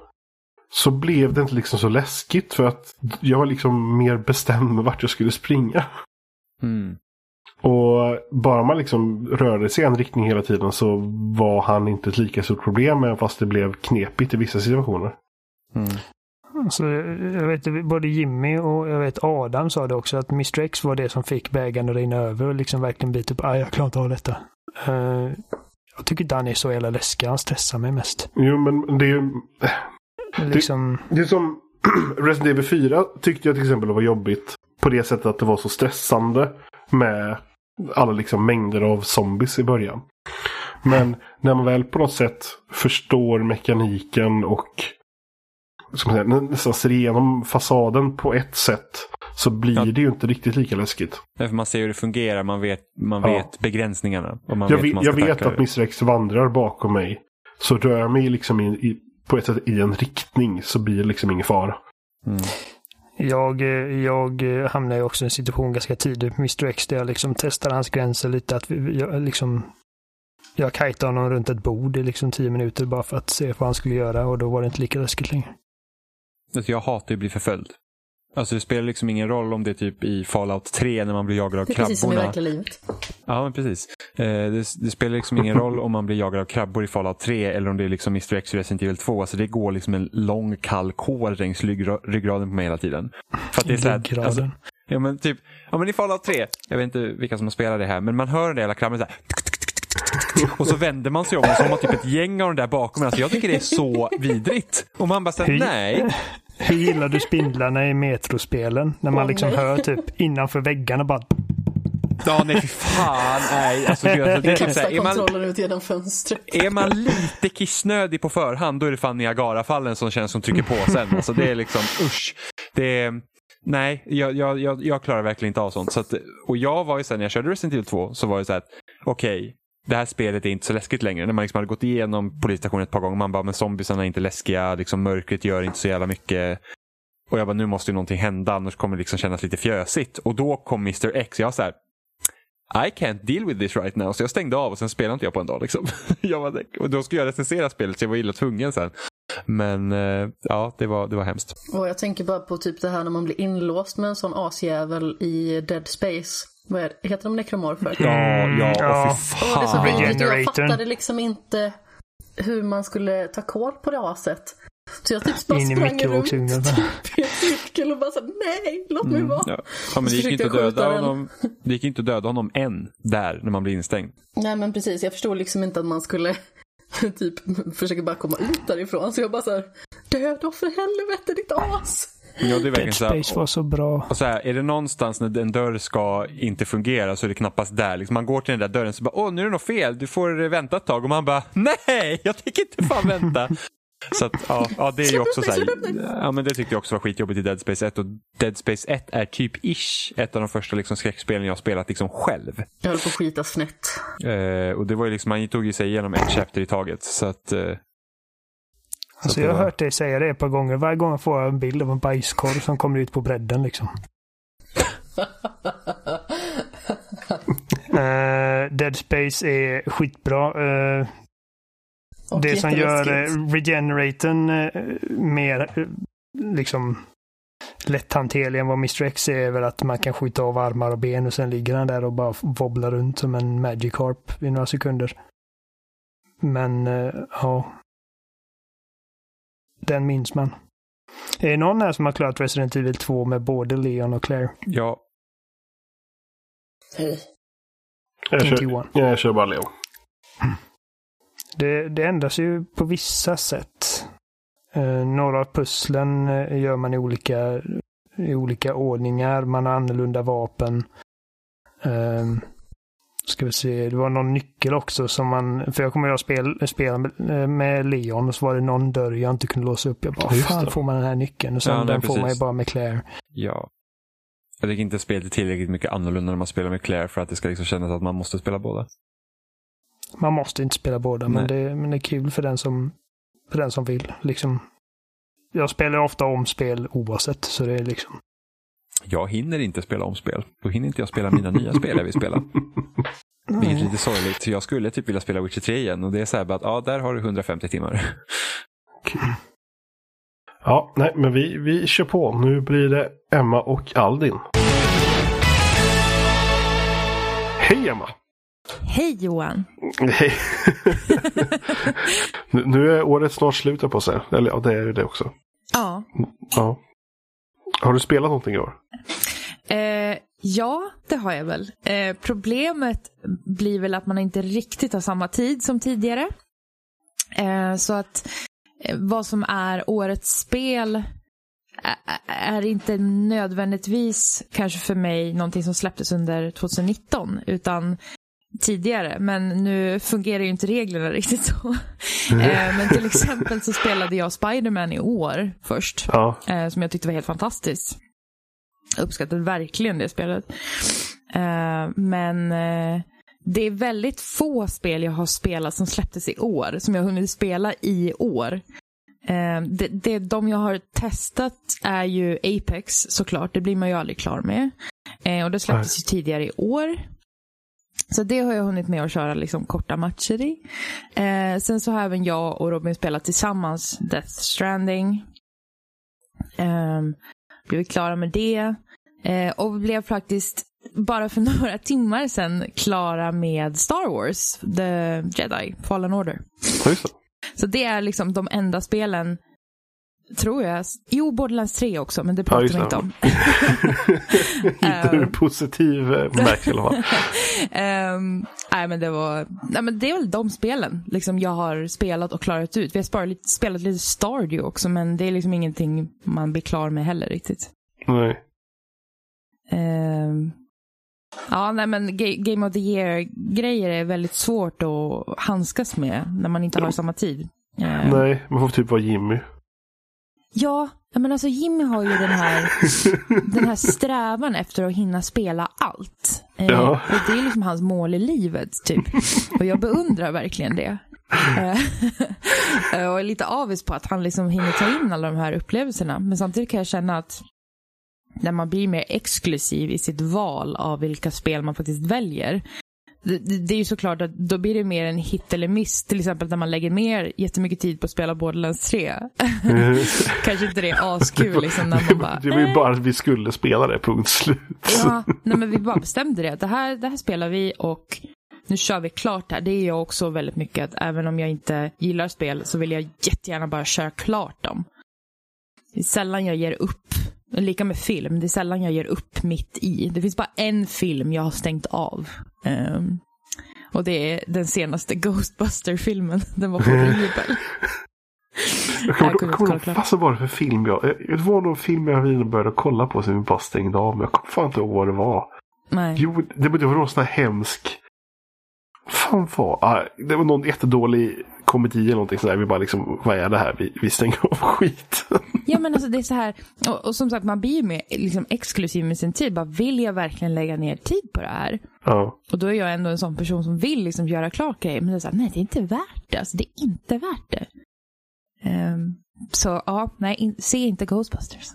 så blev det inte liksom så läskigt för att jag var liksom mer bestämd med vart jag skulle springa. Mm. Och bara man liksom rörde sig i en riktning hela tiden så var han inte ett lika stort problem även fast det blev knepigt i vissa situationer. Mm. Så jag vet, både Jimmy och jag vet Adam sa det också att Mr X var det som fick bägaren att rinna över och liksom verkligen bita upp. Aj, jag klarar inte av detta. Eh, jag tycker inte han är så jävla läskig. Han stressar mig mest. Jo men det är ju Liksom, Det är som Resident Evil 4 tyckte jag till exempel var jobbigt. På det sättet att det var så stressande med alla liksom mängder av zombies i början. Men när man väl på något sätt förstår mekaniken och ska man säga, nä- nästan ser igenom fasaden på ett sätt så blir Ja. det ju inte riktigt lika läskigt. Därför man ser hur det fungerar, man vet, man Ja. vet begränsningarna. Och man Jag vet, jag vet att det. Mr X vandrar bakom mig. Så rör jag mig liksom i, i, på ett sätt i en riktning så blir det liksom ingen fara. Mm jag, eh, jag eh, hamnade ju också i en situation ganska tidigt på Mr X där jag liksom testade hans gränser lite. Att jag, liksom, jag kajtade honom runt ett bord i liksom tio minuter bara för att se vad han skulle göra och då var det inte lika läskigt längre. Alltså, jag hatar ju att bli förföljd. Alltså det spelar liksom ingen roll om det är typ i Fallout 3 när man blir jagad av Det är precis som i krabborna. verkliga livet. Ja, men precis. Eh, det, det spelar liksom ingen roll om man blir jagad av krabbor i Fallout 3 eller om det är liksom Mr X i Resident Evil 2. Alltså det går liksom en lång kall kol längs ryggra- ryggraden på mig hela tiden. För att det är så här, Ryggraden. alltså, ja, men typ, ja men i Fallout 3, jag vet inte vilka som har spelat det här, men man hör den där jävla krabben så här. Och så vänder man sig om och så har man typ ett gäng av de där bakom en. Alltså jag tycker det är så vidrigt. Och man bara säger nej. Hur gillar du spindlarna i metrospelen? När man liksom hör typ innanför väggarna bara... Ja, nej fy fan. Nej, alltså, alltså, det är typ så Kasta här, är man, kontrollen ut genom fönstret. Är man lite kissnödig på förhand då är det fan Niagarafallen som känns som trycker på sen. Alltså det är liksom usch. Det är, nej, jag, jag, jag, jag klarar verkligen inte av sånt. Så att, och jag var ju sen när jag körde Resident Evil 2 så var det så här att okej, det här spelet är inte så läskigt längre. När man liksom hade gått igenom polisstationen ett par gånger. Man bara, men zombiesarna är inte läskiga. Liksom, mörkret gör inte så jävla mycket. Och jag bara, nu måste ju någonting hända annars kommer det liksom kännas lite fjösigt. Och då kom Mr X. Jag var så här, I can't deal with this right now. Så jag stängde av och sen spelade inte jag på en dag. Liksom. jag bara, och då skulle jag recensera spelet så jag var illa tvungen sen. Men eh, ja, det var, det var hemskt. Och jag tänker bara på typ det här när man blir inlåst med en sån asjävel i Dead Space. Vad är det? Heter de nekromorfer? Ja, ja, ja. och fy Och det är så fan. vidrigt och jag fattade liksom inte hur man skulle ta koll på det aset. Så jag typ bara sprang runt typ i en cirkel och bara så nej, låt mig vara. Ja. ja, men det gick inte döda honom. Det gick inte att döda honom än där när man blir instängd. Nej men precis, jag förstod liksom inte att man skulle typ försöka bara komma ut därifrån. Så jag bara så här, död då för helvete ditt as. Ja, det är verkligen Dead så här, Space var så bra. och så här, är det någonstans när en dörr ska inte fungera så är det knappast där. Liksom man går till den där dörren så bara, åh nu är det något fel, du får vänta ett tag. Och man bara, nej, jag tänker inte fan vänta. Så att, ja, ja, det är ju också så här, ja men det tyckte jag också var skitjobbigt i Dead Space 1 och Dead Space 1 är typ ish ett av de första liksom skräckspelen jag har spelat liksom själv. Jag höll på att skita snett. Eh, och det var ju liksom, man tog ju sig igenom ett chapter i taget. Så att, eh, Alltså jag har hört dig säga det ett par gånger. Varje gång jag får en bild av en bajskorv som kommer ut på bredden liksom. Eh, Dead Space är skitbra. Och det som gör uh, eh, mer eh, liksom lätthanterlig än vad Mr X är, är väl att man kan skjuta av armar och ben och sen ligger han där och bara wobblar runt som en Magikarp i några sekunder. Men ja. Den minns man. Är det någon här som har klarat Resident Evil 2 med både Leon och Claire? ja, Hej. Jag kör, Johan. jag kör bara Leo. Det, det ändras ju på vissa sätt. Eh, några av pusslen eh, gör man i olika, i olika ordningar. Man har annorlunda vapen. Eh, ska vi se, det var någon nyckel också som man... För jag kommer att spela spel med, eh, med Leon och så var det någon dörr jag inte kunde låsa upp. Jag bara, Just fan det. får man den här nyckeln? Och sen Ja, nej, den får man ju bara med Claire. ja. Jag tycker inte spelet är tillräckligt mycket annorlunda när man spelar med Claire för att det ska liksom kännas att man måste spela båda. Man måste inte spela båda, men Nej. det, men det är kul för den som, för den som vill. Liksom. Jag spelar ofta om spel oavsett, så det är liksom... Jag hinner inte spela om spel. Då hinner inte jag spela mina nya spel jag vill spela. Vilket är lite sorgligt. Jag skulle typ vilja spela Witcher 3 igen och det är så här bara att ja, där har du 150 timmar. Ja, nej, men vi, vi kör på. Nu blir det Emma och Aldin. Hej Emma! Hej Johan! Hej! nu, är året snart slut på säga. Eller ja, det är ju det också. Ja. Ja. Har du spelat någonting i år? Eh, ja, det har jag väl. Eh, problemet blir väl att man inte riktigt har samma tid som tidigare. Eh, så att eh, vad som är årets spel är inte nödvändigtvis kanske för mig någonting som släpptes under 2019 utan tidigare. Men nu fungerar ju inte reglerna riktigt så. Eh, men till exempel så spelade jag Spider-Man i år först. Ja. eh, som jag tyckte var helt fantastiskt. Jag uppskattade verkligen det spelet. Eh, men det är väldigt få spel jag har spelat som släpptes i år, som jag har hunnit spela i år. Det, det, de jag har testat är ju Apex såklart, det blir man ju aldrig klar med. Och det släpptes ju tidigare i år. Så det har jag hunnit med att köra liksom korta matcher i. Eh, sen så har även jag och Robin spelat tillsammans Death Stranding. Blev vi klara med det. Eh, och blev faktiskt bara för några timmar sedan klara med Star Wars, The Jedi, Fallen Order. Just. Så det är liksom de enda spelen, tror jag. Jo, Borderlands 3 också, men det Ja, pratar just vi inte om. Inte ur positiv eh, bemärkelse i alla fall. Ehm, nej, men det var, nej, men det är väl de spelen liksom jag har spelat och klarat ut. Vi har sparat lite, spelat lite Stardew också, men det är liksom ingenting man blir klar med heller riktigt. Nej. Ehm, ja, nej men Ga- Game of the Year-grejer är väldigt svårt att handskas med när man inte har samma tid. Ehm, Nej, man får typ vara Jimmy. Ja, men alltså Jimmy har ju den här, den här strävan efter att hinna spela allt. Eh, Ja. Och det är liksom hans mål i livet, typ. Och jag beundrar verkligen det. Eh, och är lite avis på att han liksom hinner ta in alla de här upplevelserna. Men samtidigt kan jag känna att när man blir mer exklusiv i sitt val av vilka spel man faktiskt väljer. Det, är ju såklart att då blir det mer en hit eller miss. Till exempel när man lägger mer jättemycket tid på att spela Borderlands 3. Kanske inte det är askul liksom när man bara... Det var ju bara att vi skulle spela det, punkt slut. Ja, nej men vi bara bestämde det. Det här, det här spelar vi och nu kör vi klart här. Det är jag också väldigt mycket att även om jag inte gillar spel så vill jag jättegärna bara köra klart dem. Det är sällan jag ger upp. Lika med film, det är sällan jag ger upp mitt i. Det finns bara en film jag har stängt av. Ehm, och det är den senaste Ghostbuster-filmen. Den var horribel. Jag kommer inte ihåg vad som var det för film jag... Det var någon film jag började kolla på som vi bara stängde av. Men jag kommer fan inte ihåg vad det var. Nej. Jo, det, det var någon sån här hemsk... Fan var... Ah, det var någon jättedålig komedi eller någonting sådär. Vi bara liksom, vad är det här? Vi, vi stänger av skiten. Ja men alltså det är så här, och, och som sagt man blir ju mer liksom, exklusiv med sin tid. Bara, vill jag verkligen lägga ner tid på det här? Ja. Och då är jag ändå en sån person som vill liksom göra klart grejer. Men det är så här, nej det är inte värt det. Alltså det är inte värt det. Ehm, så ja, nej, in, se inte Ghostbusters.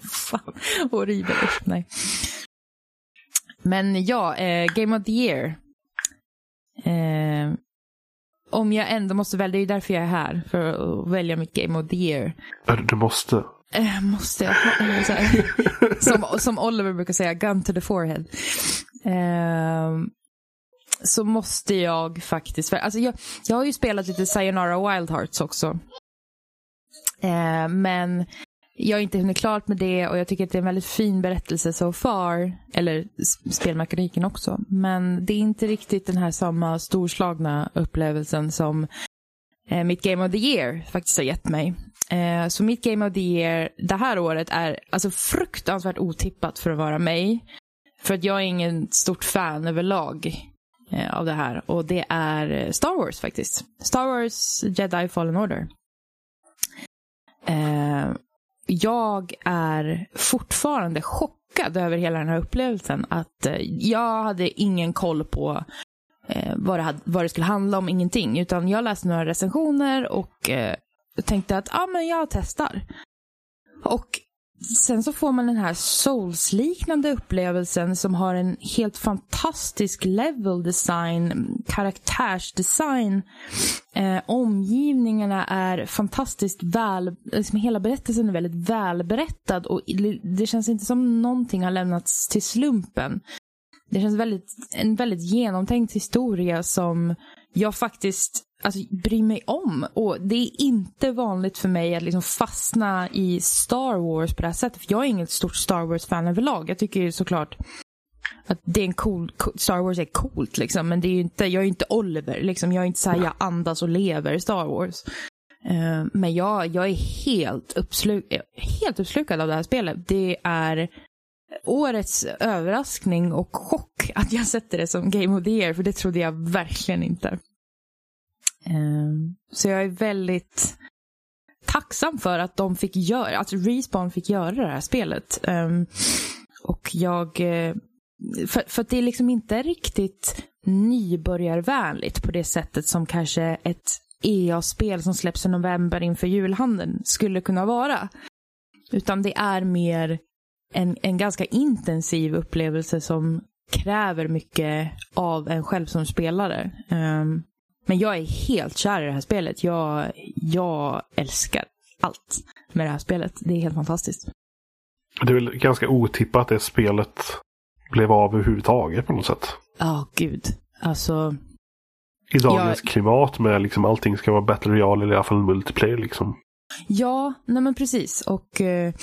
Fan, horribelt. Nej. Men ja, eh, Game of the Year. Eh, om jag ändå måste välja, det är ju därför jag är här. För att välja mitt Game of the Year. Du måste. Eh, måste jag? Eh, som, som Oliver brukar säga, gun to the forehead. Eh, så måste jag faktiskt, för, alltså jag, jag har ju spelat lite Sayonara Wild Hearts också. Eh, men jag har inte hunnit klart med det och jag tycker att det är en väldigt fin berättelse so far. Eller spelmekaniken också. Men det är inte riktigt den här samma storslagna upplevelsen som eh, mitt Game of the Year faktiskt har gett mig. Eh, så mitt Game of the Year det här året är alltså fruktansvärt otippat för att vara mig. För att jag är ingen stort fan överlag eh, av det här. Och det är eh, Star Wars faktiskt. Star Wars Jedi Fallen Order. Eh, jag är fortfarande chockad över hela den här upplevelsen. Att eh, jag hade ingen koll på eh, vad, det hade, vad det skulle handla om, ingenting. Utan jag läste några recensioner och eh, tänkte att ah, men jag testar. Och sen så får man den här Souls-liknande upplevelsen som har en helt fantastisk level design, karaktärsdesign. Eh, omgivningarna är fantastiskt väl, liksom hela berättelsen är väldigt välberättad och det- det känns inte som någonting har lämnats till slumpen. Det känns väldigt, en väldigt genomtänkt historia som jag faktiskt alltså, bryr mig om. Och det är inte vanligt för mig att liksom fastna i Star Wars på det här sättet. För jag är inget stort Star Wars-fan överlag. Jag tycker såklart att det är en cool, Star Wars är coolt liksom. Men det är ju inte, jag är inte Oliver liksom. Jag är inte så här, jag andas och lever Star Wars. Eh, men jag, jag är helt, uppsluk, eh, helt uppslukad av det här spelet. Det är årets överraskning och chock att jag sätter det som Game of the Year, för det trodde jag verkligen inte. Ehm, så jag är väldigt tacksam för att de fick göra, att Respawn fick göra det här spelet. Ehm, och jag, eh, för, för att det är liksom inte riktigt nybörjarvänligt på det sättet som kanske ett EA-spel som släpps i november inför julhandeln skulle kunna vara. Utan det är mer en, en ganska intensiv upplevelse som kräver mycket av en själv som spelare. Um, men jag är helt kär i det här spelet. Jag, jag älskar, allt med det här spelet. Det är helt fantastiskt. Det är väl ganska otippat att det spelet blev av överhuvudtaget på något sätt. Ja, gud. Alltså, I dagens Ja. klimat med liksom allting ska vara Battle Royale eller i alla fall multiplayer liksom. ja, nej men precis. Och eh,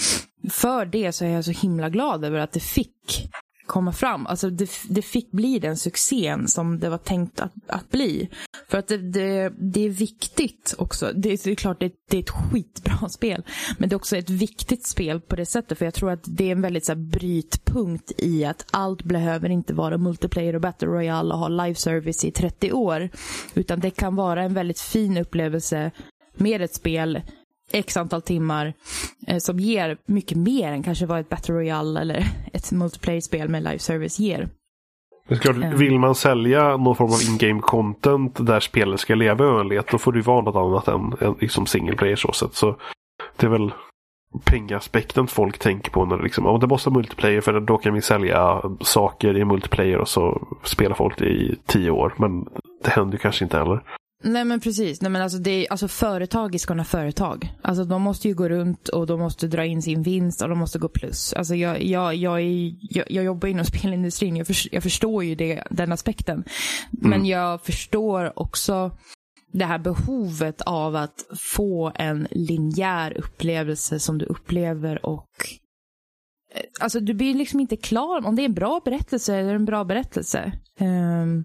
för det så är jag så himla glad över att det fick komma fram. Alltså det, det fick bli den succén som det var tänkt att, att bli. För att det, det, det är viktigt också. Det, det är klart det, det är ett skitbra spel. Men det är också ett viktigt spel på det sättet. För jag tror att det är en väldigt så här, brytpunkt i att allt behöver inte vara multiplayer och battle royale och ha live service i 30 år. Utan det kan vara en väldigt fin upplevelse med ett spel x antal timmar eh, som ger mycket mer än kanske vad ett battle royale eller ett multiplayer-spel med live service ger. Men klart, Mm. Vill man sälja någon form av in-game content där spelet ska leva i oändlighet då får ju vara något annat än, än liksom single player så sätt. Så det är väl pengaspekten folk tänker på när det liksom, ja, det måste vara multiplayer för då kan vi sälja saker i multiplayer och så spelar folk i tio år. Men det händer ju kanske inte heller. Nej men precis. Nej, men alltså, det är, alltså, företag är sådana företag. Alltså, de måste ju gå runt och de måste dra in sin vinst och de måste gå plus. Alltså, jag, jag, jag, är, jag, jag jobbar inom spelindustrin. Jag, för, jag förstår ju det, den aspekten. Men jag förstår också det här behovet av att få en linjär upplevelse som du upplever och eh, Alltså du blir liksom inte klar. Om det är en bra berättelse det en bra berättelse. Ehm,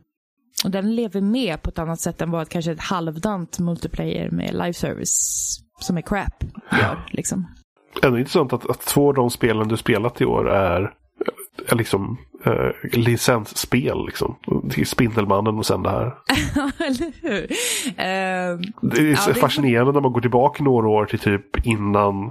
och den lever med på ett annat sätt än vad kanske ett halvdant multiplayer med live service som är crap gör. Liksom. Ändå intressant att, att två av de spelen du spelat i år är, är liksom eh, licensspel. Liksom. Spindelmannen och sen det här. Eller hur? Ehm, Det är Ja, så det är- fascinerande när man går tillbaka några år till typ innan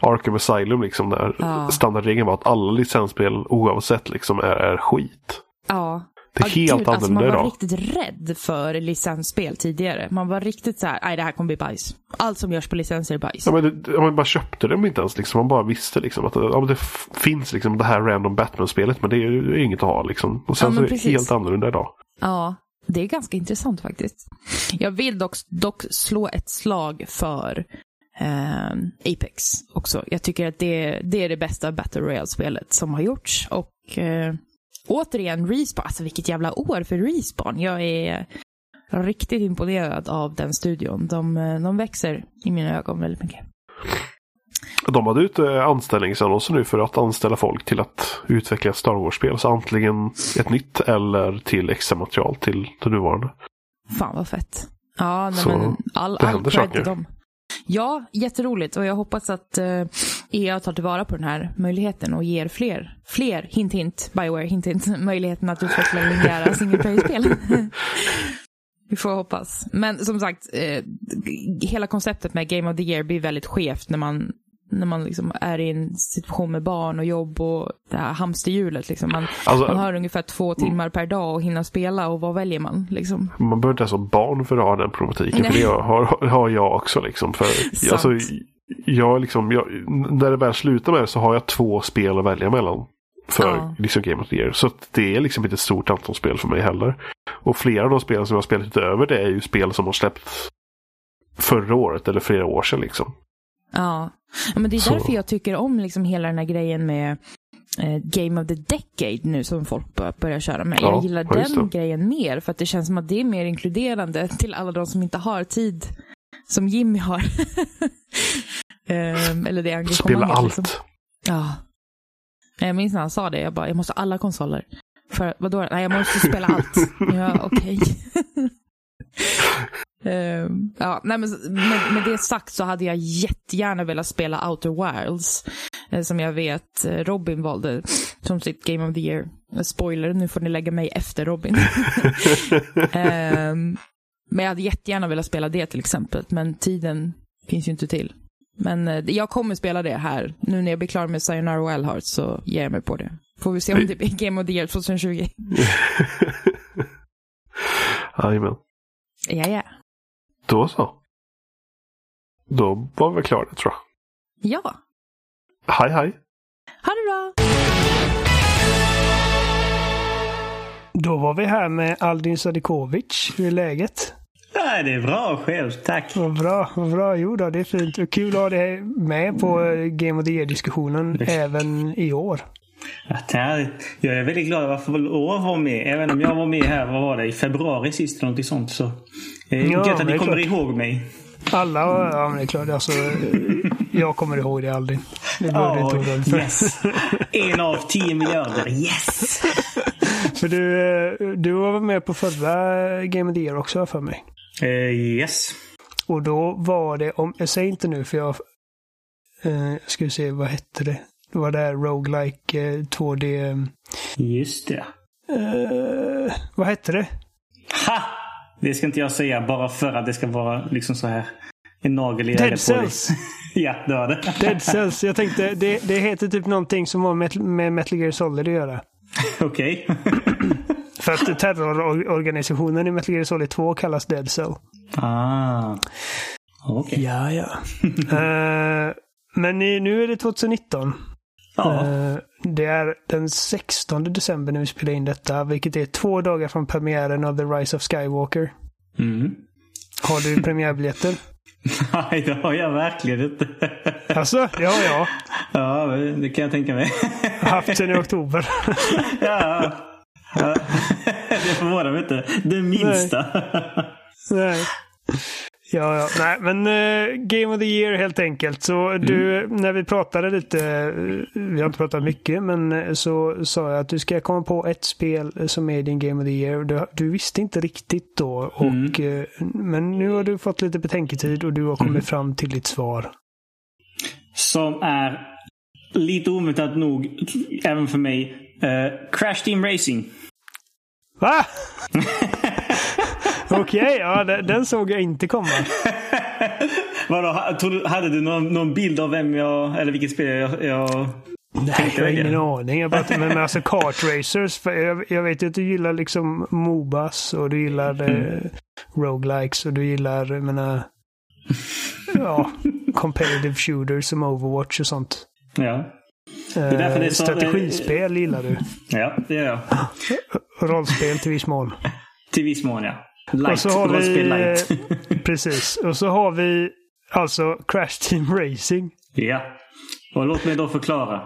Arkham Asylum. Liksom, där Ja. standardregeln var att alla licensspel oavsett liksom, är, är skit. ja. Det är Ja, helt gud, alltså, Man var idag. riktigt rädd för licensspel tidigare. Man var riktigt så här, nej det här kommer bli bajs. Allt som görs på licenser är bajs. Ja, men det, man bara köpte dem inte ens. Liksom. Man bara visste liksom, att ja, det finns liksom, det här random Batman-spelet men det är ju inget att ha. Liksom. Och sen Ja, så är det helt annorlunda idag. Ja, det är ganska intressant faktiskt. Jag vill dock, dock slå ett slag för ehm, Apex också. Jag tycker att det, det är det bästa Battle Royale-spelet som har gjorts. Och eh, återigen, Respawn. Alltså vilket jävla år för Respawn. Jag är riktigt imponerad av den studion. De, eh, de växer i mina ögon väldigt mycket. De hade ut eh, anställningsannonser nu för att anställa folk till att utveckla Star Wars-spel. Så antingen ett nytt eller till extra material till det nuvarande. Fan vad fett. Ja, nej, men all, all cred till dem. Ja, jätteroligt och jag hoppas att eh, EA tar tillvara på den här möjligheten och ger fler, fler, hint hint, Bioware, hint hint, möjligheten att utveckla linjära single player-spel. Vi får hoppas. Men som sagt, eh, hela konceptet med Game of the Year blir väldigt skevt när man när man liksom är i en situation med barn och jobb och det här hamsterhjulet. Liksom. Man, Alltså- man har ungefär två timmar per dag och hinna spela och vad väljer man? Liksom? Man behöver inte ens ha barn för att ha den problematiken. För Nej. det har, har jag också. Liksom. För, alltså, jag, liksom, jag, när det väl slutar med det så har jag två spel att välja mellan. För Ja. liksom Game of the Year. Så det är liksom inte ett stort antal spel för mig heller. Och flera av de spelen som jag har spelat utöver det är ju spel som har släppts förra året eller flera år sedan. Liksom. Ja. ja, men det är Så- därför jag tycker om liksom hela den här grejen med eh, Game of the Decade nu som folk bör, börjar köra med. Ja, jag gillar den grejen mer för att det känns som att det är mer inkluderande till alla de som inte har tid som Jimmy har. Ehm, eller det engagemanget. Spela allt. Liksom. Ja. Jag minns när han sa det, jag bara, jag måste ha alla konsoler. För vadå? Nej, jag måste spela allt. ja, okej. Ehm, ja, nej, men med, med det sagt så hade jag jättegärna velat spela Outer Wilds. eh, som jag vet eh, Robin valde som sitt Game of the Year. Eh, Spoiler, nu får ni lägga mig efter Robin. Ehm, men jag hade jättegärna velat spela det till exempel. Men tiden finns ju inte till. Men eh, jag kommer spela det här. Nu när jag blir klar med Sayonara Wild Hearts så ger jag mig på det. Får vi se om det blir Game of the Year 2020. Jajamän. Ja, ja. Då så. Då var vi klara tror jag. Ja, Hej hej. ha det bra! Då var vi här med Aldin Sadikovic. Hur är läget? Ja, Ja, det är bra själv. Tack. Vad bra, vad bra. Jo då, det är fint. Och kul att ha dig med på eh, Game of the Year-diskussionen även i år. Ja, det- Jag är väldigt glad att få lov att vara med. Även om jag var med här, vad var det, i februari sist eller något sånt. Så eh, Ja, gött det att är ni kommer klart. ihåg mig. Alla, ja men det är klart. Alltså, jag kommer ihåg det aldrig. Det behöver du inte oroa yes. En av tio miljarder. Yes! För du, eh, du var med på förra Game of the Year också för mig. Eh, yes. Och då var det, om, jag säger inte nu för jag eh, ska se, vad hette det? Det var det här roguelike eh, 2D... Just det. Eh, vad hette det? Ha! Det ska inte jag säga bara för att det ska vara liksom så här en nagel i Dead. Cells. ja, det var det. Dead Cells. Jag tänkte, det, det heter typ någonting som har med, med Metal Gear Solid att göra. Okej. För att terrororganisationen i Metal Gear Solid 2 kallas Dead Cell. Ah. Okej. Ja, ja. Eh, men nu är det 2019. Ja. Eh, det är den 16 december när vi spelar in detta, vilket är två dagar från premiären av The Rise of Skywalker. Mm. Har du premiärbiljetter? Nej, det har jag verkligen inte. Alltså, har jag. Ja, det kan jag tänka mig. Haft sen i oktober. ja. ja. Det förvånar mig inte. Det minsta. Nej. Ja, ja. Nej, men eh, Game of the Year helt enkelt. Så du, när vi pratade lite, eh, vi har inte pratat mycket, men eh, så sa jag att du ska komma på ett spel som är din Game of the Year. Du, du visste inte riktigt då, och, eh, men nu har du fått lite betänketid och du har kommit fram till ditt svar. Som är lite oväntat nog, även för mig, eh, Crash Team Racing. Va? Okej, ja, den, såg jag inte komma. Vadå, hade du någon, någon bild av vem jag, eller vilket spel jag, jag Nej, jag har ingen aning. Jag bara, men alltså kart racers. För jag, jag vet att du gillar liksom Mobas och du gillar eh, roguelikes och du gillar, jag menar, ja, competitive shooters som Overwatch och sånt. Ja. Eh, är därför det är så- strategispel gillar du. ja, det gör jag. Rollspel till viss mån. Till viss mån, ja. Light. Och så har vi, eh, precis. Och så har vi alltså Crash Team Racing. ja. Och låt mig då förklara.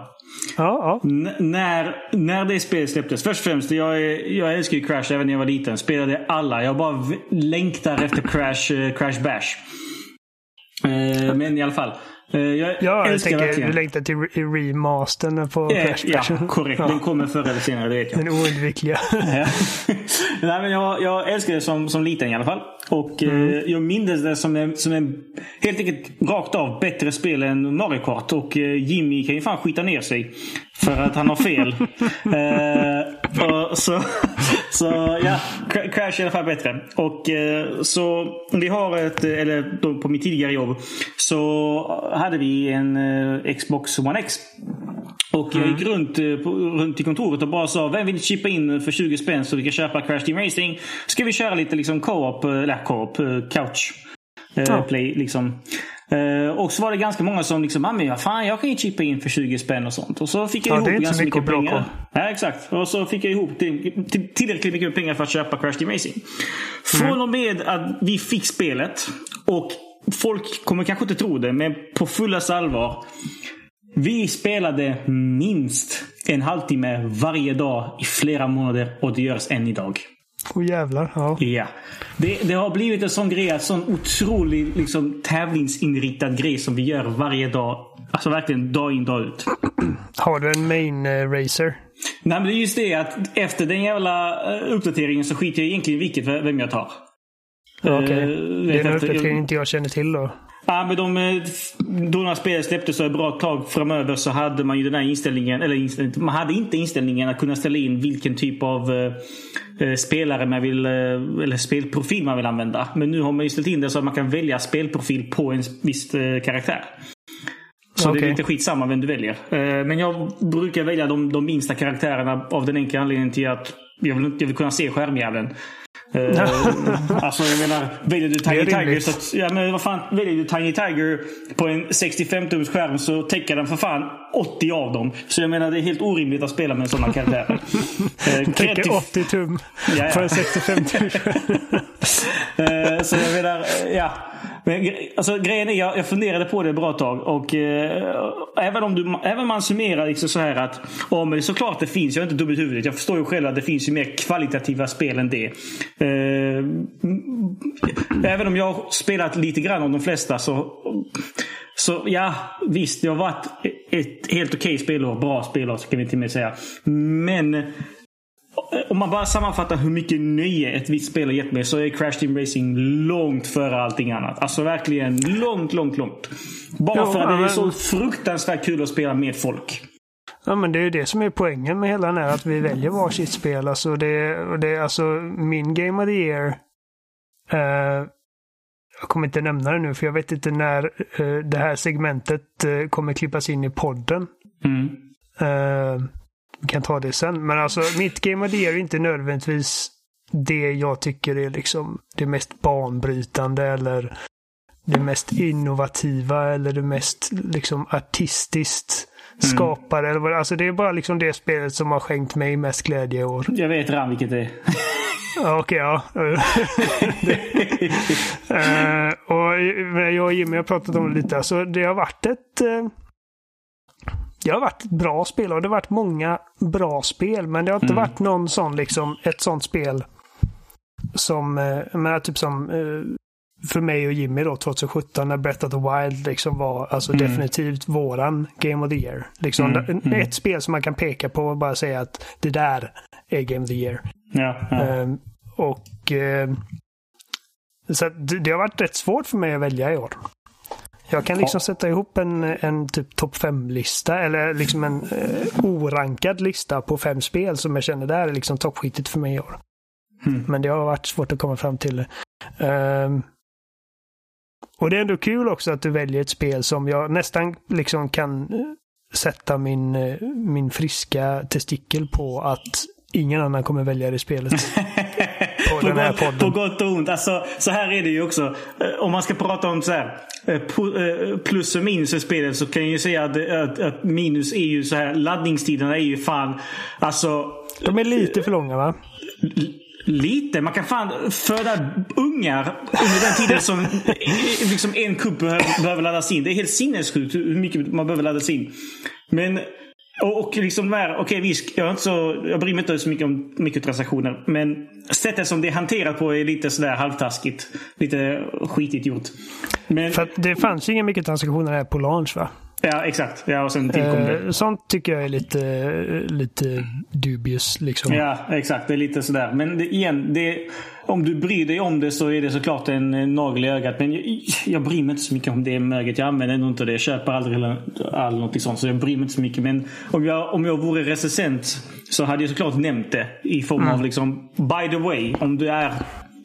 Ja, ja. När, när det spelet släpptes. Först och främst, jag, jag älskar ju Crash även när jag var liten. Spelade alla. Jag bara längtar efter Crash, eh, Crash Bash. Eh, men i alla fall. Eh, jag Ja, jag tänker verkligen. du längtar till re- remastern på Eh, Crash ja, korrekt. Den kommer förr eller senare, det vet jag. Den oundvikliga. Nej, men jag, jag älskade det som, som liten i alla fall. Och eh, jag minns det som en, som en helt enkelt rakt av bättre spel än Mario Kart. Och eh, Jimmy kan ju fan skita ner sig. För att han har fel. eh, och så, så ja, Cra- Crash är i alla fall bättre. Och eh, så vi har ett, eller då på mitt tidigare jobb. Så hade vi en eh, Xbox One X. Och jag gick runt, eh, på, runt i kontoret och bara sa vem vill chippa in för 20 spänn så vi kan köpa Crash Team Racing. Ska vi köra lite liksom co-op, eh, eller co-op, eh, couch eh, Ja. play liksom. Eh, och så var det ganska många som liksom, ah, men ja, fan jag kan ju chippa in för 20 spänn och sånt. Och så fick jag Ja, ihop ganska mycket mycket pengar. Ja, exakt. Och så fick jag ihop till, till, tillräckligt mycket pengar för att köpa Crash Team Racing. Från och med att vi fick spelet och folk kommer kanske inte tro det, men på fullaste allvar. Vi spelade minst en halvtimme varje dag i flera månader och det görs än idag. Åh jävlar. Ja. Ja. Det, det har blivit en sån grej, en sån otrolig liksom, tävlingsinriktad grej som vi gör varje dag. Alltså verkligen dag in dag ut. Har du en main eh, racer? Nej men det är just det att efter den jävla eh, uppdateringen så skiter jag egentligen i vilket vem jag tar. Okej. Eh, Det är en uppdatering inte jag känner till då. Ja, men de, då när spelet släpptes så ett bra tag framöver så hade man ju den här inställningen, eller inställningen, man hade inte inställningen att kunna ställa in vilken typ av spelare man vill, eh, eller spelprofil man vill använda. Men nu har man ju ställt in det så att man kan välja spelprofil på en viss eh, karaktär. Så det Okej. är lite skitsamma vem du väljer. Eh, Men jag brukar välja de, de minsta karaktärerna av den enkla anledningen till att jag vill, jag vill kunna se skärmjäveln. Eh, alltså jag menar, väljer du Tiny Tiger så att, ja men vad fan, väljer du Tiny Tiger på en 65-tums skärm så täcker den för fan 80 av dem. Så jag menar det är helt orimligt att spela med sådana karaktärer. Eh, Täcker kreativ- 80 tum Ja, ja. för en 65 tum. Eh, så jag menar, eh, ja. Men, alltså, grejen är, jag, jag funderade på det ett bra tag. Och eh, även om du, även man summerar liksom så här att, ja men såklart det finns, jag är inte dum i huvudet. Jag förstår ju själv att det finns ju mer kvalitativa spel än det. Eh, även om jag har spelat lite grann av de flesta så, så ja, visst, det har varit ett helt okej spelår. Bra spelår, kan vi till och med säga. Men om man bara sammanfattar hur mycket nöje ett visst spel har gett mig så är Crash Team Racing långt före allting annat. Alltså verkligen långt, långt, långt. Bara Jo, för att det är så fruktansvärt kul att spela med folk. Ja, men det är ju det som är poängen med hela den här, att vi väljer varsitt spel. Alltså, det, det är alltså min Game of the Year. Eh, jag kommer inte nämna det nu, för jag vet inte när eh, det här segmentet eh, kommer klippas in i podden. Mm. Eh, vi kan ta det sen. Men alltså, mitt Game of the Year är inte nödvändigtvis det jag tycker är liksom det mest banbrytande eller det mest innovativa eller det mest liksom artistiskt skapade. Eller vad, alltså det är bara liksom det spelet som har skänkt mig mest glädje i år. Jag vet redan vilket det är. Okej, ja. Eh, och jag och Jimmy har pratat om det lite. Alltså, det har varit ett... det har varit bra spel och det har varit många bra spel. Men det har inte varit någon sån liksom, ett sånt spel som, eh, menar, typ som eh, för mig och Jimmy då 2017 när Breath of the Wild liksom var alltså definitivt våran Game of the Year. Liksom, Mm, Ett spel som man kan peka på och bara säga att det där är Game of the Year. Ja, ja. Ehm, och ehm, så det, det har varit rätt svårt för mig att välja i år. Jag kan liksom sätta ihop en, en typ topp 5-lista eller liksom en eh, orankad lista på fem spel som jag känner där är liksom toppskiktet för mig i år. Men det har varit svårt att komma fram till det. Ehm, och det är ändå kul också att du väljer ett spel som jag nästan liksom kan eh, sätta min, eh, min friska testikel på att ingen annan kommer välja det spelet. på På den här gott, på podden. gott och ont. Alltså, så här är det ju också. Eh, Om man ska prata om så här, eh, eh, plus och minus i spelet så kan jag ju säga att, att, att minus är ju så här. Laddningstiderna är ju fan. Alltså. De är lite för långa va? Lite. Man kan fan föda ungar under den tiden som liksom en kupp behöver, behöver laddas in. Det är helt sinnessjukt hur mycket man behöver laddas in. Men och, och liksom de här, okej visst, jag, är inte så, jag bryr mig inte så mycket om mikrotransaktioner. Men sättet som det är hanterat på är lite sådär halvtaskigt. Lite skitigt gjort. Men, För det fanns ju inga mikrotransaktioner här på launch va? ja, exakt. Ja, och sen tillkom det. Eh, sånt tycker jag är lite, lite dubious liksom. Ja, exakt. Det är lite sådär. Men det, igen, det, om du bryr dig om det så är det såklart en nagel i ögat. Men jag, jag bryr mig inte så mycket om det möget. Jag använder ändå inte det. Jag köper aldrig all någonting sånt. Så jag bryr mig inte så mycket. Men om jag, om jag vore recensent så hade jag såklart nämnt det. I form av liksom, by the way. Om du är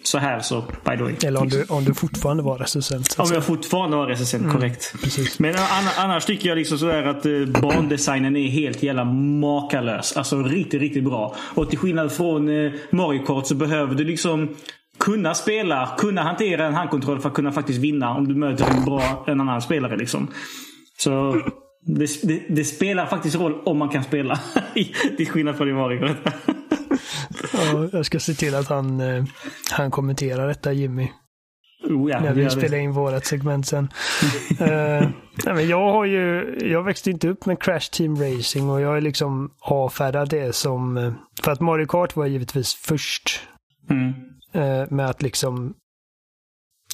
så här så, by the way. Eller om du, om du fortfarande var recensent. så Om jag fortfarande var recensent, korrekt. precis. Men anna- annars tycker jag liksom sådär att eh, bandesignen är helt jävla makalös. Alltså riktigt, riktigt bra. Och till skillnad från eh, Mario Kart så behöver du liksom kunna spela, kunna hantera en handkontroll för att kunna faktiskt vinna om du möter en bra, en annan spelare liksom. Så det, det, det spelar faktiskt roll om man kan spela. till skillnad från i Mario. Ja, jag ska se till att han, eh, han kommenterar detta Jimmy. oh, ja, när vi spelar in vårat segment sen. Eh, nej, men jag har ju, jag växte inte upp med Crash Team Racing och jag är liksom avfärdad det som, eh, för att Mario Kart var givetvis först Mm. eh, med att liksom,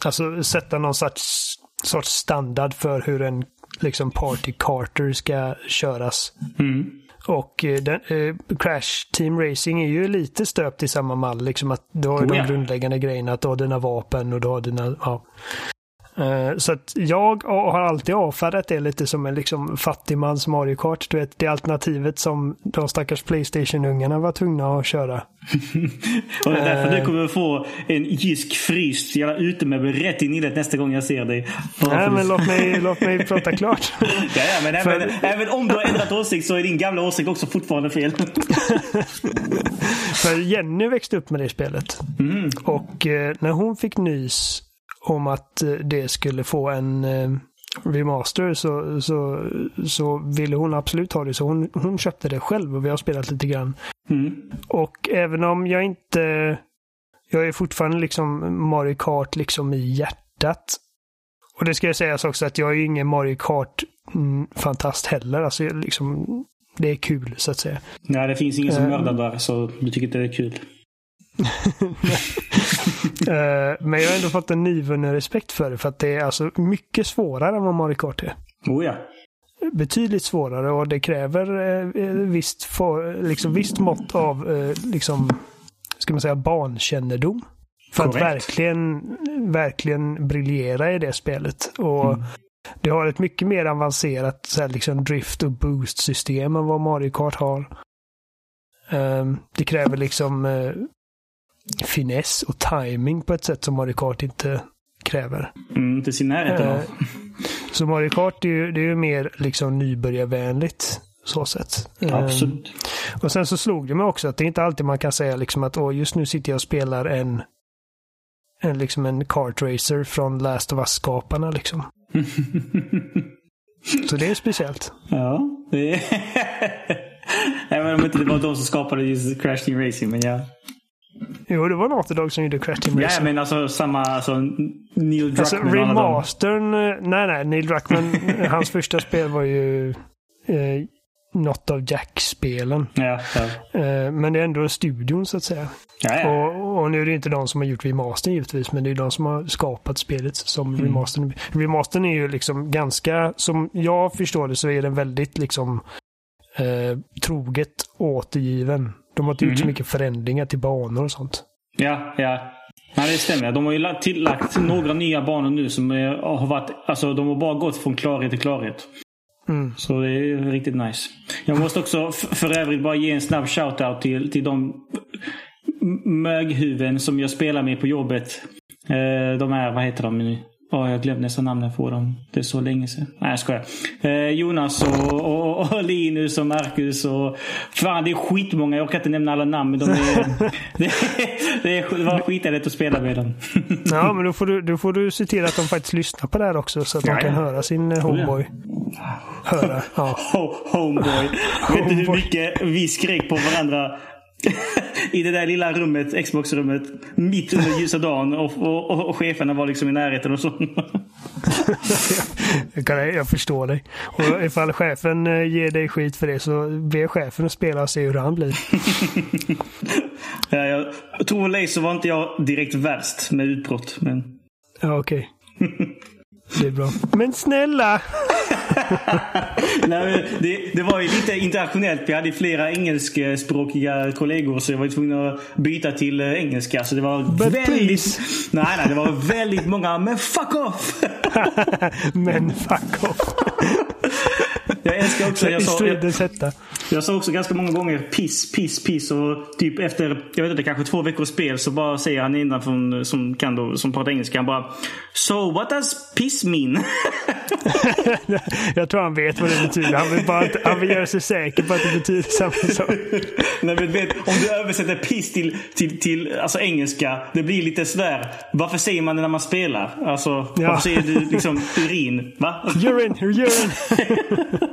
alltså sätta någon sorts, sorts standard för hur en liksom party carter ska köras. Mm. Och eh, den, eh, Crash Team Racing är ju lite stöpt i samma mall. Liksom att du har Oh, de ja. grundläggande grejerna. Att du har dina vapen och du har dina... Ja. Eh, Så att jag har alltid avfärdat det lite som en liksom fattigmans Mario Kart. Du vet, det alternativet som de stackars Playstation-ungarna var tvungna att köra. Och det är därför Eh. du kommer få en jysk fryst jävla utemöbel rätt in i det nästa gång jag ser dig. Nej, men låt mig, låt mig prata klart. Ja, ja, men För- även, även om du har ändrat åsikt så är din gamla åsikt också fortfarande fel. För Jenny växte upp med det spelet. Och eh, när hon fick nys om att eh, det skulle få en eh, remaster så, så, så ville hon absolut ha det. Så hon, hon köpte det själv och vi har spelat lite grann. Mm. Och även om jag inte... Jag är fortfarande liksom Mario Kart liksom i hjärtat. Och det ska jag sägas också att jag är ingen Mario Kart-fantast heller. Alltså liksom, det är kul så att säga. Nej, det finns ingen som Eh. mördar där så du tycker inte det är kul. Eh, Men jag har ändå fått en nyvunnen respekt för det. För att det är alltså mycket svårare än vad Mario Kart är. Oh ja. Betydligt svårare och det kräver eh, eh, visst, for, liksom, visst mått av eh, liksom, ska man säga, barnkännedom. För att Korrekt. verkligen, verkligen briljera i det spelet. Och Det har ett mycket mer avancerat så här, liksom, drift och boost-system än vad Mario Kart har. Ehm, det kräver liksom eh, finess och timing på ett sätt som Mario Kart inte kräver. Mm, inte sin närheten av. Eh, Så Mario Kart är ju, det är ju mer liksom nybörjarvänligt. Så sätt. Ehm, Absolut. och sen så slog det mig också att det är inte alltid man kan säga liksom att Åh, just nu sitter jag och spelar en, en, liksom en kart racer från Last of Us-skaparna. Liksom. så det är speciellt. Ja, det är... Även om inte det var de som skapade just Crash Team Racing, men ja. Jo, det var Naughty Dog som gjorde Crash Team Ja, men alltså samma, alltså Neil Druckmann Alltså remastern, eh, nej nej, Neil Druckmann, eh, hans första spel var ju eh, något av Jack-spelen. Ja, ja. Eh, men det är ändå studion så att säga. Ja. Och, och nu är det inte de som har gjort remastern givetvis, men det är de som har skapat spelet som Mm. remastern. Remastern är ju liksom ganska, som jag förstår det så är den väldigt liksom eh, troget återgiven. De har inte gjort så Mhm. mycket förändringar till banor och sånt. Ja, ja. Nej, det stämmer. De har ju lagt- tillagt några nya banor nu som eh, har varit... Alltså, de har bara gått från klarhet till klarhet. Mm. Så det är riktigt nice. Jag måste också för övrigt bara ge en snabb shout-out till, till de m- möghuvuden som jag spelar med på jobbet. Eh, de är, vad heter de nu? Ja, jag glömde nästan namnen på dem. Det är så länge sedan. Nej, jag skojar. Eh, Jonas och, och, och Linus och Marcus och... Fan, det är skitmånga. Jag kan inte nämna alla namn, men de är... det, det, är, det var skithärligt att spela med dem. Ja, men då får, du, då får du se till att de faktiskt lyssnar på det här också så att de Ja, kan ja. höra sin eh, homeboy. Höra, ja. Ho- Homeboy. Vet du hur mycket vi skrek på varandra i det där lilla rummet, Xbox-rummet, mitt under ljusa dagen och, och, och, och cheferna var liksom i närheten och så. Jag, jag förstår dig. Och ifall chefen eh, ger dig skit för det så be chefen att spela och se hur han blir. ja, jag tror väl så var inte jag direkt värst med utbrott. Men... Ja, okej. Det är bra. Men snälla! Nej, det, det var ju lite internationellt. Vi hade flera engelskspråkiga kollegor så jag var tvungen att byta till eh, engelska. Så det var But väldigt... Nej, nej, det var väldigt många. Men fuck off! Men fuck off. Jag älskar också... Jag sa, jag, jag sa också ganska många gånger piss, piss, piss. Och typ efter, jag vet inte, kanske två veckors spel så bara säger han innan från, som kan då, som pratar engelska. Han bara So what does piss mean? Jag tror han vet vad det betyder. Han vill bara han vill göra sig säker på att det betyder samma sak. Nej, men vet, om du översätter piss till, till, till alltså engelska, det blir lite sådär. Varför säger man det när man spelar? Alltså, Ja. varför säger du liksom urin? Va? Urine, urine.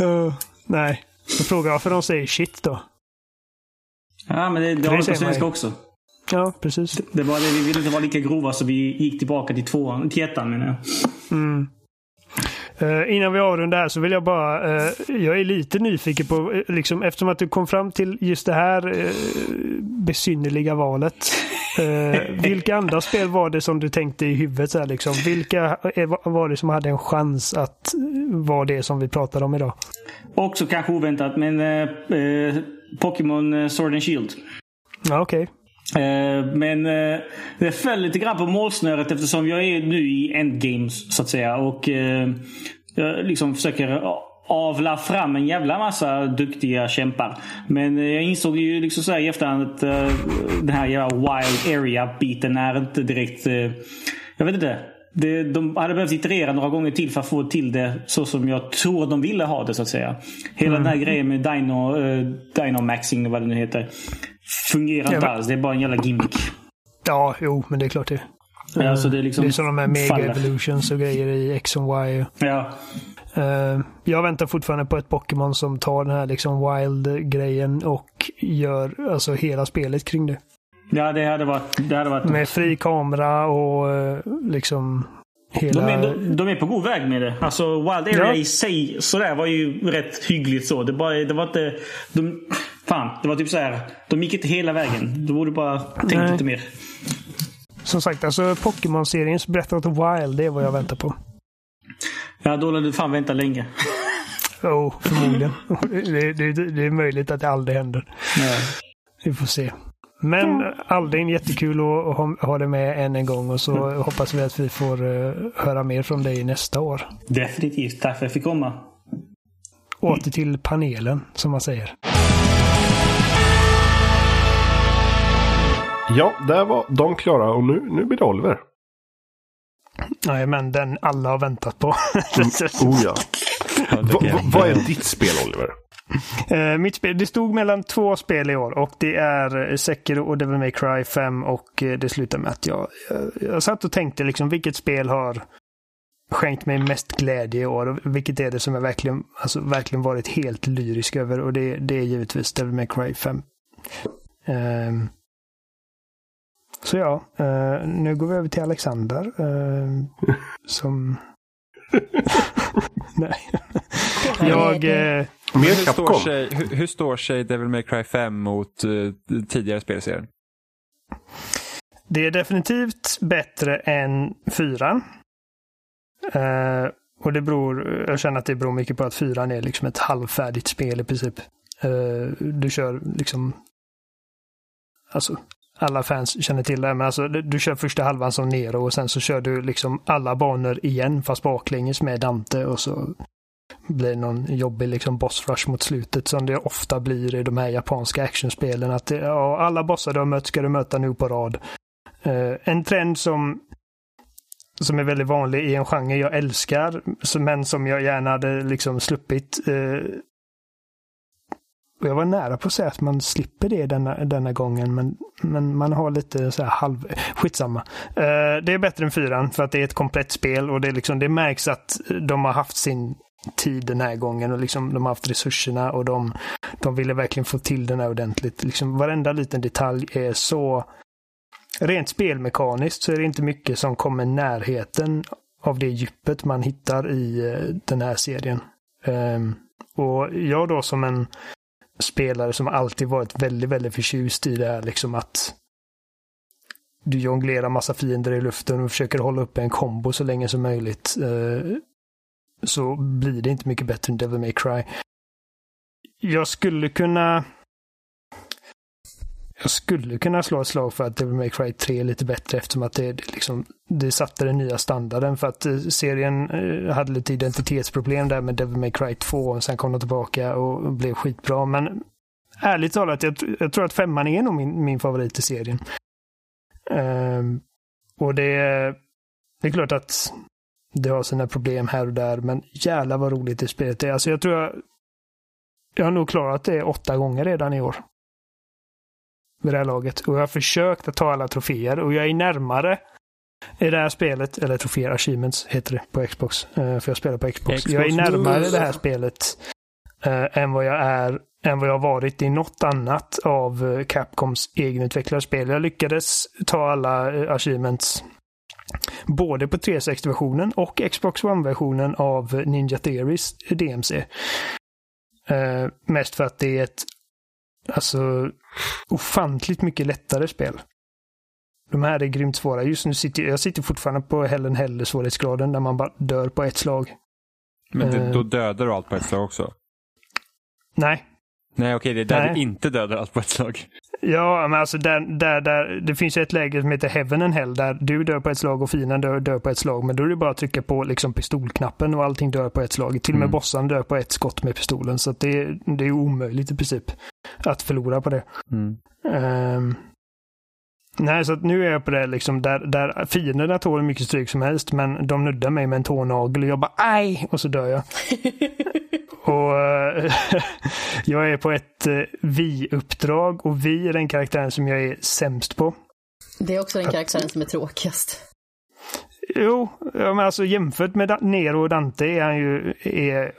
Uh, nej. Jag frågar varför de säger shit då. Ja, men det, det Det har på svenska också. Ja, precis. Det var det, vi ville inte vara lika grova så vi gick tillbaka till tvåan, till ettan menar jag. Mm. Eh, innan vi avrundar här så vill jag bara, eh, jag är lite nyfiken på, eh, liksom, eftersom att du kom fram till just det här uh, besynnerliga valet. Eh, vilka andra spel var det som du tänkte i huvudet? Så här, liksom? Vilka eh, var det som hade en chans att eh, vara det som vi pratade om idag? Också kanske oväntat, men eh, eh, Pokémon eh, Sword and Shield. Ja, okej. Eh, Eh, men eh, det föll lite grann på målsnöret eftersom jag är nu i endgames så att säga. Och eh, jag liksom försöker avla fram en jävla massa duktiga kämpar. Men jag insåg ju liksom så här i efterhand att den här jävla wild area-biten är inte direkt... Jag vet inte. Det, de hade behövt iterera några gånger till för att få till det så som jag tror de ville ha det så att säga. Hela den här grejen med Dino, uh, Dynamaxing vad det nu heter. Fungerar Ja, inte alls. Det är bara en jävla gimmick. Ja, jo, men det är klart det. Ja, alltså det är liksom det är som de här mega evolutions och grejer i X och Y. Ja. Eh, jag väntar fortfarande på ett Pokémon som tar den här liksom wild-grejen och gör alltså hela spelet kring det. Ja, det hade varit... Det hade varit Med fri kamera och eh, liksom hela... de, är, de, de är på god väg med det. Alltså Wild Area Ja. i sig sådär var ju rätt hyggligt så. Det, bara, det var inte... De, fan, det var typ så här. De gick inte hela vägen. De borde bara tänkt Nej. lite mer. Som sagt, alltså Pokémon-seriens the Wild, det är vad jag väntar på. Ja, då lär du fan vänta länge. Oh, förmodligen. det, det, det är möjligt att det aldrig händer. Ja. Vi får se. Men Aldin, jättekul att att ha, ha det med än en gång och så hoppas vi att vi får eh, höra mer från dig nästa år. Definitivt. Tack för att jag fick komma. Åter till panelen, som man säger. Ja, där var de klara och nu, nu blir det Oliver. Nej, men den alla har väntat på. Oh ja. Va, va, vad är ditt spel Oliver? Eh, mitt spel, det stod mellan två spel i år och det är eh, Sekiro och Devil May Cry 5 och eh, det slutar med att jag, jag, jag satt och tänkte liksom vilket spel har skänkt mig mest glädje i år och vilket är det som jag verkligen, alltså, verkligen varit helt lyrisk över och det, det är givetvis Devil May Cry 5. Ehm, så ja, eh, nu går vi över till Alexander ehm, som... Nej. jag... Eh, Mer hur, står Capcom. sig, hur, hur står sig Devil May Cry 5 mot uh, tidigare spelserien? Det är definitivt bättre än fyran. Eh, och det beror, jag känner att det beror mycket på att fyran är liksom ett halvfärdigt spel i princip. Eh, du kör liksom, alltså alla fans känner till det, men alltså du du kör första halvan som Nero och sen så kör du liksom alla banor igen fast baklänges med Dante och så blir någon jobbig liksom boss rush mot slutet som det ofta blir i de här japanska actionspelen. Att det, ja, alla bossar du har mött ska du möta nu på rad. Uh, en trend som, som är väldigt vanlig i en genre jag älskar, men som jag gärna hade liksom sluppit. Uh, och jag var nära på att säga att man slipper det denna, denna gången, men, men man har lite så här halv... Skitsamma. Uh, det är bättre än fyran för att det är ett komplett spel och det, är liksom, det märks att de har haft sin tid den här gången och liksom de har haft resurserna och de, de ville verkligen få till den här ordentligt. Liksom, varenda liten detalj är så rent spelmekaniskt så är det inte mycket som kommer närheten av det djupet man hittar i eh, den här serien. Ehm, och jag då som en spelare som alltid varit väldigt, väldigt förtjust i det här liksom att du jonglerar massa fiender i luften och försöker hålla uppe en kombo så länge som möjligt. Eh, så blir det inte mycket bättre än Devil May Cry. Jag skulle kunna jag skulle kunna slå ett slag för att Devil May Cry 3 är lite bättre eftersom att det, liksom, det satte den nya standarden för att eh, serien eh, hade lite identitetsproblem där med Devil May Cry 2 och sen kom de tillbaka och blev skitbra. Men ärligt talat, jag, jag tror att femman är nog min, min favorit i serien. Um, och det, det är klart att det har sina problem här och där, men jävlar vad roligt det spelet är. Alltså jag tror jag, jag har nog klarat det åtta gånger redan i år vid det här laget. Och jag har försökt att ta alla troféer och jag är närmare i det här spelet, eller troféer, achievements heter det på Xbox, eh, för jag spelar på Xbox. Xbox. Jag är närmare det här spelet eh, än vad jag är än vad jag har varit i något annat av eh, Capcoms egenutvecklade spel. Jag lyckades ta alla eh, achievements både på 360-versionen och Xbox One-versionen av Ninja Theories DMC. Eh, mest för att det är ett alltså ofantligt mycket lättare spel. De här är grymt svåra. Just nu sitter jag sitter fortfarande på Helen Heller svårighetsgraden där man bara dör på ett slag. Men det, Eh. då dödar du allt på ett slag också. Nej. Nej, okej, det är där Nej. du inte dödar allt på ett slag. Ja, men alltså där, där, där, det finns ju ett läge som heter Heaven and Hell där du dör på ett slag och fienden dör, dör på ett slag. Men då är det bara att trycka på liksom pistolknappen och allting dör på ett slag. Till och med Mm. bossarna dör på ett skott med pistolen. Så att det, är- det är omöjligt i princip att förlora på det. Mm. Ehm, nej, så att nu är jag på det liksom där, där fienderna tål hur mycket stryk som helst men de nuddar mig med en tånagel och jag bara aj och så dör jag. och eh, jag är på ett uh, vi-uppdrag och vi är den karaktären som jag är sämst på. Det är också den karaktären som är tråkigast. Jo, men alltså jämfört med Nero och Dante är han ju är,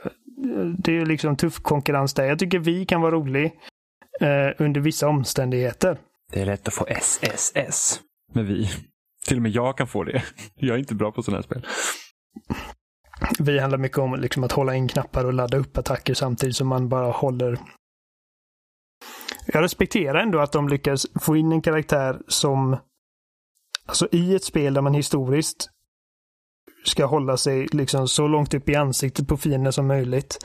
det är ju liksom tuff konkurrens där. Jag tycker vi kan vara rolig eh, under vissa omständigheter. Det är lätt att få SSS med vi. Till och med jag kan få det. Jag är inte bra på sådana här spel. Vi handlar mycket om liksom att hålla in knappar och ladda upp attacker samtidigt som man bara håller. Jag respekterar ändå att de lyckas få in en karaktär som, alltså i ett spel där man historiskt ska hålla sig liksom så långt upp i ansiktet på fienden som möjligt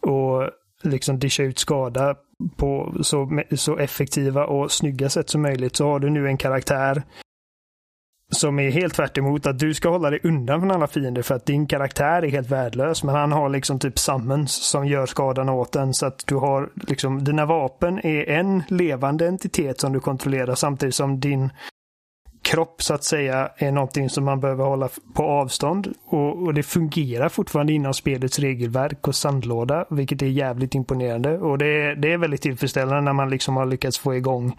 och liksom discha ut skada på så, så effektiva och snygga sätt som möjligt så har du nu en karaktär som är helt tvärt emot att du ska hålla dig undan från alla fiender för att din karaktär är helt värdelös. Men han har liksom typ summons som gör skadan åt en så att du har liksom dina vapen är en levande entitet som du kontrollerar samtidigt som din kropp så att säga är någonting som man behöver hålla på avstånd. Och, och det fungerar fortfarande inom spelets regelverk och sandlåda, vilket är jävligt imponerande. Och det är, det är väldigt tillfredsställande när man liksom har lyckats få igång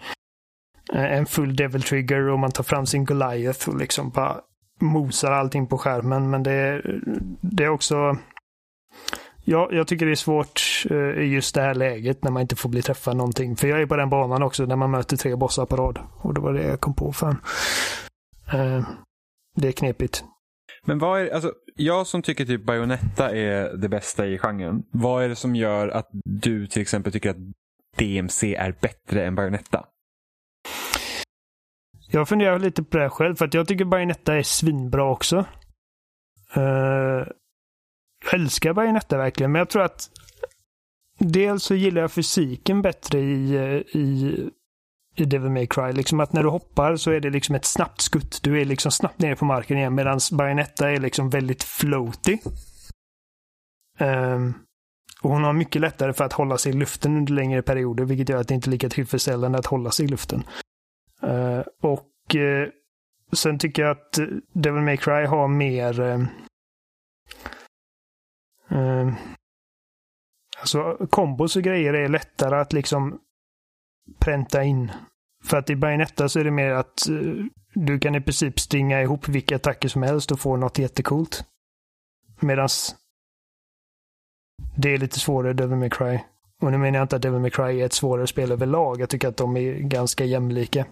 Eh, en full devil trigger och man tar fram sin Goliath och liksom bara mosar allting på skärmen. Men det, är- det är också... Ja, jag tycker det är svårt eh, i just det här läget när man inte får bli träffad någonting. För jag är på den banan också när man möter tre bossar på rad. Och det var det jag kom på. Fan. Eh, det är knepigt. Men vad är, alltså, jag som tycker typ Bayonetta är det bästa i genren. Vad är det som gör att du till exempel tycker att DMC är bättre än Bayonetta? Jag funderar lite på det här själv för att jag tycker Bayonetta är svinbra också. Uh, jag älskar Bayonetta verkligen, men jag tror att dels så gillar jag fysiken bättre i, eh, i, i Devil May Cry. Liksom att när du hoppar så är det liksom ett snabbt skutt. Du är liksom snabbt nere på marken igen medan Bayonetta är liksom väldigt floaty. Um, och hon har mycket lättare för att hålla sig i luften under längre perioder, vilket gör att det inte är lika tillfredsställande att hålla sig i luften. Eh, och eh, sen tycker jag att Devil May Cry har mer eh, Alltså kombos och grejer är lättare att liksom pränta in. För att i Bayonetta så är det mer att du kan i princip stinga ihop vilka attacker som helst och få något jättecoolt. Medans det är lite svårare i Devil May Cry. Och nu menar jag inte att Devil May Cry är ett svårare spel överlag. Jag tycker att de är ganska jämlika.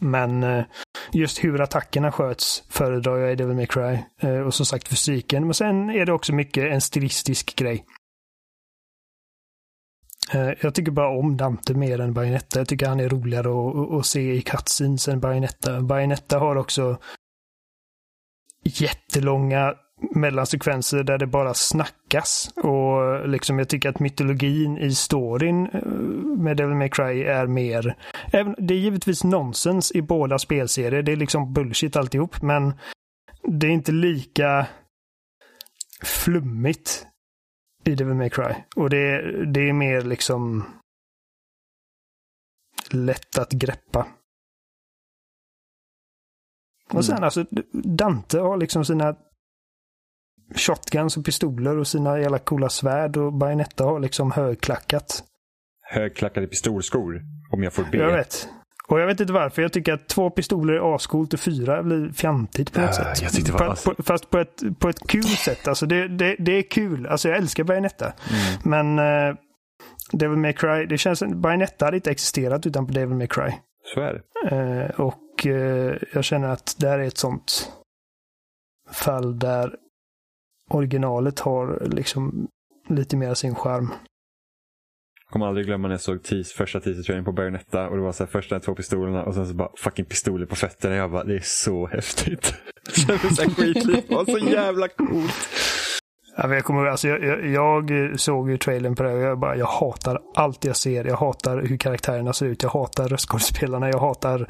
Men eh, just hur attackerna sköts föredrar jag i Devil May Cry. Eh, och som sagt fysiken. Men sen är det också mycket en stilistisk grej. Eh, jag tycker bara om Dante mer än Bayonetta. Jag tycker han är roligare att, att, att se i cutscenes än Bayonetta. Bayonetta har också jättelånga mellansekvenser där det bara snackas. Och liksom jag tycker att mytologin i storyn eh, med Devil May Cry är mer... Även, det är givetvis nonsens i båda spelserier. Det är liksom bullshit alltihop. Men det är inte lika flummigt i Devil May Cry. Och det, är- det är mer liksom lätt att greppa. Och sen alltså, Dante har liksom sina shotguns och pistoler och sina jävla coola svärd och Bayonetta har liksom högklackat. Högklackade pistolskor, om jag får be. Jag vet. Och jag vet inte varför. Jag tycker att två pistoler är ascoolt och fyra blir fjantigt på något Äh, sätt. var På- på, fast på ett, på ett kul sätt. Alltså det, det, det är kul. Alltså jag älskar Bayonetta. Mm. Men uh, Devil May Cry, det känns... Bayonetta hade inte existerat utan på Devil May Cry. Så är det. Eh, och eh, jag känner att det här är ett sånt fall där originalet har liksom lite mer sin charm. Jag kommer aldrig glömma när jag såg tis, första teaser-trailern på Bayonetta och det var så här, första två pistolerna och sen så bara fucking pistoler på fötterna. Jag bara, det är så häftigt. Det kändes skitlikt. Det var så jävla coolt. Jag, kommer, alltså jag, jag, jag såg ju trailern på det och jag, bara, jag hatar allt jag ser. Jag hatar hur karaktärerna ser ut. Jag hatar röstskådespelarna. Jag hatar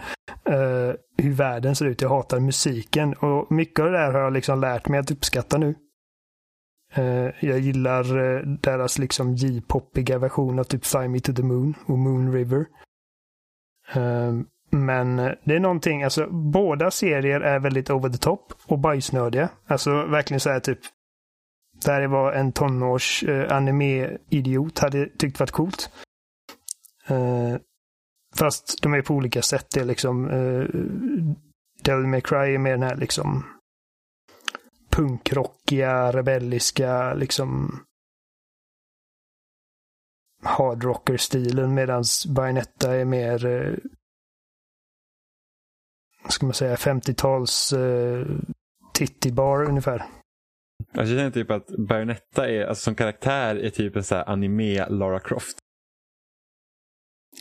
eh, hur världen ser ut. Jag hatar musiken. Och mycket av det där har jag liksom lärt mig att uppskatta nu. Eh, jag gillar eh, deras liksom J-poppiga version av typ Fly Me To The Moon och Moon River. Eh, men det är någonting, alltså båda serier är väldigt over the top och bajsnödiga. Alltså verkligen så här typ Det här är vad en tonårs-anime-idiot hade tyckt varit coolt. Fast de är på olika sätt. Det är liksom Devil May Cry är mer den här liksom punkrockiga, rebelliska, liksom hardrocker-stilen medan Bayonetta är mer eh, ska man säga 50-tals eh, titty-bar ungefär. Jag känner typ att Bayonetta är, alltså som karaktär är typ en här anime Lara Croft.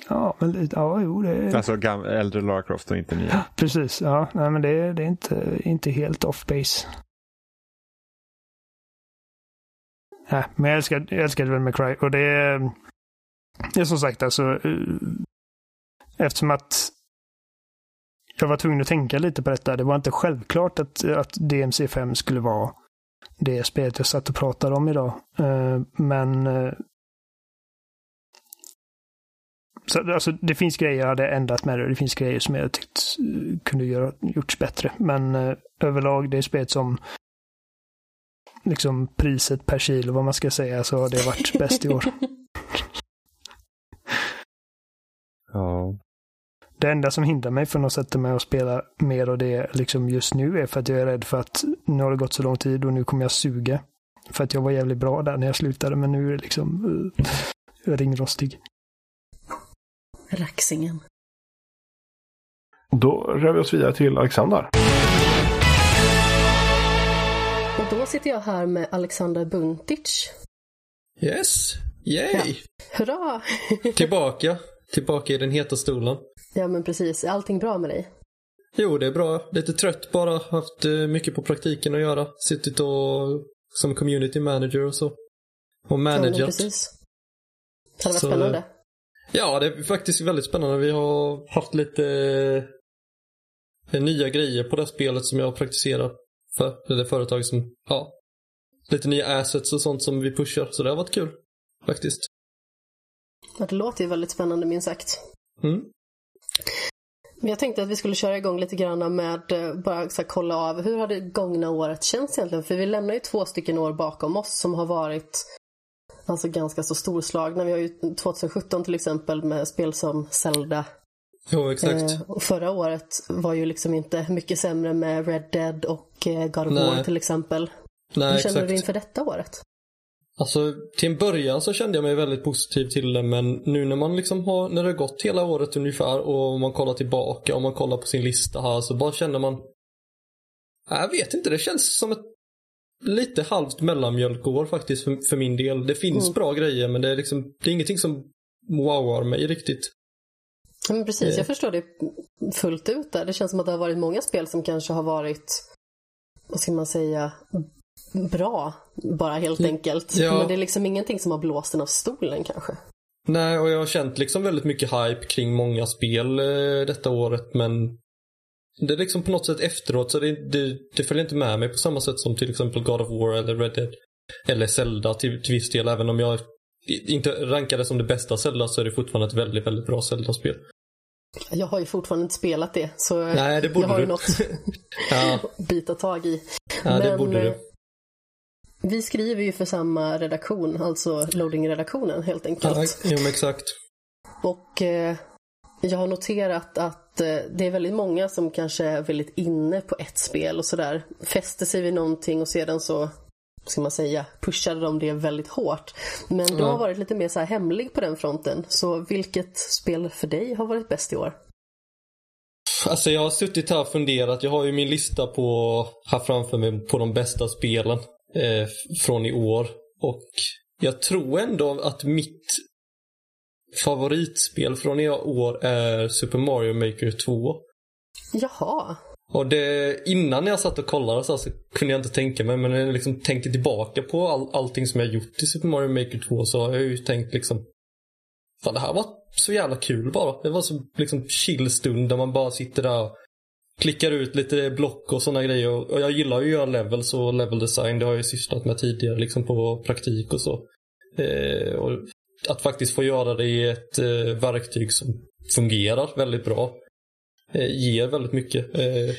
Ja, men ja, jo, det är... Alltså äldre Lara Croft och inte nya. Precis, ja. Nej, men det, är- det är inte, inte helt off base. Ja, men jag älskar, jag älskar Devil May Cry och det är, mm, det är som sagt alltså eh, eftersom att jag var tvungen att tänka lite på detta. Det var inte självklart att, att DMC5 skulle vara det spelet jag satt och pratade om idag. Eh, men eh, så, alltså, det finns grejer jag hade ändrat med det det finns grejer som jag tyckt kunde göra, gjorts bättre. Men eh, överlag, det är spelet som liksom priset per kilo, vad man ska säga, så har det varit bäst i år. Ja. Det enda som hindrar mig från att sätta mig och spela mer av det liksom just nu är för att jag är rädd för att nu har det gått så lång tid och nu kommer jag suga. För att jag var jävligt bra där när jag slutade men nu är det liksom uh, ringrostig. Raxingen. Då rör vi oss vidare till Alexander. Då sitter jag här med Alexander Buntic. Yes, yay! Hurra! Tillbaka, tillbaka i den heta stolen. ja men precis, är allting bra med dig? Jo, det är bra. Lite trött bara. Haft eh, mycket på praktiken att göra. Suttit och som community manager och så. Och Ja, managerat. precis. Det hade varit Så, spännande. Ja, det är faktiskt väldigt spännande. Vi har haft lite eh, nya grejer på det här spelet som jag praktiserar för. Eller företag som, ja. Lite nya assets och sånt som vi pushar. Så det har varit kul. Faktiskt. Det låter ju väldigt spännande minst sagt. Mm. Men jag tänkte att vi skulle köra igång lite grann med eh, bara så här, kolla av hur har det gångna året känts egentligen? För vi lämnar ju två stycken år bakom oss som har varit alltså ganska så storslagna. Vi har ju 2017 till exempel med spel som Zelda. Jo, exakt. Eh, och förra året var ju liksom inte mycket sämre med Red Dead och eh, God of Nej. War till exempel. Nej, hur känner exakt. du inför detta året? Alltså till en början så kände jag mig väldigt positiv till det men nu när man liksom har, när det har gått hela året ungefär och man kollar tillbaka och man kollar på sin lista här så bara känner man Jag vet inte, det känns som ett lite halvt mellanmjölkår faktiskt för, för min del. Det finns Mm. bra grejer men det är liksom, det är ingenting som wowar mig riktigt. Men precis, Eh. jag förstår det fullt ut där. Det känns som att det har varit många spel som kanske har varit, vad ska man säga, bra. Bara helt enkelt. Ja. Men det är liksom ingenting som har blåst den av stolen kanske. Nej, och jag har känt liksom väldigt mycket hype kring många spel eh, detta året men det är liksom på något sätt efteråt så det, det, det följer inte med mig på samma sätt som till exempel God of War eller Red Dead. Eller Zelda till, till viss del. Även om jag inte rankar det som det bästa Zelda så är det fortfarande ett väldigt, väldigt bra Zelda-spel. Jag har ju fortfarande inte spelat det, så Nej, det jag har ju du. något Ja, att bita tag i. ja det Men, borde du. eh, Vi skriver ju för samma redaktion, alltså loading-redaktionen helt enkelt. Ja, jo, exakt. Och eh, jag har noterat att eh, det är väldigt många som kanske är väldigt inne på ett spel och sådär. Fäster sig vid någonting och sedan så, ska man säga, pushade de det väldigt hårt. Men du har varit lite mer så här hemlig på den fronten. Så vilket spel för dig har varit bäst i år? Alltså jag har suttit här och funderat. Jag har ju min lista på, här framför mig på de bästa spelen eh, från i år. Och jag tror ändå att mitt favoritspel från i år är Super Mario Maker 2. Jaha, och det, innan jag satt och kollade så, här så kunde jag inte tänka mig, men när jag liksom tänker tillbaka på all, allting som jag gjort i Super Mario Maker 2 så har jag ju tänkt liksom Fan det här var så jävla kul bara. Det var så liksom chill stund där man bara sitter där och klickar ut lite block och sådana grejer. Och och jag gillar ju att göra levels och level design. Det har jag ju sysslat med tidigare liksom på praktik och så. Eh, och att faktiskt få göra det i ett eh, verktyg som fungerar väldigt bra. Eh, ger väldigt mycket. Eh,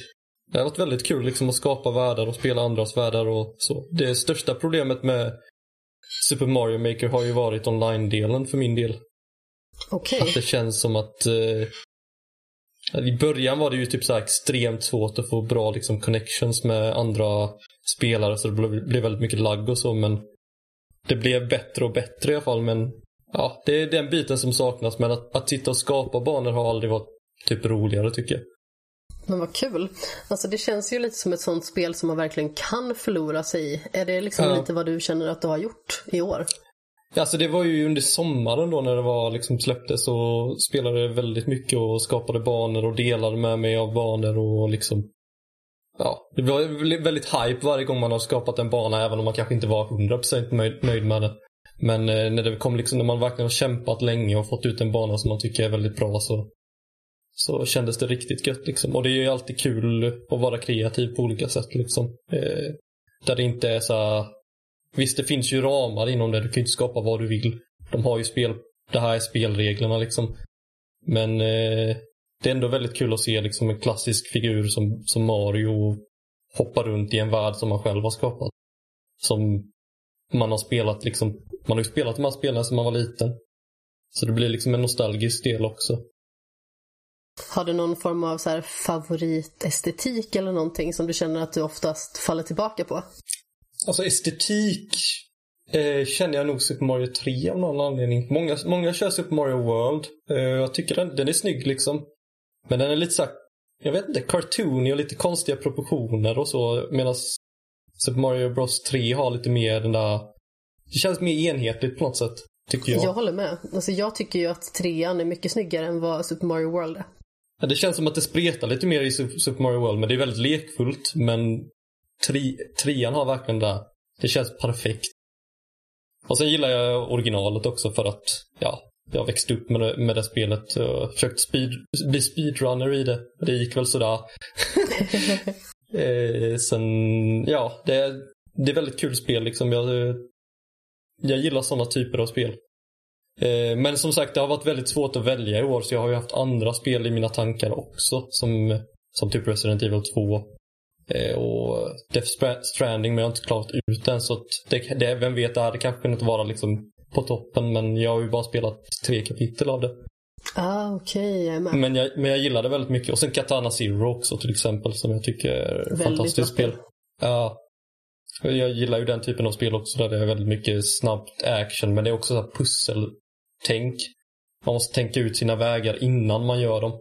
det har varit väldigt kul liksom att skapa världar och spela andras världar och så. Det största problemet med Super Mario Maker har ju varit online-delen för min del. Okej. Att det känns som att eh, i början var det ju typ så här extremt svårt att få bra liksom, connections med andra spelare så det blev, blev väldigt mycket lagg och så men det blev bättre och bättre i alla fall men ja, det är den biten som saknas men att, att sitta och skapa banor har aldrig varit typ roligare tycker jag. Men vad kul. Alltså det känns ju lite som ett sånt spel som man verkligen kan förlora sig i. Är det liksom Ja. lite vad du känner att du har gjort i år? Alltså det var ju under sommaren då när det var liksom släpptes så spelade väldigt mycket och skapade banor och delade med mig av banor och liksom Ja, det var väldigt hype varje gång man har skapat en bana även om man kanske inte var 100% nöjd, nöjd med det. Men eh, när det kom liksom, när man verkligen har kämpat länge och fått ut en bana som man tycker är väldigt bra så så kändes det riktigt gött liksom. Och det är ju alltid kul att vara kreativ på olika sätt liksom. Eh, där det inte är så här, Visst, det finns ju ramar inom det. Du kan ju inte skapa vad du vill. De har ju spel... Det här är spelreglerna liksom. Men eh, det är ändå väldigt kul att se liksom en klassisk figur som, som Mario hoppa runt i en värld som man själv har skapat. Som man har spelat liksom. Man har ju spelat de här spelen sedan man var liten. Så det blir liksom en nostalgisk del också. Har du någon form av så här favoritestetik eller någonting som du känner att du oftast faller tillbaka på? Alltså estetik eh, känner jag nog Super Mario 3 av någon anledning. Många, många kör Super Mario World. Eh, jag tycker den, den är snygg liksom. Men den är lite så här, jag vet inte, cartoony och lite konstiga proportioner och så. Medan Super Mario Bros 3 har lite mer den där, det känns mer enhetligt på något sätt. Tycker jag. Jag håller med. Alltså jag tycker ju att trean är mycket snyggare än vad Super Mario World är. Ja, det känns som att det spretar lite mer i Su- Super Mario World, men det är väldigt lekfullt. Men tre, trean har verkligen det. Det känns perfekt. Och sen gillar jag originalet också för att, ja, jag växte upp med det, med det spelet. och försökt speed, bli speedrunner i det. Det gick väl sådär. eh, sen, ja, det är, det är väldigt kul spel liksom. Jag, jag gillar sådana typer av spel. Eh, Men som sagt, det har varit väldigt svårt att välja i år så jag har ju haft andra spel i mina tankar också. Som, som typ Resident Evil 2 eh, och Death Stra- Stranding men jag har inte klarat ut den. Så det, det, vem vet, det hade kanske kunnat vara liksom på toppen men jag har ju bara spelat tre kapitel av det. Ah, okej, med. Men jag, men jag gillar det väldigt mycket. Och sen Katana Zero också till exempel som jag tycker är ett Väldigt fantastiskt spel. Ja. Jag gillar ju den typen av spel också där det är väldigt mycket snabbt action men det är också så här pusseltänk. Man måste tänka ut sina vägar innan man gör dem.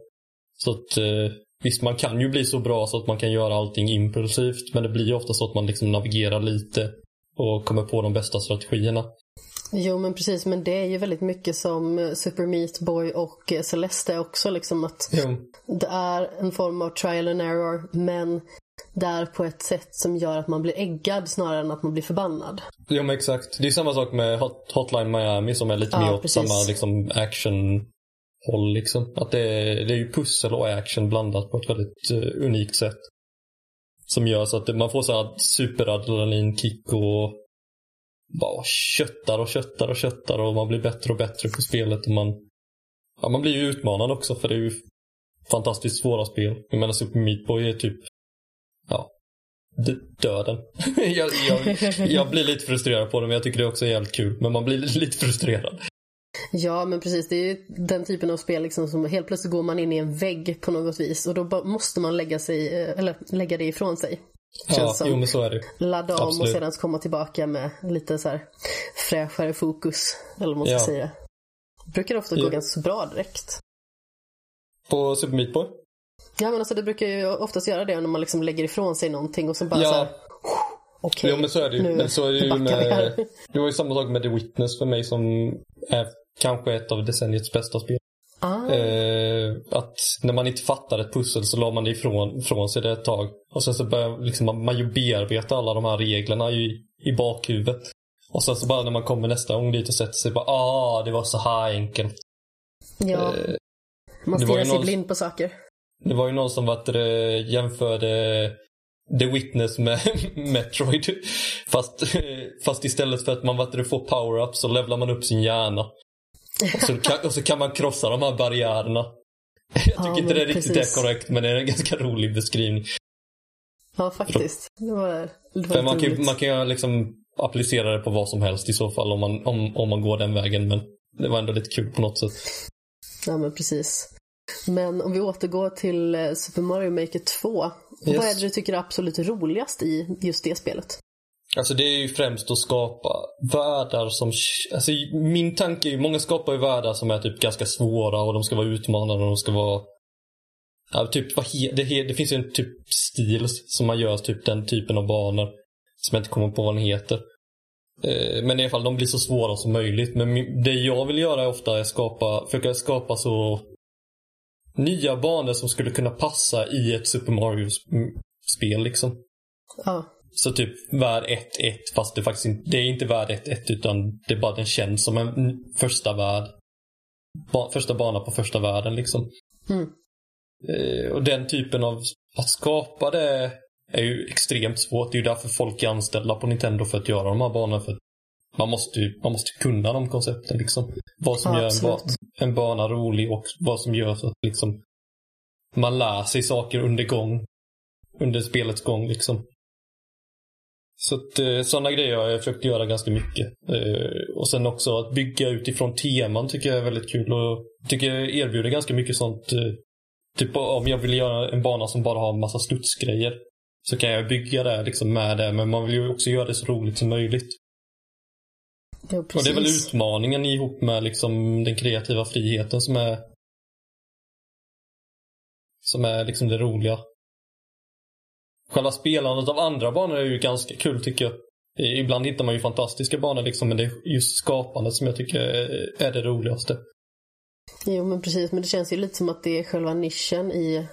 Så att eh, visst, man kan ju bli så bra så att man kan göra allting impulsivt men det blir ju ofta så att man liksom navigerar lite och kommer på de bästa strategierna. Jo, men precis. Men det är ju väldigt mycket som eh, Super Meat Boy och eh, Celeste också. Liksom att Jo. det är en form av trial and error, men det är på ett sätt som gör att man blir äggad snarare än att man blir förbannad. Ja men exakt. Det är samma sak med Hot, Hotline Miami som är lite Ja, mer åt samma liksom, action-håll. Liksom. Att det, är, det är ju pussel och action blandat på ett väldigt eh, unikt sätt. Som gör så att man får så här superadrenalinkick och bara köttar och köttar och köttar och man blir bättre och bättre på spelet. Och man, ja, man blir ju utmanad också för det är ju fantastiskt svåra spel. Jag menar Super Meat Boy är typ ja, döden. jag, jag, jag blir lite frustrerad på det men jag tycker det också är jävligt kul. Men man blir lite frustrerad. Ja, men precis. Det är ju den typen av spel liksom som helt plötsligt går man in i en vägg på något vis och då måste man lägga, sig, eh, eller lägga det ifrån sig. Känns Ja, som. jo men så är det Ladda om och Absolut. sedan komma tillbaka med lite så här fräschare fokus. Eller vad man ska Ja. säga. Brukar ofta gå Ja. ganska bra direkt. På Super Meat Boy? Ja men alltså det brukar ju oftast göra det när man liksom lägger ifrån sig någonting och så bara Ja. så här. Okej, Jo men så är det ju. nu Men så är det ju med... Det var ju samma sak med The Witness för mig som är kanske ett av decenniets bästa spel. Ah, Eh, att när man inte fattar ett pussel så la man det ifrån, ifrån sig det ett tag. Och sen så börjar liksom, man, man ju bearbeta alla de här reglerna i, i bakhuvudet. Och sen så bara när man kommer nästa gång dit och sätter sig bara ah, det var så här enkelt. Ja. Eh, Man stirrar sig någon- blind på saker. Det var ju någon som vat, det, jämförde The Witness med Metroid. Fast, fast istället för att man vat, det, får power-up så levlar man upp sin hjärna. Och så, kan, och så kan man krossa de här barriärerna. Jag tycker Ja, inte det är riktigt precis. är korrekt men det är en ganska rolig beskrivning. Ja, faktiskt. Det var, det var För man kan, man kan ju liksom applicera det på vad som helst i så fall om man, om, om man går den vägen. Men det var ändå lite kul på något sätt. Ja, men precis. Men om vi återgår till eh, Super Mario Maker 2. Yes. Vad är det du tycker är absolut roligast i just det spelet? Alltså det är ju främst att skapa världar som... Alltså min tanke är ju, många skapar ju världar som är typ ganska svåra och de ska vara utmanande och de ska vara... Ja, typ, det, det finns ju en typ stil som man gör typ den typen av banor. Som jag inte kommer på vad den heter. Eh, Men i alla fall, de blir så svåra som möjligt. Men det jag vill göra är ofta är skapa, försöka skapa så nya banor som skulle kunna passa i ett Super Mario-spel liksom. Ja, Så typ värld 1-1 fast det faktiskt inte, det är inte värld 1-1 utan det är bara den känns som en första värld. Ba, första bana på första världen liksom. Mm. Eh, och den typen av, att skapa det är ju extremt svårt. Det är ju därför folk är anställda på Nintendo för att göra de här banorna. För att man måste man måste kunna de koncepten liksom. Vad som Ja, gör en, ba, en bana rolig och vad som gör så att liksom man lär sig saker under gång. Under spelets gång liksom. Så att eh, sådana grejer har jag försökt göra ganska mycket. Eh, och sen också att bygga utifrån teman tycker jag är väldigt kul och tycker jag erbjuder ganska mycket sånt. Eh, typ om jag vill göra en bana som bara har en massa studsgrejer så kan jag bygga det liksom med det men man vill ju också göra det så roligt som möjligt. Ja Och det är väl utmaningen ihop med liksom den kreativa friheten som är som är liksom det roliga. Själva spelandet av andra banor är ju ganska kul tycker jag. Ibland hittar man ju fantastiska banor liksom men det är just skapandet som jag tycker är är det roligaste. Jo, men precis. Men det känns ju lite som att det är själva nischen i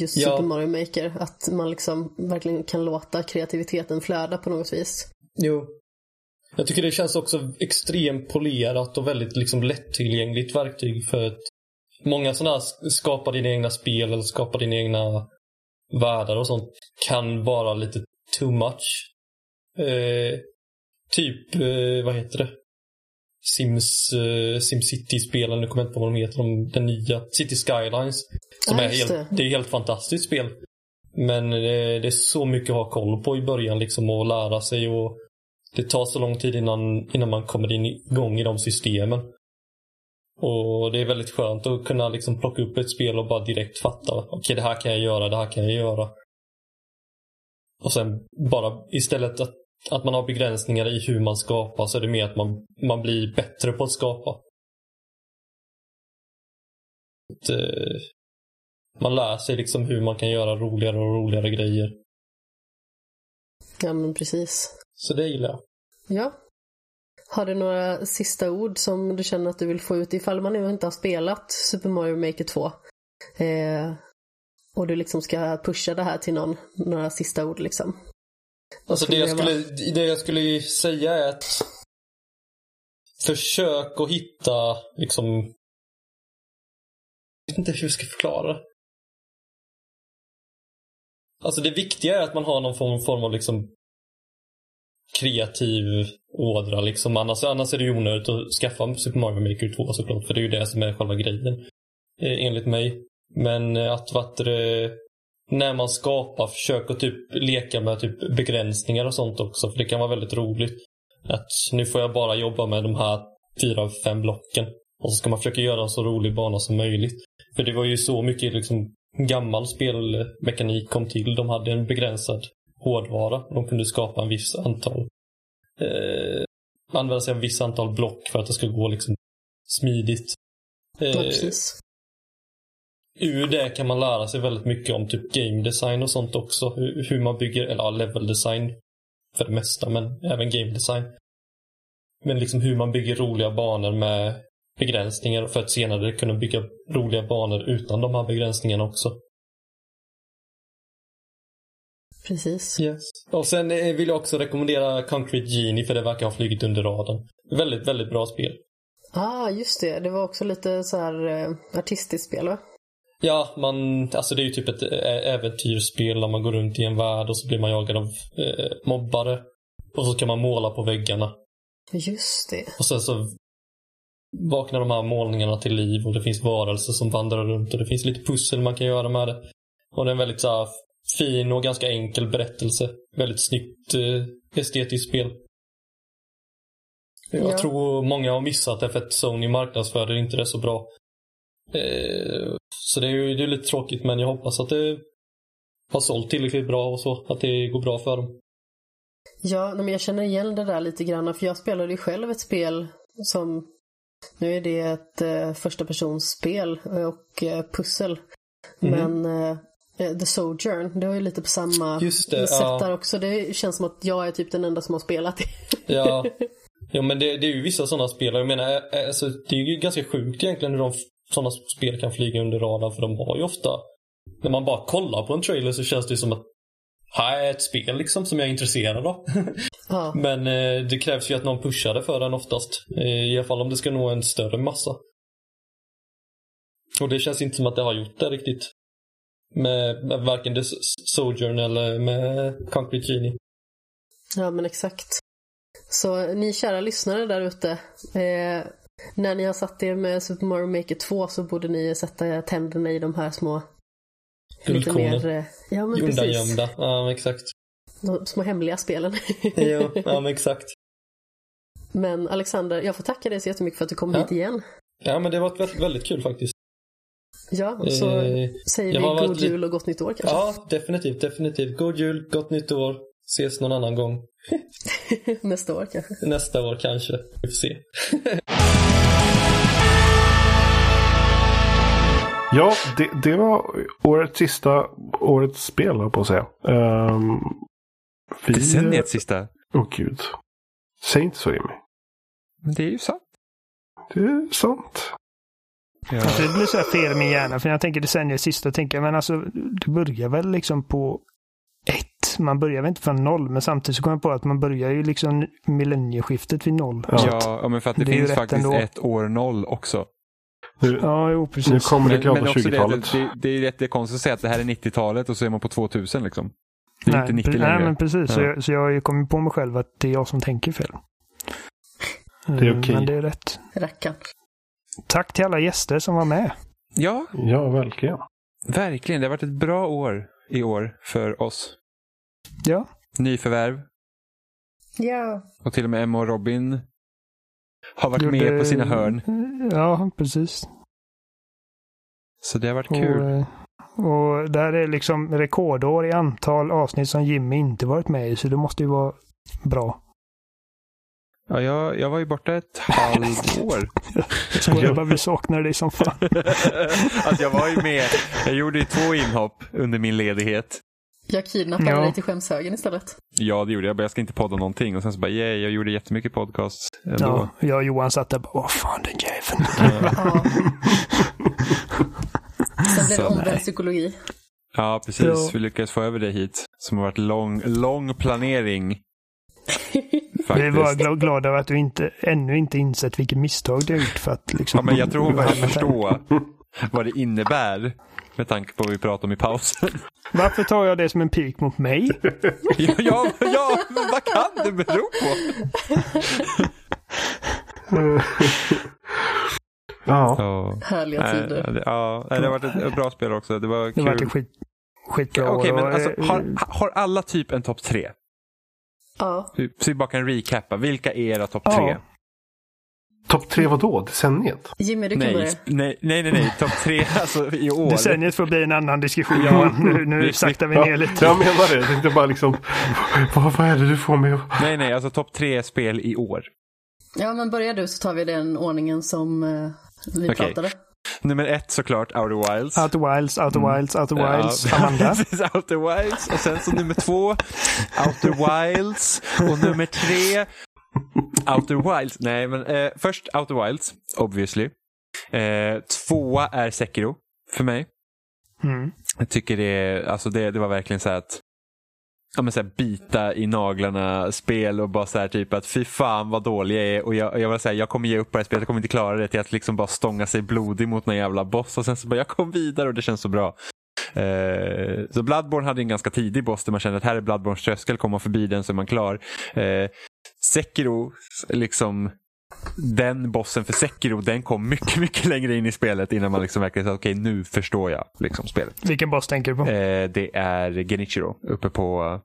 just Ja. Super Mario Maker. Att man liksom verkligen kan låta kreativiteten flöda på något vis. Jo. Jag tycker det känns också extremt polerat och väldigt liksom lättillgängligt verktyg för att många sådana här skapa dina egna spel eller skapa dina egna världar och sånt kan vara lite too much. Eh, typ, eh, vad heter det? Sims, eh, SimCity-spelen, nu kommer jag inte på vad de heter, de, den nya. City Skylines. Som Ja, är helt, det. det är helt fantastiskt spel. Men det, det är så mycket att ha koll på i början liksom och lära sig och det tar så lång tid innan, innan man kommer in igång i de systemen. Och det är väldigt skönt att kunna liksom plocka upp ett spel och bara direkt fatta. Okej, det här kan jag göra, det här kan jag göra. Och sen bara istället att, att man har begränsningar i hur man skapar så är det mer att man, man blir bättre på att skapa. Att, eh, man lär sig liksom hur man kan göra roligare och roligare grejer. Ja, men precis. Så det gillar jag. Ja. Har du några sista ord som du känner att du vill få ut ifall man nu inte har spelat Super Mario Maker 2? Eh, och du liksom ska pusha det här till någon, några sista ord liksom. Vad Alltså det jag, skulle, det jag skulle säga är att försök att hitta liksom jag vet inte hur jag ska förklara det. Alltså det viktiga är att man har någon form, form av liksom kreativ ådra liksom. Annars, annars är det ju onödigt att skaffa Super Mario Maker 2 såklart. För det är ju det som är själva grejen. Eh, enligt mig. Men eh, att vad när man skapar, försök att typ leka med typ begränsningar och sånt också. För det kan vara väldigt roligt. Att nu får jag bara jobba med de här fyra, fem blocken. Och så ska man försöka göra en så rolig bana som möjligt. För det var ju så mycket liksom gammal spelmekanik kom till. De hade en begränsad hårdvara. De kunde skapa en viss antal eh, använda sig av ett visst antal block för att det ska gå liksom smidigt. Eh, precis. ur det kan man lära sig väldigt mycket om typ game design och sånt också. Hur, hur man bygger, eller ja, level design för det mesta, men även game design. Men liksom hur man bygger roliga banor med begränsningar för att senare kunna bygga roliga banor utan de här begränsningarna också. Precis. Yes. Och sen eh, vill jag också rekommendera Concrete Genie för det verkar ha flugit under radarn. Väldigt, väldigt bra spel. Ah, just det. Det var också lite så här eh, artistiskt spel, va? Ja, man, alltså det är ju typ ett ä- äventyrsspel där man går runt i en värld och så blir man jagad av eh, mobbare. Och så kan man måla på väggarna. Just det. Och sen så vaknar de här målningarna till liv och det finns varelser som vandrar runt och det finns lite pussel man kan göra med det. Och det är en väldigt så här, fin och ganska enkel berättelse. Väldigt snyggt eh, estetiskt spel. Jag Ja. tror många har missat det för att Sony marknadsförde inte det så bra. Eh, så det är ju det är lite tråkigt men jag hoppas att det har sålt tillräckligt bra och så. Att det går bra för dem. Ja, men jag känner igen det där lite grann, för jag spelade ju själv ett spel som, nu är det ett eh, första personsspel och eh, pussel. Mhm. Men eh, The Sojourn, det var ju lite på samma Just det, sätt ja. där också. Det känns som att jag är typ den enda som har spelat. Ja, ja men det, det är ju vissa sådana spel. Jag menar, eh, alltså, det är ju ganska sjukt egentligen hur de sådana spel kan flyga under radarn. För de har ju ofta, när man bara kollar på en trailer så känns det som att ett spel liksom som jag är intresserad av. Ja. Men eh, det krävs ju att någon pushar det för den oftast. Eh, I alla fall om det ska nå en större massa. Och det känns inte som att det har gjort det riktigt. Med, med varken The Sojourn eller med Concrete Genie. Ja, men exakt. Så ni kära lyssnare där ute. Eh, när ni har satt er med Super Mario Maker 2 så borde ni sätta tänderna i de här små... Lite Guldkornen. mer... eh, Ja, men. Undangömda. Ja, exakt. De små hemliga spelen. jo, ja men exakt. Men Alexander, jag får tacka dig så jättemycket för att du kom Ja. hit igen. Ja, men det var väldigt, väldigt kul faktiskt. Ja, och så Eh, säger vi har varit god lite- jul och gott nytt år kanske. Ja, definitivt, definitivt. God jul, gott nytt år. Ses någon annan gång. Nästa år kanske. Nästa år kanske. Vi får se. Ja, det, det var årets sista årets spel, på att säga. Um, vi... Decenniets sista. Åh gud. Säg inte så Jimmy. Men det är ju sant. Det är sant. Ja. Alltså, det blir så här fel i min hjärna. För när jag tänker decenniets sista, tänker jag, men alltså det börjar väl liksom på ett. Man börjar väl inte från noll, men samtidigt så kommer jag på att man börjar ju liksom millennieskiftet vid noll. Ja, ja, men för att det, det finns faktiskt ändå. ett år noll också. Nu, Ja, jo, precis. nu kommer det Men, glada men också det, att 20-talet. det, det är jättekonstigt att säga att det här är 90-talet och så är man på 2000 liksom. Det är nej, inte 90 pre- längre. Nej, men precis. Så, Ja. jag, så jag har ju kommit på mig själv att det är jag som tänker fel. Det är Mm, okej. Men det är rätt. Rackarn. Tack till alla gäster som var med. Ja, Ja, verkligen. verkligen. Det har varit ett bra år i år för oss. Ja. Nyförvärv Ja. och till och med Emma och Robin har varit Gjorde- med på sina hörn. Ja, precis. Så det har varit Och, kul. eh, och där är liksom rekordår i antal avsnitt som Jimmy inte varit med i, så det måste ju vara bra. Ja, jag, jag var ju borta ett halvår. Jag skojar bara, vi saknar dig som fan. alltså jag var ju med. Jag gjorde ju två inhopp under min ledighet. Jag kidnappade Ja. dig till skämshögen istället. Ja, det gjorde jag. Jag ska inte podda någonting. Och sen så bara, yeah, jag gjorde jättemycket podcast ändå. Ja, jag och Johan satt där och bara, vad fan den jäveln. Ja. Sen blev det omvänd psykologi. Ja, precis. Ja. Vi lyckades få över det hit. Som har varit lång, lång planering. Vi är bara Faktiskt. gla- glada över att du inte, ännu inte insett vilket misstag du har gjort för att liksom... Ja, men jag tror hon börjar förstå vad det innebär. Med tanke på vad vi pratade om i pausen. Varför tar jag det som en pik mot mig? ja, ja, ja, men vad kan det bero på? Ja. Ja. Härliga Nej, tider. det- Ja, nej, det har varit ett, bra spel också. Det var Det kul. var ett skit, skitbra Okej, men alltså, har, har alla typ en topp tre? Ja. Så vi bara kan recappa. Vilka är era topp Ja. Topp tre vadå? Decenniet? Jimmy, du kan Nej, börja. nej, nej, nej, nej. topp tre alltså i år. Decenniet får bli en annan diskussion Ja. Nu, nu Vi- saktar vi Ja, ner lite. jag menar det. Jag tänkte bara liksom, vad, vad är det du får mig att... Nej, nej, alltså topp tre spel i år. Ja, men börja du så tar vi den ordningen som eh, vi Okej. pratade. Nummer ett såklart Outer Wilds. Outer Wilds, Outer Wilds, Outer Wilds. Ja, Amanda. precis, Outer Wilds. Och sen så nummer två, Outer Wilds. Och nummer tre, Outer Wilds. Nej, men eh, först Outer Wilds, obviously. Eh, tvåa är Sekiro för mig. Mm. Jag tycker det, alltså det, det var verkligen så att ja, men så här, bita i naglarna spel och bara så här typ att fy fan vad dålig jag är och jag, jag var så här, jag kommer ge upp på det här spelet, jag kommer inte klara det till att liksom bara stånga sig blodig mot någon jävla boss och sen så bara jag kom vidare och det känns så bra. Eh, så Bloodborne hade en ganska tidig boss där man kände att här är Bloodborns tröskel, kommer man förbi den så är man klar. Eh, Sekiro, liksom den bossen för Sekiro, den kom mycket, mycket längre in i spelet innan man liksom verkligen sa okej nu förstår jag liksom spelet. Vilken boss tänker du på? Eh, det är Genichiro uppe på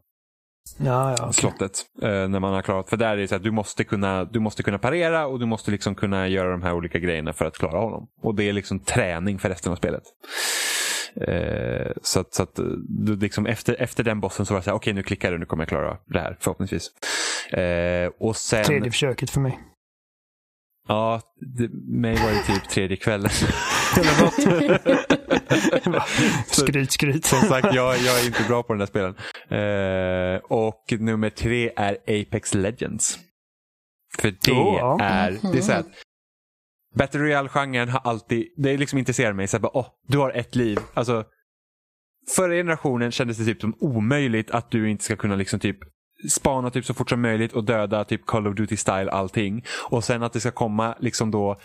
Ja, ja. okej. slottet. Eh, när man har klarat, för där är det så att du måste, kunna, du måste kunna parera och du måste liksom kunna göra de här olika grejerna för att klara honom. Och det är liksom träning för resten av spelet. Eh, så att, så att eh, du liksom efter, efter den bossen så var det så här, okej nu klickar det, nu kommer jag klara det här förhoppningsvis. Eh, och sen... Tredje försöket för mig. Ja, det, mig var det typ tredje kvällen. skryt, skryt. Som sagt, jag, jag är inte bra på den där spelen. Eh, och nummer tre är Apex Legends. För det Oh, ja. är, det är så här, Battle Royale-genren har alltid, det liksom intresserar mig. Så här, bara, du har ett liv. Alltså, förra generationen kändes det typ som omöjligt att du inte ska kunna liksom typ spana typ så fort som möjligt och döda typ Call of Duty style allting. Och sen att det ska komma liksom då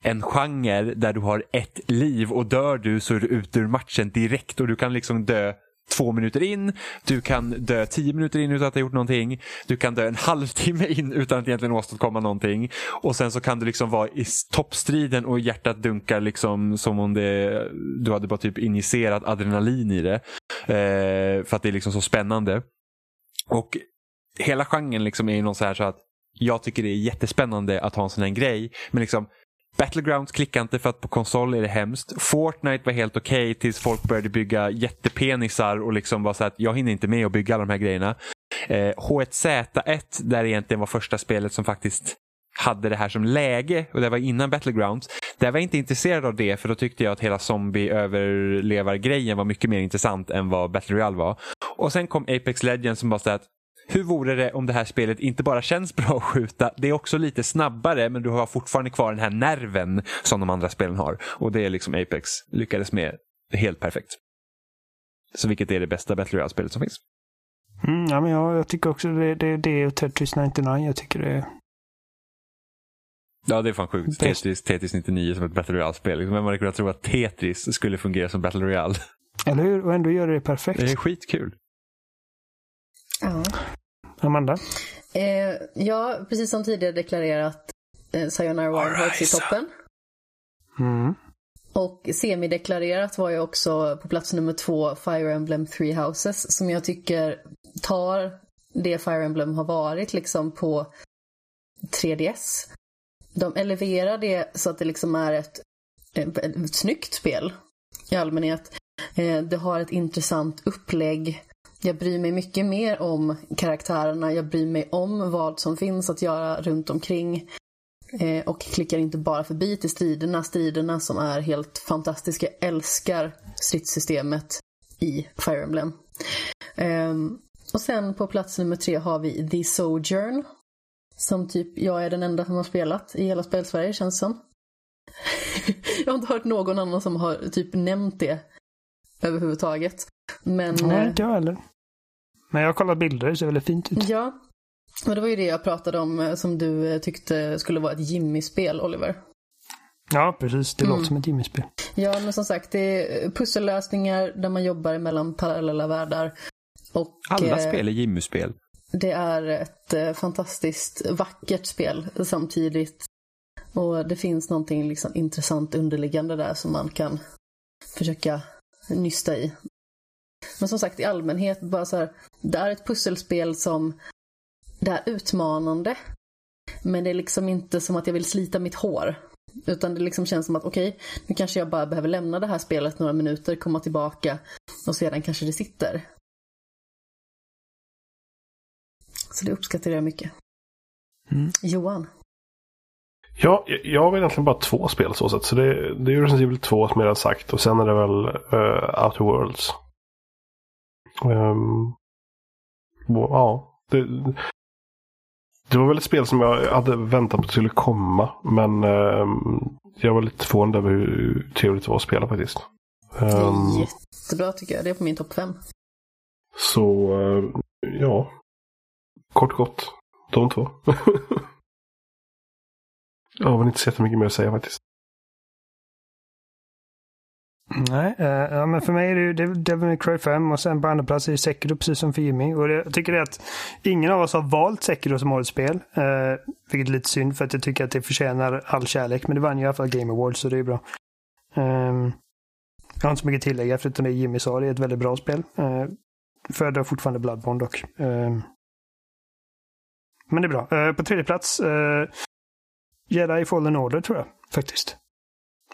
en genre där du har ett liv och dör du så är du ute ur matchen direkt och du kan liksom dö två minuter in, du kan dö tio minuter in utan att ha gjort någonting, du kan dö en halvtimme in utan att egentligen åstadkomma någonting och sen så kan du liksom vara i toppstriden och hjärtat dunkar liksom som om det, du hade bara typ injicerat adrenalin i det. Eh, för att det är liksom så spännande. Och hela genren liksom är ju någon så här så att jag tycker det är jättespännande att ha en sån här grej. Men liksom Battlegrounds klickar inte för att på konsol är det hemskt. Fortnite var helt okej tills folk började bygga jättepenisar och liksom var så att jag hinner inte med att bygga alla de här grejerna. Eh, H1Z1 där egentligen var första spelet som faktiskt hade det här som läge och det var innan Battlegrounds. Där var jag inte intresserad av det för då tyckte jag att hela zombie-överlevar-grejen var mycket mer intressant än vad Battle Royale var. Och sen kom Apex Legends som bara sa att hur vore det om det här spelet inte bara känns bra att skjuta, det är också lite snabbare men du har fortfarande kvar den här nerven som de andra spelen har. Och det är liksom Apex lyckades med helt perfekt. Så vilket är det bästa Battle Royale-spelet som finns. Mm, ja, men jag, jag tycker också det, det, det och Tetris 99. Jag tycker det är... Ja, det är fan sjukt. Tetris, Tetris 99 som ett Battle Royale-spel. Liksom, Vem hade kunnat tro att Tetris skulle fungera som Battle Royale? Eller hur? Och ändå gör det perfekt. Det är skitkul. Ja. Amanda? Eh, ja, precis som tidigare deklarerat, eh, Sayonara Wild Hearts i toppen. Mm. Och semideklarerat var ju också på plats nummer två Fire Emblem Three Houses som jag tycker tar det Fire Emblem har varit liksom på 3DS. De eleverar det så att det liksom är ett, ett, ett snyggt spel i allmänhet. Eh, det har ett intressant upplägg. Jag bryr mig mycket mer om karaktärerna. Jag bryr mig om vad som finns att göra runt omkring. Eh, och klickar inte bara förbi till striderna. Striderna som är helt fantastiska. Jag älskar stridssystemet i Fire Emblem. Ehm, och sen på plats nummer tre har vi The Sojourn. Som typ jag är den enda som har spelat i hela spelsverige känns som. jag har inte hört någon annan som har typ nämnt det överhuvudtaget. Men Nej, eh, inte jag heller. Men jag har kollat bilder, det ser väldigt fint ut. ja, och det var ju det jag pratade om eh, som du eh, tyckte skulle vara ett Jimmy-spel, Oliver. Ja, precis. Det Mm. låter som ett Jimmy-spel. Ja, men som sagt, det är pussellösningar där man jobbar mellan parallella världar. Och, Alla eh, spel är Jimmy-spel. Det är ett eh, fantastiskt vackert spel samtidigt. Och det finns någonting liksom intressant underliggande där som man kan försöka nysta i. Men som sagt, i allmänhet, bara så här, det är ett pusselspel som det är utmanande. Men det är liksom inte som att jag vill slita mitt hår. Utan det liksom känns som att okej, nu kanske jag bara behöver lämna det här spelet några minuter, komma tillbaka och sedan kanske det sitter. Så det uppskattar jag mycket. Johan? Ja, jag- har egentligen bara två spel så sett. Så det, det är ju Resident Evil 2 som jag redan sagt. Och sen är det väl uh, Outer Worlds. Och, ja, det, det var väl ett spel som jag hade väntat på skulle komma. Men eh, jag var lite förvånad över hur trevligt det var att spela faktiskt. Det är Um, jättebra tycker jag. Det är på min topp fem. så eh, ja, kort gott. De två. jag har väl inte så jättemycket mer att säga faktiskt. Nej, eh, ja, men för mig är det ju Devil May Cry 5 och sen på andra plats är det Sekiro precis som för Jimmy. Och det, jag tycker det är att ingen av oss har valt Sekiro som årets spel. Eh, vilket är lite synd för att jag tycker att det förtjänar all kärlek. Men det vann ju i alla fall Game Awards så det är bra. Ehm, jag har inte så mycket att tillägga förutom det Jimmy sa. Det är ett väldigt bra spel. Uh, föredrar fortfarande Bloodborne dock. Ehm, men det är bra. Eh, på tredje plats uh, Jedi Fallen Order tror jag faktiskt.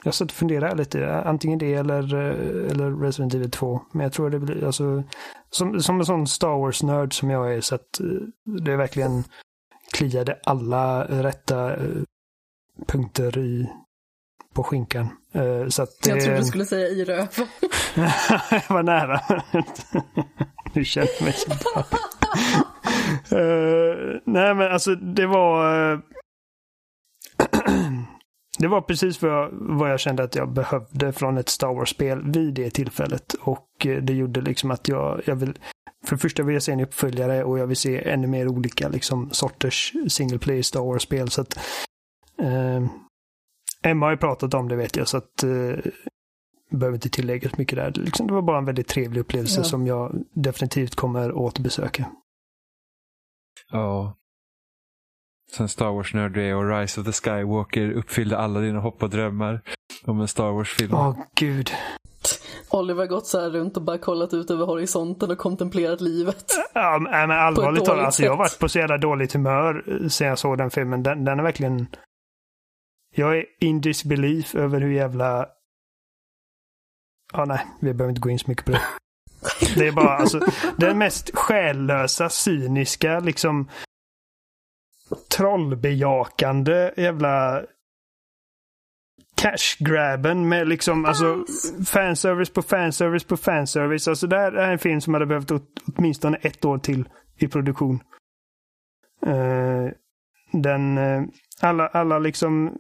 Jag satt och funderade lite. Antingen det eller, eh, eller Resident Evil 2. Men jag tror det blir alltså som, som en sån Star Wars-nörd som jag är så att eh, det verkligen kliade alla rätta eh, punkter i, på skinkan. Så att det, Jag trodde du skulle säga i röv. jag var nära. du känner mig så bra. Nej men alltså det var... det var precis vad jag, vad jag kände att jag behövde från ett Star Wars-spel vid det tillfället. Och eh, det gjorde liksom att jag, jag vill... För det första vill jag se en uppföljare och jag vill se ännu mer olika liksom, sorters single player Star Wars-spel. Så att, eh, Emma har ju pratat om det vet jag, så att eh, behöver inte tillägga så mycket där. Liksom, det var bara en väldigt trevlig upplevelse Ja. som jag definitivt kommer återbesöka. Ja. Sen Star Wars-nörd du är och Rise of the Skywalker uppfyllde alla dina hopp och drömmar om en Star Wars-film. Åh gud. Oliver har gått så här runt och bara kollat ut över horisonten och kontemplerat livet. Ja, men, allvarligt talat, alltså, jag har varit på så jävla dåligt humör eh, sen jag såg den filmen. Den, den är verkligen... Jag är in disbelief över hur jävla... Ja, nej, vi behöver inte gå in så mycket på det. Det är bara alltså den mest själlösa, cyniska, liksom trollbejakande jävla cash-grabben med liksom alltså fanservice på fanservice på fanservice. Alltså det här är en film som hade behövt åt, åtminstone ett år till i produktion. Eh, den, eh, alla, alla liksom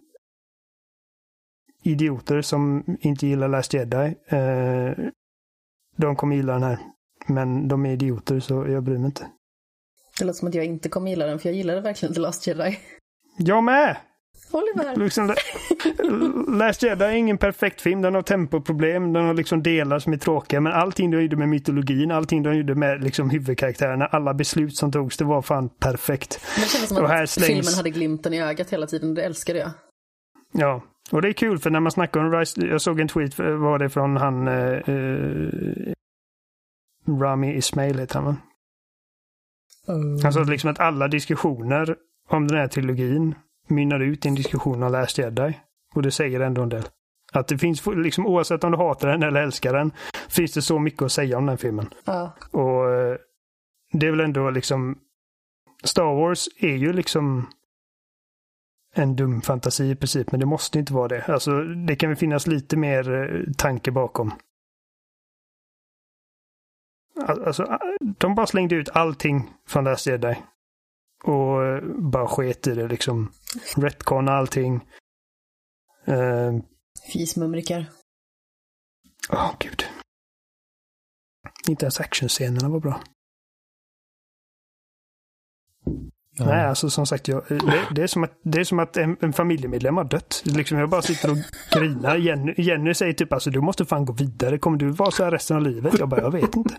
idioter som inte gillar Last Jedi, eh, de kommer gilla den här. Men de är idioter så jag bryr mig inte. Det låter som att jag inte kommer gilla den, för jag gillade verkligen The Last Jedi. Jag med! Oliver! Liksom, Last Jedi är ingen perfekt film. Den har tempoproblem, den har liksom delar som är tråkiga. Men allting de gjorde med mytologin, allting de gjorde med liksom huvudkaraktärerna, alla beslut som togs, det var fan perfekt. Men det kändes som Och att slängs- filmen hade glimten i ögat hela tiden. Det älskade jag. Ja, och det är kul för när man snackar om Rise, jag såg en tweet, eh, var det från han eh, eh, Rami Ismail heter han Han sa liksom att alla diskussioner om den här trilogin mynnar ut i en diskussion om Last Jedi. Och det säger ändå en del. Att det finns, liksom oavsett om du hatar den eller älskar den, finns det så mycket att säga om den filmen. Ja. Och eh, det är väl ändå liksom Star Wars är ju liksom en dum fantasi i princip, men det måste inte vara det. Alltså, det kan väl finnas lite mer eh, tanke bakom. Al- Alltså, de bara slängde ut allting från Last Jedi. Och eh, bara sket i det liksom. Retcon allting. Uh, Fismumrikar. Åh, gud. Inte ens actionscenerna var bra. Nej, alltså som sagt, jag, det, det, är som att, det är som att en, en familjemedlem har dött. Liksom, jag bara sitter och grinar. Jenny, Jenny säger typ alltså du måste fan gå vidare. Kommer du vara så här resten av livet? Jag bara, jag vet inte.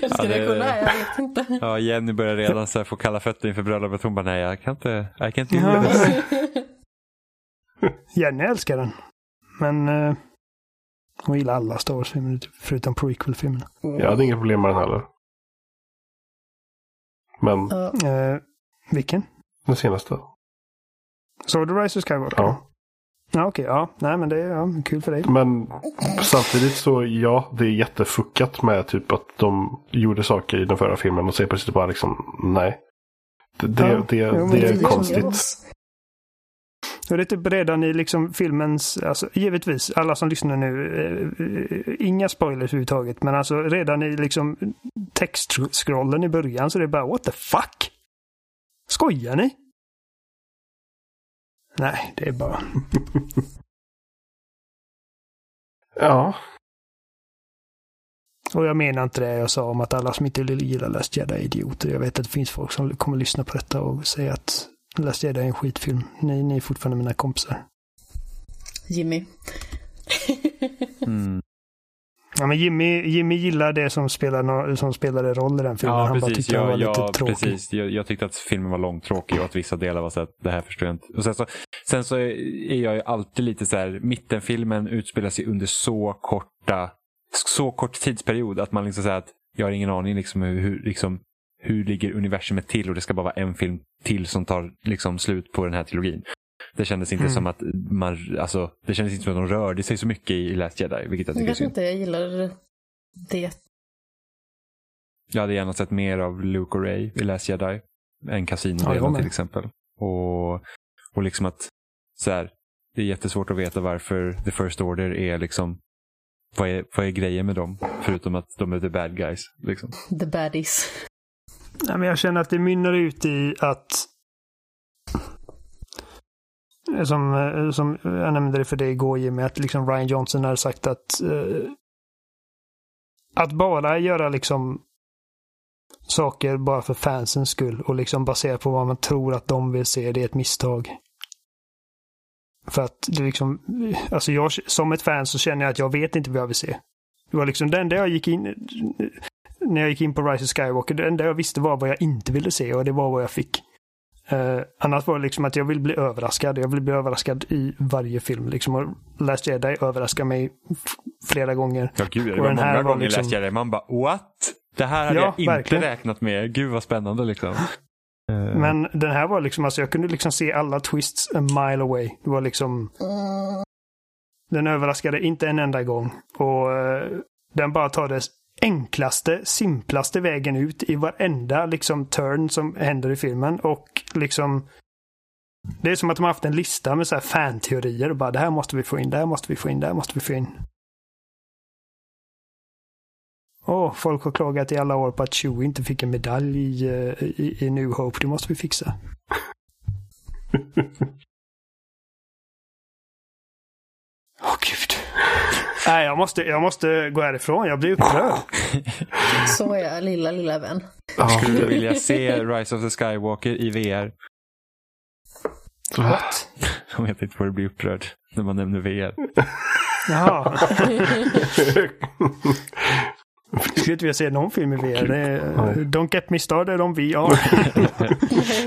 Jag ska Ja, det- nej jag vet inte. Ja, Jenny börjar redan så här få kalla fötter inför bröllopet. Hon bara, nej jag kan inte, I can't do Ja. Jenny älskar den. Men eh, hon gillar alla Star Wars-filmer förutom prequel-filmerna. Jag hade inga problem med den heller. Men Eh, vilken? den senaste. Såg du Rise of Skywalker? Ja. Ja, okej. ja. Nej, men det är ja, kul för dig. Men samtidigt så ja, det är jättefuckat med typ att de gjorde saker i den förra filmen och så plötsligt bara liksom nej. Det, det, Ja, det, jo, det det är är konstigt. Och det är typ redan i liksom filmens, alltså givetvis, alla som lyssnar nu, eh, inga spoilers överhuvudtaget, men alltså redan i liksom textscrollen i början så det är bara what the fuck? Skojar ni? Nej, det är bara... Ja. Och jag menar inte det jag sa om att alla som inte gillar Last Jedi är idioter. Jag vet att det finns folk som kommer lyssna på detta och säga att Last Jedi är en skitfilm. Ni, ni är fortfarande mina kompisar. Jimmy. Mm. Ja, men Jimmy, Jimmy gillar det som, spelar no som spelade roll i den filmen. Ja, Han bara precis. tyckte den var Jag, lite jag, tråkig. precis. Jag, jag tyckte att filmen var långtråkig och att vissa delar var så att det här förstår jag inte. Och sen, så, sen så är jag ju alltid lite så här, mittenfilmen utspelar sig under så korta, så kort tidsperiod att man liksom säger att jag har ingen aning liksom hur, hur, liksom, hur ligger universumet till och det ska bara vara en film till som tar liksom slut på den här trilogin. Det kändes inte Mm. som att man, alltså, det kändes inte som att de rörde sig så mycket i Last Jedi, vilket jag Jag är synd. inte, jag gillar det. Jag hade gärna sett mer av Luke och Ray i Last Jedi. Än Ja, jag kasinodelen med. till exempel. Och, och liksom att så här, det är jättesvårt att veta varför The First Order är liksom vad är, vad är grejen med dem? Förutom att de är the bad guys. Liksom. The baddies. Ja, men jag känner att det mynnar ut i att eh, som, eh, som jag nämnde det för dig igår Jimmy, att liksom Ryan Johnson har sagt att eh, att bara göra liksom saker bara för fansens skull och liksom baserat på vad man tror att de vill se, det är ett misstag. För att det liksom, alltså jag som ett fan så känner jag att jag vet inte vad jag vill se. Det var liksom det enda jag gick in, när jag gick in på Rise of Skywalker, det enda jag visste var vad jag inte ville se och det var vad jag fick. Uh, annars var det liksom att jag vill bli överraskad. Jag vill bli överraskad i varje film. Liksom. Och Last Jedi överraskar mig flera gånger. Ja, gud, det Och var den här många var gånger liksom- Last Jedi. Man bara what? Det här hade Ja, jag inte verkligen. räknat med. Gud vad spännande liksom. Eh, Men den här var liksom, alltså jag kunde liksom se alla twists a mile away. Det var liksom... Den överraskade inte en enda gång. Och eh, den bara tar det enklaste, simplaste vägen ut i varenda liksom turn som händer i filmen. Och liksom... Det är som att de har haft en lista med så här fanteorier och bara det här måste vi få in, det här måste vi få in, det här måste vi få in. Åh, folk har klagat i alla år på att Chewie inte fick en medalj i, eh, i, i New Hope. Det måste vi fixa. Åh gud. Nej, jag måste, jag måste gå härifrån. Jag blir upprörd. Så är jag, lilla, lilla vän. Skulle du vilja se Rise of the Skywalker i VR? What? Jag vet inte vad du blir upprörd när man nämner VR. Jaha. Skulle inte vilja se någon film i VR. Det är, don't get me started on VR.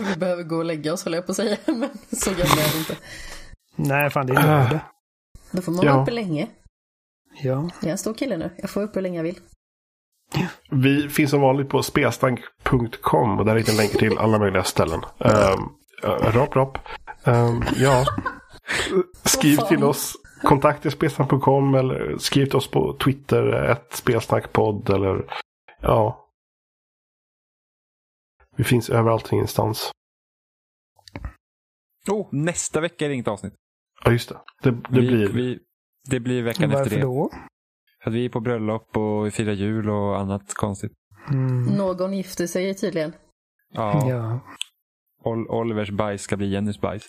Vi behöver gå och lägga oss höll jag på att säga. Men så gamla är vi inte. Nej, fan det är lördag. Då får man Ja. vara uppe länge. Ja. Jag är en stor kille nu. Jag får uppe hur länge jag vill. Vi finns som vanligt på spelsnack.com och där hittar ni länkar till alla möjliga ställen. Um, rap, rap. Ehm, ja. Skriv till oss. Kontakt spelsnack.com eller skriv till oss på Twitter, ett spelsnackpodd eller ja. Vi finns överallt ingenstans. Oh, nästa vecka är det inget avsnitt. Ja, just det. Det, det vi, blir... Vi, det blir veckan efter Varför det. då? För att vi är på bröllop och vi firar jul och annat konstigt. Mm. Någon gifter sig tydligen. Ja. Ja. Ol- Olivers bajs ska bli Jennys bajs.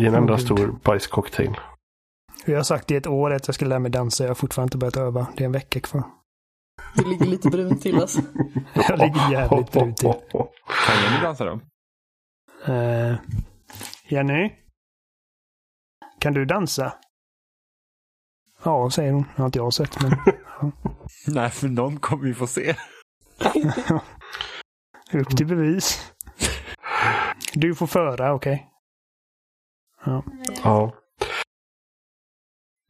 I en enda stor bajscocktail. Jag har sagt i ett år att jag ska lära mig dansa. Jag har fortfarande inte börjat öva. Det är en vecka kvar. Det ligger lite brunt till alltså. Jag ligger jävligt brut till. Kan Jenny dansa då? Uh, Jenny? Kan du dansa? Ja, säger hon. Det har inte jag sett, men... Nej, för någon kommer vi få se. Upp till bevis. Du får föra, okej? Ja. Ja.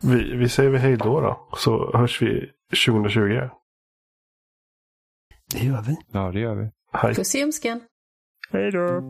Vi, vi säger väl hej då då. Så hörs vi 2020. Det gör vi. Ja, det gör vi. Hej. Puss i. Hej då.